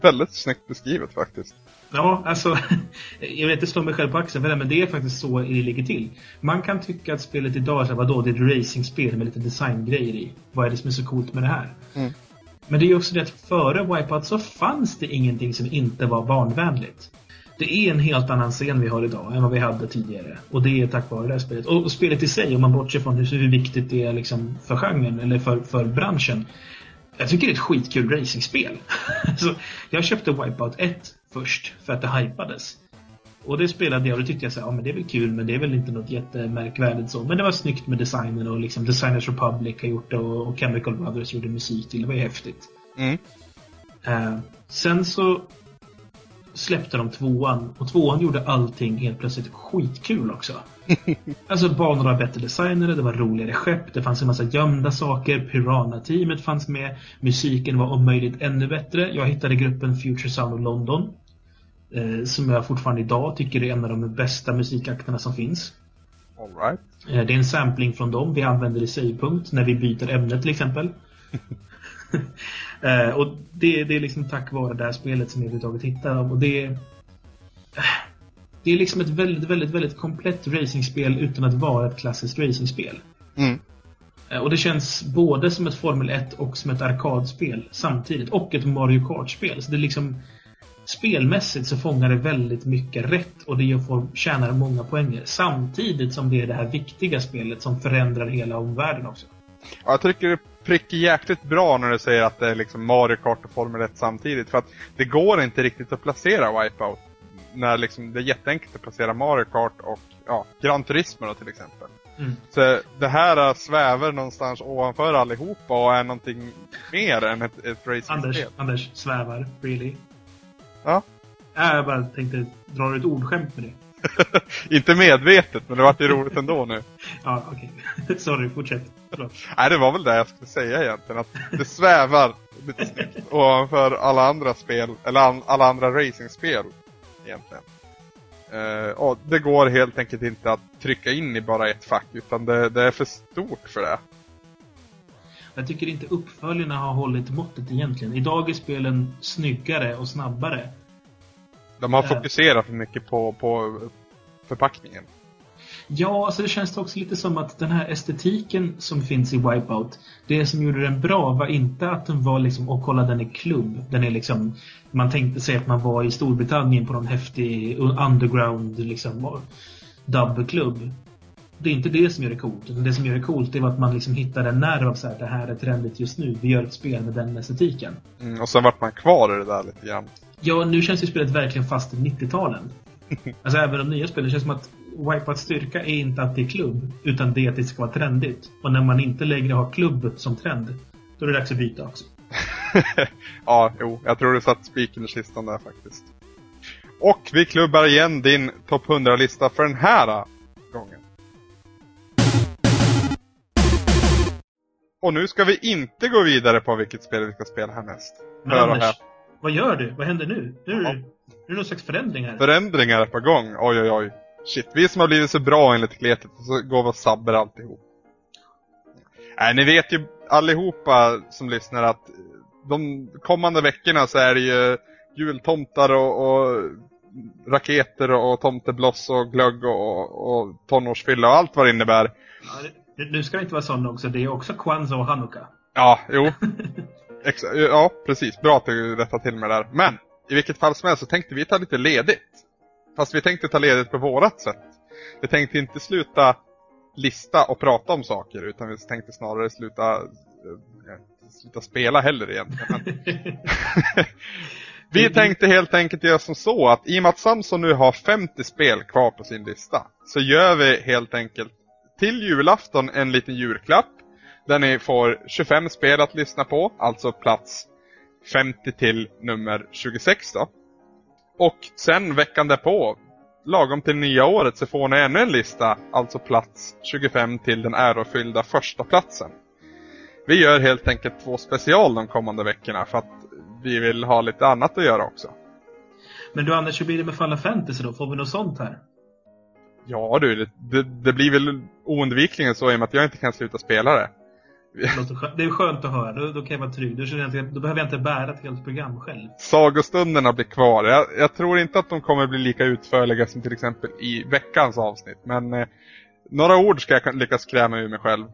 väldigt snyggt beskrivet faktiskt. Ja, alltså. Jag vill inte slå mig själv på axeln för det, men det är faktiskt så det ligger till. Man kan tycka att spelet idag så här, vadå, det är ett racingspel med lite designgrejer i. Vad är det som är så coolt med det här? Mm. Men det är ju också det att före Wipeout så fanns det ingenting som inte var barnvänligt. Det är en helt annan scen vi har idag än vad vi hade tidigare. Och det är tack vare det här spelet. Och, och spelet i sig, om man bortser från hur, hur viktigt det är liksom för genren, eller för, för branschen. Jag tycker det är ett skitkul racingspel. så jag köpte Wipeout 1 först för att det hypades. Och det spelade jag och då tyckte jag så här, ja men det är väl kul men det är väl inte något jättemärkvärdigt så. Men det var snyggt med designen och liksom Designers Republic har gjort det och, och Chemical Brothers gjorde musik till. Det var ju häftigt. Mm. Eh, sen så släppte de tvåan och tvåan gjorde allting helt plötsligt skitkul också. alltså banorna var bättre designade, det var roligare skepp, det fanns en massa gömda saker, Piranha-teamet fanns med, musiken var om möjligt ännu bättre. Jag hittade gruppen Future Sound of London. Eh, som jag fortfarande idag tycker är en av de bästa musikakterna som finns. All right. Eh, Det är en sampling från dem vi använder i savepunkt när vi byter ämne till exempel. Eh, och det, det är liksom tack vare det här spelet som jag överhuvudtaget hittar dem. Och det är, eh, det är liksom ett väldigt, väldigt, väldigt komplett racingspel utan att vara ett klassiskt racingspel. Mm. Eh, Och det känns både som ett Formel 1 och som ett arkadspel samtidigt. Och ett Mario Kart-spel. Så det är liksom Spelmässigt så fångar det väldigt mycket rätt och det får, tjänar många poänger. Samtidigt som det är det här viktiga spelet som förändrar hela omvärlden också. Ja, jag tycker det prickar jäkligt bra när du säger att det är liksom Mario Kart och Formel 1 samtidigt. För att det går inte riktigt att placera Wipeout. När liksom det är jätteenkelt att placera Mario Kart och ja, Gran Turismo då, till exempel. Mm. Så det här svävar någonstans ovanför allihopa och är någonting mer än ett, ett Anders, racingspel. Anders svävar. Really? Ja. Ja, Jag bara tänkte dra ett ordskämt med det. Inte medvetet, men det vart ju roligt ändå nu. Ja, okej. Sorry, fortsätt. Förlåt. Nej, det var väl det jag skulle säga egentligen. Att det svävar lite snyggt ovanför alla andra spel, eller an, alla andra racingspel egentligen. Eh, och det går helt enkelt inte att trycka in i bara ett fack, utan det, det är för stort för det. Jag tycker inte uppföljarna har hållit måttet egentligen. Idag är spelen snyggare och snabbare. De har Eh. fokuserat för mycket på, på förpackningen. Ja, alltså det känns också lite som att den här estetiken som finns i Wipeout, det som gjorde den bra var inte att den var liksom, åh kolla den är klubb. Den är liksom, man tänkte sig att man var i Storbritannien på någon häftig underground liksom dubbklubb. Det är inte det som gör det coolt. Det som gör det coolt var att man liksom hittade en nerv av så här, det här är trendigt just nu. Vi gör ett spel med den estetiken. Mm, och sen vart man kvar i det där lite grann. Ja, nu känns ju spelet verkligen fast i 90-talen. Alltså även de nya spelen, det känns som att Wipeouts styrka är inte att det är klubb, utan det är att det ska vara trendigt. Och när man inte längre har klubb som trend, då är det dags att byta också. ja, jo, jag tror du satt spiken i kistan där faktiskt. Och vi klubbar igen din topp 100-lista för den här äh, gången. Och nu ska vi inte gå vidare på vilket spel vi ska spela härnäst. Hör och häpna. Vad gör du? Vad händer nu? Nu är, Ja. det, någon slags förändring här. Förändringar är på gång. Oj, oj, oj. Shit, vi som har blivit så bra enligt kletet och så går vi och sabbar alltihop. Nej, ni vet ju allihopa som lyssnar att de kommande veckorna så är det ju jultomtar och, och raketer och tomtebloss och glögg och, och tonårsfylla och allt vad det innebär. Ja, Nu ska det inte vara sån också. Det är också Kwanzaa och Hanukka. Ja, jo. Exa ja, precis. Bra att du rättade till mig där. Men, i vilket fall som helst så tänkte vi ta lite ledigt. Fast vi tänkte ta ledigt på vårat sätt. Vi tänkte inte sluta lista och prata om saker, utan vi tänkte snarare sluta, eh, sluta spela heller egentligen. Men vi tänkte helt enkelt göra som så att i och med att Samson nu har 50 spel kvar på sin lista, så gör vi helt enkelt till julafton en liten julklapp där ni får 25 spel att lyssna på, alltså plats 50 till nummer 26 då. Och sen veckan därpå, lagom till nya året, så får ni ännu en lista, alltså plats 25 till den ärofyllda första platsen. Vi gör helt enkelt två special de kommande veckorna för att vi vill ha lite annat att göra också. Men du Anders, hur blir det med Final Fantasy då? Får vi något sånt här? Ja du, det, det, det blir väl oundvikligen så i och med att jag inte kan sluta spela det. Det är skönt att höra. Då, då kan jag vara trygg. Då, jag behöver jag inte bära ett helt program själv. Sagostunderna blir kvar. Jag, jag tror inte att de kommer bli lika utförliga som till exempel i veckans avsnitt. Men eh, några ord ska jag lyckas kräma ur mig själv.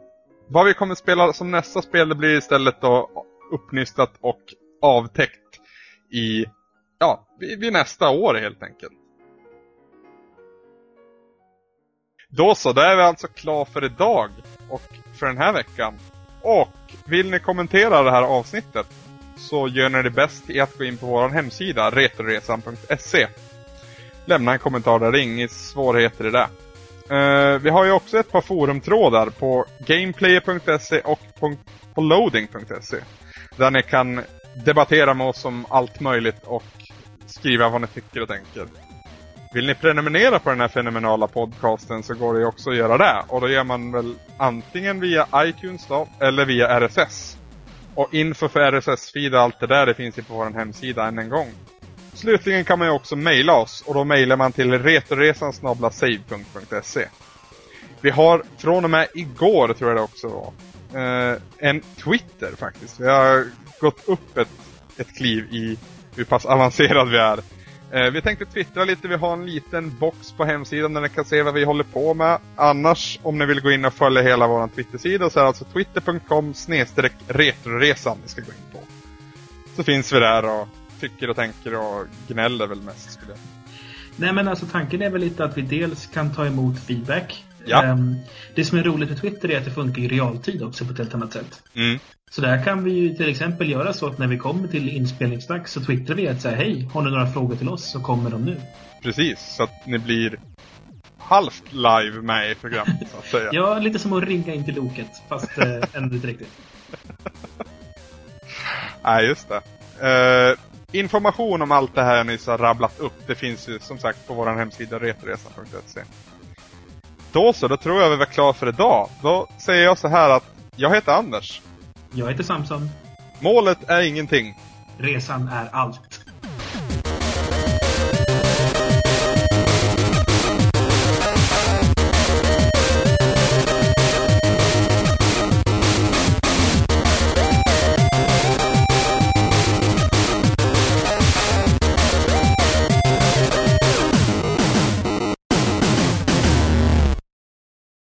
Vad vi kommer spela som nästa spel det blir istället då uppnystat och avtäckt i, ja, vid, vid nästa år helt enkelt. Då så, då är vi alltså klar för idag och för den här veckan. Och vill ni kommentera det här avsnittet så gör ni det bäst i att gå in på vår hemsida retroresan.se. Lämna en kommentar där, det är inga svårigheter i det. Uh, vi har ju också ett par forumtrådar på gameplayer.se och på loading.se. Där ni kan debattera med oss om allt möjligt och skriva vad ni tycker och tänker. Vill ni prenumerera på den här fenomenala podcasten så går det ju också att göra det. Och då gör man väl antingen via iTunes då, eller via RSS. Och info för RSS-feed och allt det där det finns ju på vår hemsida än en gång. Slutligen kan man ju också mejla oss och då mejlar man till retoresan.save.se Vi har från och med igår, tror jag det också var, eh, en Twitter faktiskt. Vi har gått upp ett, ett kliv i hur pass avancerad vi är. Eh, vi tänkte twittra lite, vi har en liten box på hemsidan där ni kan se vad vi håller på med. Annars, om ni vill gå in och följa hela vår Twittersida så är det alltså twitter.com retroresan ni ska gå in på. Så finns vi där och tycker och tänker och gnäller väl mest skulle jag Nej men alltså tanken är väl lite att vi dels kan ta emot feedback. Ja. Ehm, det som är roligt med Twitter är att det funkar i realtid också på ett helt annat sätt. mm. Så där kan vi ju till exempel göra så att när vi kommer till inspelningsdags så twittrar vi att säga hej, har ni några frågor till oss så kommer de nu. Precis, så att ni blir halvt live med i programmet så att säga. Ja, lite som att ringa in till Loket, fast eh, ändå inte riktigt. Nej, just det. Eh, information om allt det här jag nyss har rabblat upp, det finns ju som sagt på vår hemsida retoresan.se. Då så, då tror jag vi var klara för idag. Då säger jag så här att jag heter Anders. Jag heter Samson. Målet är ingenting. Resan är allt.